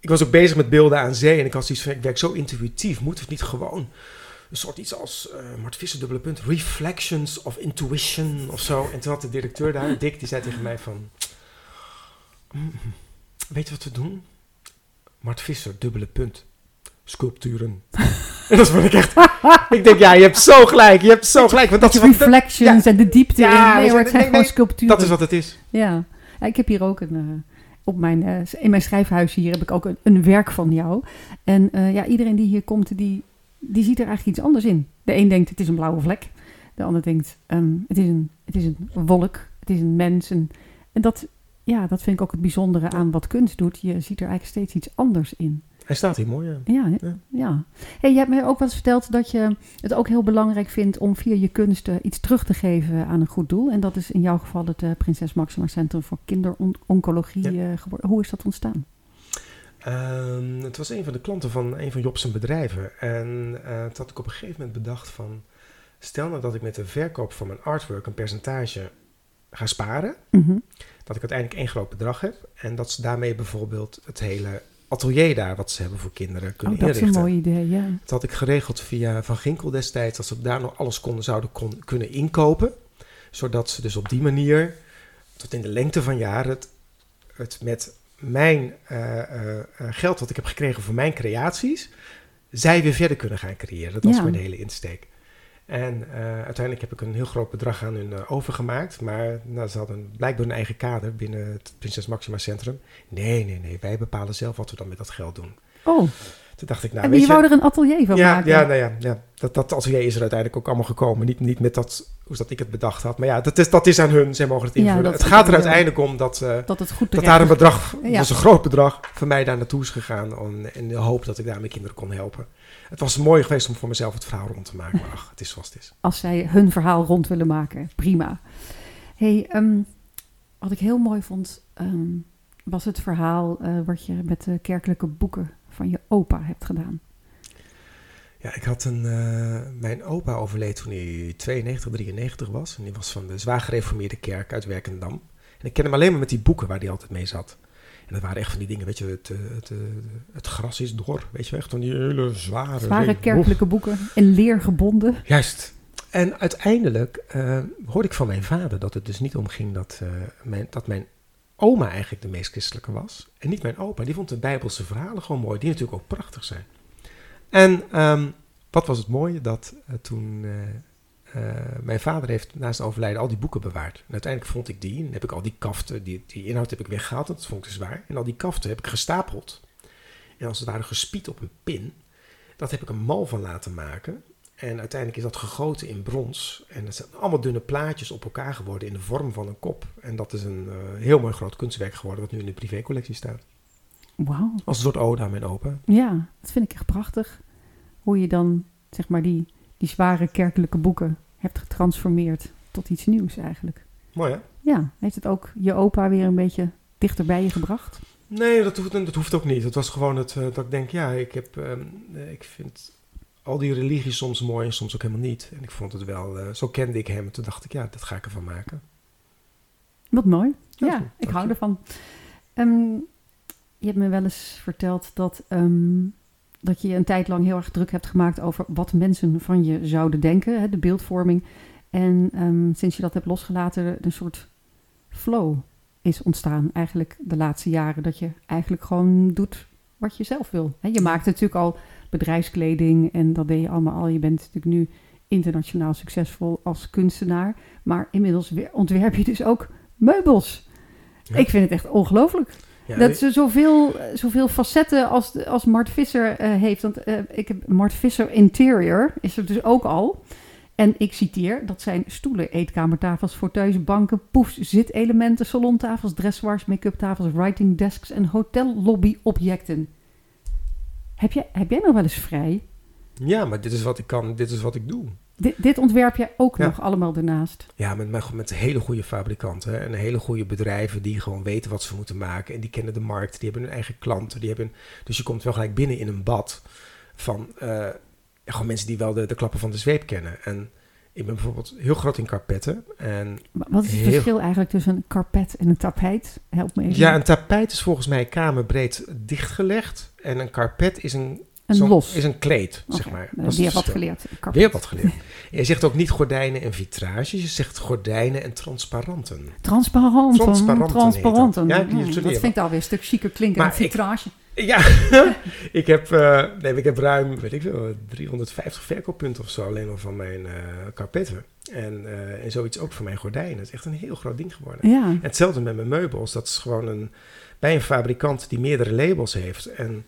Speaker 2: ik was ook bezig met beelden aan zee en ik had zoiets van... ik werk zo intuïtief, moet het niet gewoon... Een soort iets als eh Mart Visser, dubbele punt, reflections of intuition of zo. En toen had de directeur daar, Dick, die zei tegen mij van... "Mm, weet je wat we doen? Mart Visser, dubbele punt, sculpturen. En dat vond ik echt... ik denk, ja, je hebt zo gelijk. Je hebt zo gelijk. Want dat is wat,
Speaker 1: reflections en de diepte
Speaker 2: Ja,
Speaker 1: in. Nee, hoor, het zijn
Speaker 2: nee,
Speaker 1: gewoon
Speaker 2: nee,
Speaker 1: sculpturen.
Speaker 2: dat is wat het is.
Speaker 1: Ja. ja, ik heb hier ook een... eh, op mijn, eh, in mijn schrijfhuis hier heb ik ook een, werk van jou. En eh, ja, iedereen die hier komt, die, die ziet er eigenlijk iets anders in. De een denkt, het is een blauwe vlek. De ander denkt, ehm, het, is een, het is een wolk. Het is een mens. En, en dat, ja, dat vind ik ook het bijzondere aan wat kunst doet. Je ziet er eigenlijk steeds iets anders in.
Speaker 2: Hij staat hier mooi, ja.
Speaker 1: Ja?
Speaker 2: Ja.
Speaker 1: ja. Hey, je hebt mij ook wel eens verteld dat je het ook heel belangrijk vindt om via je kunsten iets terug te geven aan een goed doel. En dat is in jouw geval het eh, Prinses Maxima Centrum voor Kinderoncologie
Speaker 2: Ja.
Speaker 1: eh. Hoe is dat ontstaan?
Speaker 2: Ehm, het was een van de klanten van een van Job's bedrijven. En toen had ik op een gegeven moment bedacht van... Stel nou dat ik met de verkoop van mijn artwork een percentage ga sparen.
Speaker 1: Mhm.
Speaker 2: Dat ik uiteindelijk één groot bedrag heb. En dat ze daarmee bijvoorbeeld het hele atelier daar wat ze hebben voor kinderen kunnen
Speaker 1: Oh, dat is een
Speaker 2: inrichten.
Speaker 1: mooi idee, ja.
Speaker 2: Dat had ik geregeld via Van Ginkel destijds. Dat ze daar nog alles konden, zouden kon, kunnen inkopen. Zodat ze dus op die manier, tot in de lengte van jaren, het, het met mijn eh, eh, eh, geld wat ik heb gekregen voor mijn creaties, zij weer verder kunnen gaan creëren. Dat was
Speaker 1: Ja.
Speaker 2: mijn hele insteek. En eh, uiteindelijk heb ik een heel groot bedrag aan hun eh, overgemaakt. Maar nou, ze hadden blijkbaar een eigen kader binnen het Prinses Maxima Centrum. Nee, nee, nee. Wij bepalen zelf wat we dan met dat geld doen.
Speaker 1: Oh,
Speaker 2: Toen dacht ik, nou,
Speaker 1: en
Speaker 2: weet
Speaker 1: je
Speaker 2: je...
Speaker 1: wou er een atelier van
Speaker 2: Ja,
Speaker 1: maken?
Speaker 2: ja, nou ja, ja. Dat, dat atelier is er uiteindelijk ook allemaal gekomen. Niet, niet met dat, hoe dat ik het bedacht had. Maar ja, dat is, dat is aan hun. Zij mogen het invullen. het
Speaker 1: is
Speaker 2: gaat er uiteindelijk om dat, eh,
Speaker 1: Dat het goed
Speaker 2: dat daar een
Speaker 1: is.
Speaker 2: bedrag,
Speaker 1: Ja.
Speaker 2: dat was een groot bedrag, van mij daar naartoe is gegaan. Om, in de hoop dat ik daar mijn kinderen kon helpen. Het was mooi geweest om voor mezelf het verhaal rond te maken. Maar ach, het is zoals het is.
Speaker 1: Als zij hun verhaal rond willen maken, prima. hey, ehm, wat ik heel mooi vond, ehm, was het verhaal eh, wat je met de kerkelijke boeken van je opa hebt gedaan.
Speaker 2: Ja, ik had een, eh, mijn opa overleed toen hij 92, 93 was. En die was van de zwaar gereformeerde kerk uit Werkendam. En ik ken hem alleen maar met die boeken waar hij altijd mee zat. En dat waren echt van die dingen, weet je, het, eh, het, eh, het gras is dor, weet je wel, echt van die hele zware...
Speaker 1: Zware kerkelijke boeken, in leer gebonden.
Speaker 2: Juist. En uiteindelijk eh, hoorde ik van mijn vader dat het dus niet omging dat, eh, mijn, dat mijn oma eigenlijk de meest christelijke was. En niet mijn opa. Die vond de Bijbelse verhalen gewoon mooi, die natuurlijk ook prachtig zijn. En ehm, wat was het mooie? Dat eh, toen eh, eh, mijn vader heeft na zijn overlijden al die boeken bewaard. En uiteindelijk vond ik die en heb ik al die kaften, die, die inhoud heb ik weggehaald, dat vond ik zwaar. En al die kaften heb ik gestapeld. En als het ware gespied op een pin. Dat heb ik een mal van laten maken. En uiteindelijk is dat gegoten in brons. En dat zijn allemaal dunne plaatjes op elkaar geworden in de vorm van een kop. En dat is een eh, heel mooi groot kunstwerk geworden, wat nu in de privécollectie staat.
Speaker 1: Wauw.
Speaker 2: Als een soort ode aan mijn opa.
Speaker 1: Ja, dat vind ik echt prachtig. Hoe je dan, zeg maar, die, die zware kerkelijke boeken hebt getransformeerd tot iets nieuws eigenlijk.
Speaker 2: Mooi hè?
Speaker 1: Ja, heeft het ook je opa weer een beetje dichter bij je gebracht?
Speaker 2: Nee, dat hoeft, dat hoeft ook niet. Het was gewoon het, eh, dat ik denk, ja, ik, heb, ehm, eh, ik vind al die religies soms mooi en soms ook helemaal niet. En ik vond het wel, eh, zo kende ik hem. Toen dacht ik, ja, dat ga ik ervan maken.
Speaker 1: Wat mooi.
Speaker 2: Ja,
Speaker 1: ik
Speaker 2: je.
Speaker 1: hou ervan. Ehm, je hebt me wel eens verteld dat, ehm, dat je een tijd lang heel erg druk hebt gemaakt over wat mensen van je zouden denken, hè, de beeldvorming. En ehm, sinds je dat hebt losgelaten, er een soort flow is ontstaan. Eigenlijk de laatste jaren, dat je eigenlijk gewoon doet wat je zelf wil. Hè, je maakt natuurlijk al bedrijfskleding en dat deed je allemaal al. Je bent natuurlijk nu internationaal succesvol als kunstenaar. Maar inmiddels ontwerp je dus ook meubels.
Speaker 2: Ja.
Speaker 1: Ik vind het echt ongelooflijk.
Speaker 2: Ja,
Speaker 1: dat ze zoveel, zoveel facetten als, als Mart Visser eh, heeft. Want eh, ik heb Mart Visser Interior is er dus ook al. En ik citeer, dat zijn stoelen, eetkamertafels, fauteuils, banken, poefs, zitelementen, salontafels, dressoirs, make-up tafels, writing desks en hotellobbyobjecten. Heb jij, heb jij nog wel eens vrij?
Speaker 2: ja, maar dit is wat ik kan, dit is wat ik doe.
Speaker 1: Dit, dit ontwerp jij ook
Speaker 2: Ja.
Speaker 1: nog allemaal ernaast.
Speaker 2: Ja, met, met, met hele goede fabrikanten hè, en hele goede bedrijven die gewoon weten wat ze moeten maken. En die kennen de markt, die hebben hun eigen klanten. Die hebben, dus je komt wel gelijk binnen in een bad van eh, gewoon mensen die wel de, de klappen van de zweep kennen. En ik ben bijvoorbeeld heel groot in karpetten. En
Speaker 1: Wa- Wat is het
Speaker 2: Heel-
Speaker 1: verschil eigenlijk tussen een karpet en een tapijt? Help me even.
Speaker 2: ja, een tapijt is volgens mij kamerbreed dichtgelegd. En een karpet is een,
Speaker 1: een
Speaker 2: zo'n-
Speaker 1: los.
Speaker 2: is een kleed, zeg
Speaker 1: Oké,
Speaker 2: maar.
Speaker 1: eh,
Speaker 2: Dat is
Speaker 1: weer wat geleerd. Karpet.
Speaker 2: Weer wat geleerd. Je zegt ook niet gordijnen en vitrages, je zegt gordijnen en transparanten.
Speaker 1: Transparanten.
Speaker 2: Transparanten
Speaker 1: Transparanten.
Speaker 2: Ja, die
Speaker 1: Hmm, dat vind ik alweer een stuk chiquer klinken dan
Speaker 2: ik-
Speaker 1: vitrage.
Speaker 2: Ja, ik heb, eh, nee, ik heb ruim, weet ik veel, 350 verkooppunten of zo alleen al van mijn karpetten. En, en zoiets ook voor mijn gordijnen. Het is echt een heel groot ding geworden.
Speaker 1: Ja.
Speaker 2: En hetzelfde met mijn meubels. Dat is gewoon een, bij een fabrikant die meerdere labels heeft. En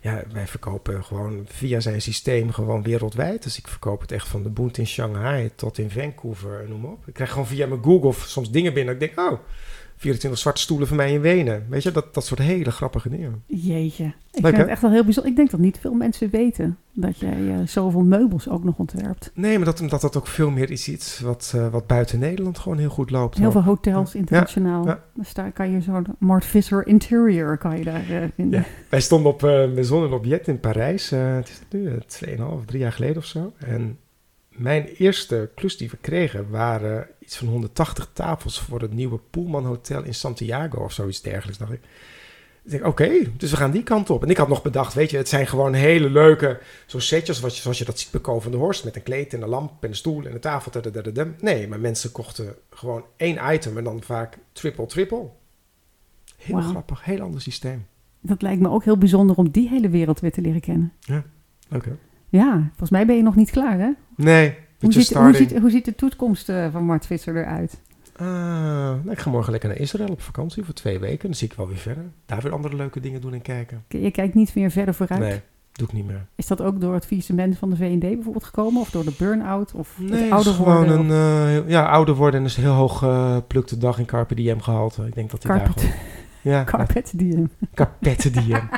Speaker 2: ja, wij verkopen gewoon via zijn systeem gewoon wereldwijd. Dus ik verkoop het echt van de boot in Shanghai tot in Vancouver, noem maar op. Ik krijg gewoon via mijn Google soms dingen binnen. Ik denk, oh, 24 zwarte stoelen voor mij in Wenen. Weet je, dat, dat soort hele grappige dingen.
Speaker 1: Jeetje. Ik
Speaker 2: Leuk,
Speaker 1: vind het echt wel heel bijzonder. Ik denk dat niet veel mensen weten dat jij eh, zoveel meubels ook nog ontwerpt.
Speaker 2: Nee, maar dat, omdat dat ook veel meer is iets wat, eh, wat buiten Nederland gewoon heel goed loopt.
Speaker 1: Heel
Speaker 2: ook.
Speaker 1: veel hotels internationaal.
Speaker 2: ja.
Speaker 1: Dus daar kan je zo'n Mart Visser Interior kan je daar eh, vinden.
Speaker 2: Ja. Wij stonden op uh, Maison en Object in Parijs. het is nu uh, 2,5, 3 jaar geleden of zo. En mijn eerste klus die we kregen waren iets van 180 tafels voor het nieuwe Pullman Hotel in Santiago of zoiets dergelijks. Dacht ik. Ik denk, oké, okay, dus we gaan die kant op. En ik had nog bedacht, weet je, het zijn gewoon hele leuke, zo'n setjes zoals je, zoals je dat ziet bij Ko van de Horst, met een kleed en een lamp en een stoel en een tafel. Dadadadada. Nee, maar mensen kochten gewoon één item en dan vaak triple, triple. Heel wow. grappig, heel ander systeem.
Speaker 1: Dat lijkt me ook heel bijzonder om die hele wereld weer te leren kennen.
Speaker 2: Ja, oké. Okay.
Speaker 1: Ja, volgens mij ben je nog niet klaar, hè?
Speaker 2: Nee,
Speaker 1: hoe ziet, hoe, ziet, hoe ziet de toekomst uh, van Mart Visser eruit?
Speaker 2: Uh, nou, ik ga morgen lekker naar Israël op vakantie voor twee weken. Dan zie ik wel weer verder. Daar weer andere leuke dingen doen en kijken.
Speaker 1: Je kijkt niet meer verder vooruit?
Speaker 2: Nee, doe ik niet meer.
Speaker 1: Is dat ook door het faillissement van de V&D bijvoorbeeld gekomen? Of door de burn-out? Of
Speaker 2: nee,
Speaker 1: het ouder
Speaker 2: gewoon
Speaker 1: worden?
Speaker 2: een uh, ja, ouder worden en is een heel hoog uh, plukte dag in Carpe Diem gehalte. Ik denk dat hij daar gewoon...
Speaker 1: Ja, Carpet diem.
Speaker 2: Carpet diem.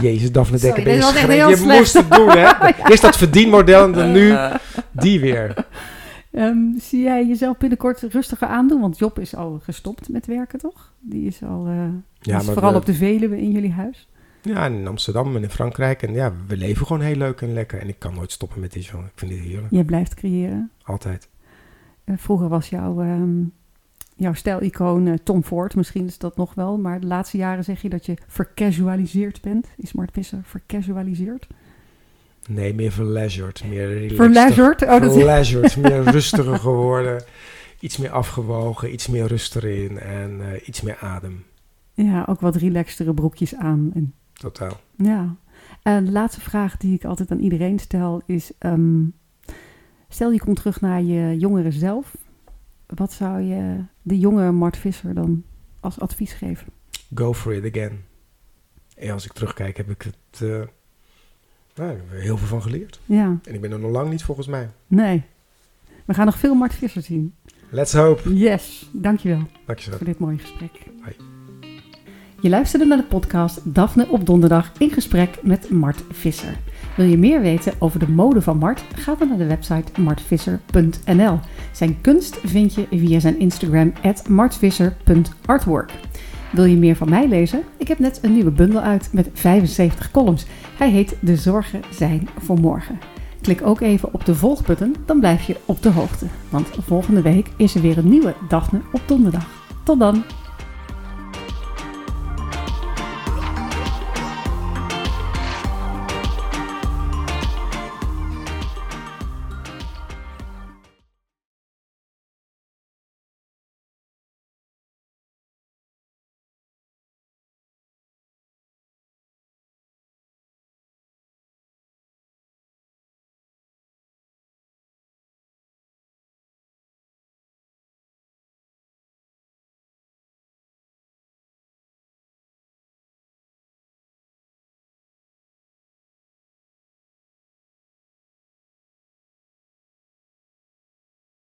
Speaker 2: Jezus, Daphne Dekker, ben je Je moest het doen, hè? Eerst dat verdienmodel en dan nu die weer.
Speaker 1: Um, zie jij jezelf binnenkort rustiger aandoen? Want Job is al gestopt met werken, toch? Die is al uh, ja, maar vooral we, op de Veluwe in jullie huis.
Speaker 2: Ja, in Amsterdam en in Frankrijk. En ja, we leven gewoon heel leuk en lekker. En ik kan nooit stoppen met dit, jongen. Ik vind dit heerlijk.
Speaker 1: Je blijft creëren.
Speaker 2: Altijd.
Speaker 1: Uh, vroeger was jouw, um, jouw stijlicoon uh, Tom Ford. Misschien is dat nog wel. Maar de laatste jaren zeg je dat je vercasualiseerd bent. Is Mart Visser vercasualiseerd?
Speaker 2: Nee, meer verleisured, meer relaxed.
Speaker 1: Verleisured? Oh, dat
Speaker 2: verleisured, meer rustiger geworden. Iets meer afgewogen, iets meer rust erin en uh, iets meer adem.
Speaker 1: Ja, ook wat relaxtere broekjes aan. En,
Speaker 2: Totaal.
Speaker 1: Ja. En de laatste vraag die ik altijd aan iedereen stel is... Um, stel je komt terug naar je jongere zelf. Wat zou je de jonge Mart Visser dan als advies geven?
Speaker 2: Go for it again. En als ik terugkijk heb ik het... Uh, nou, er heel veel van geleerd.
Speaker 1: Ja.
Speaker 2: En ik ben er nog lang niet volgens mij.
Speaker 1: Nee. We gaan nog veel Mart Visser zien.
Speaker 2: Let's hope.
Speaker 1: Yes, dankjewel.
Speaker 2: Dankjewel.
Speaker 1: Voor dit mooie gesprek. Je luisterde naar de podcast Daphne op donderdag in gesprek met Mart Visser. Wil je meer weten over de mode van Mart? Ga dan naar de website martvisser.nl. Zijn kunst vind je via zijn Instagram martvisser.artwork. Wil je meer van mij lezen? Ik heb net een nieuwe bundel uit met 75 columns. Hij heet De Zorgen zijn voor morgen. Klik ook even op de volgbutton, dan blijf je op de hoogte. Want volgende week is er weer een nieuwe Daphne op donderdag. Tot dan!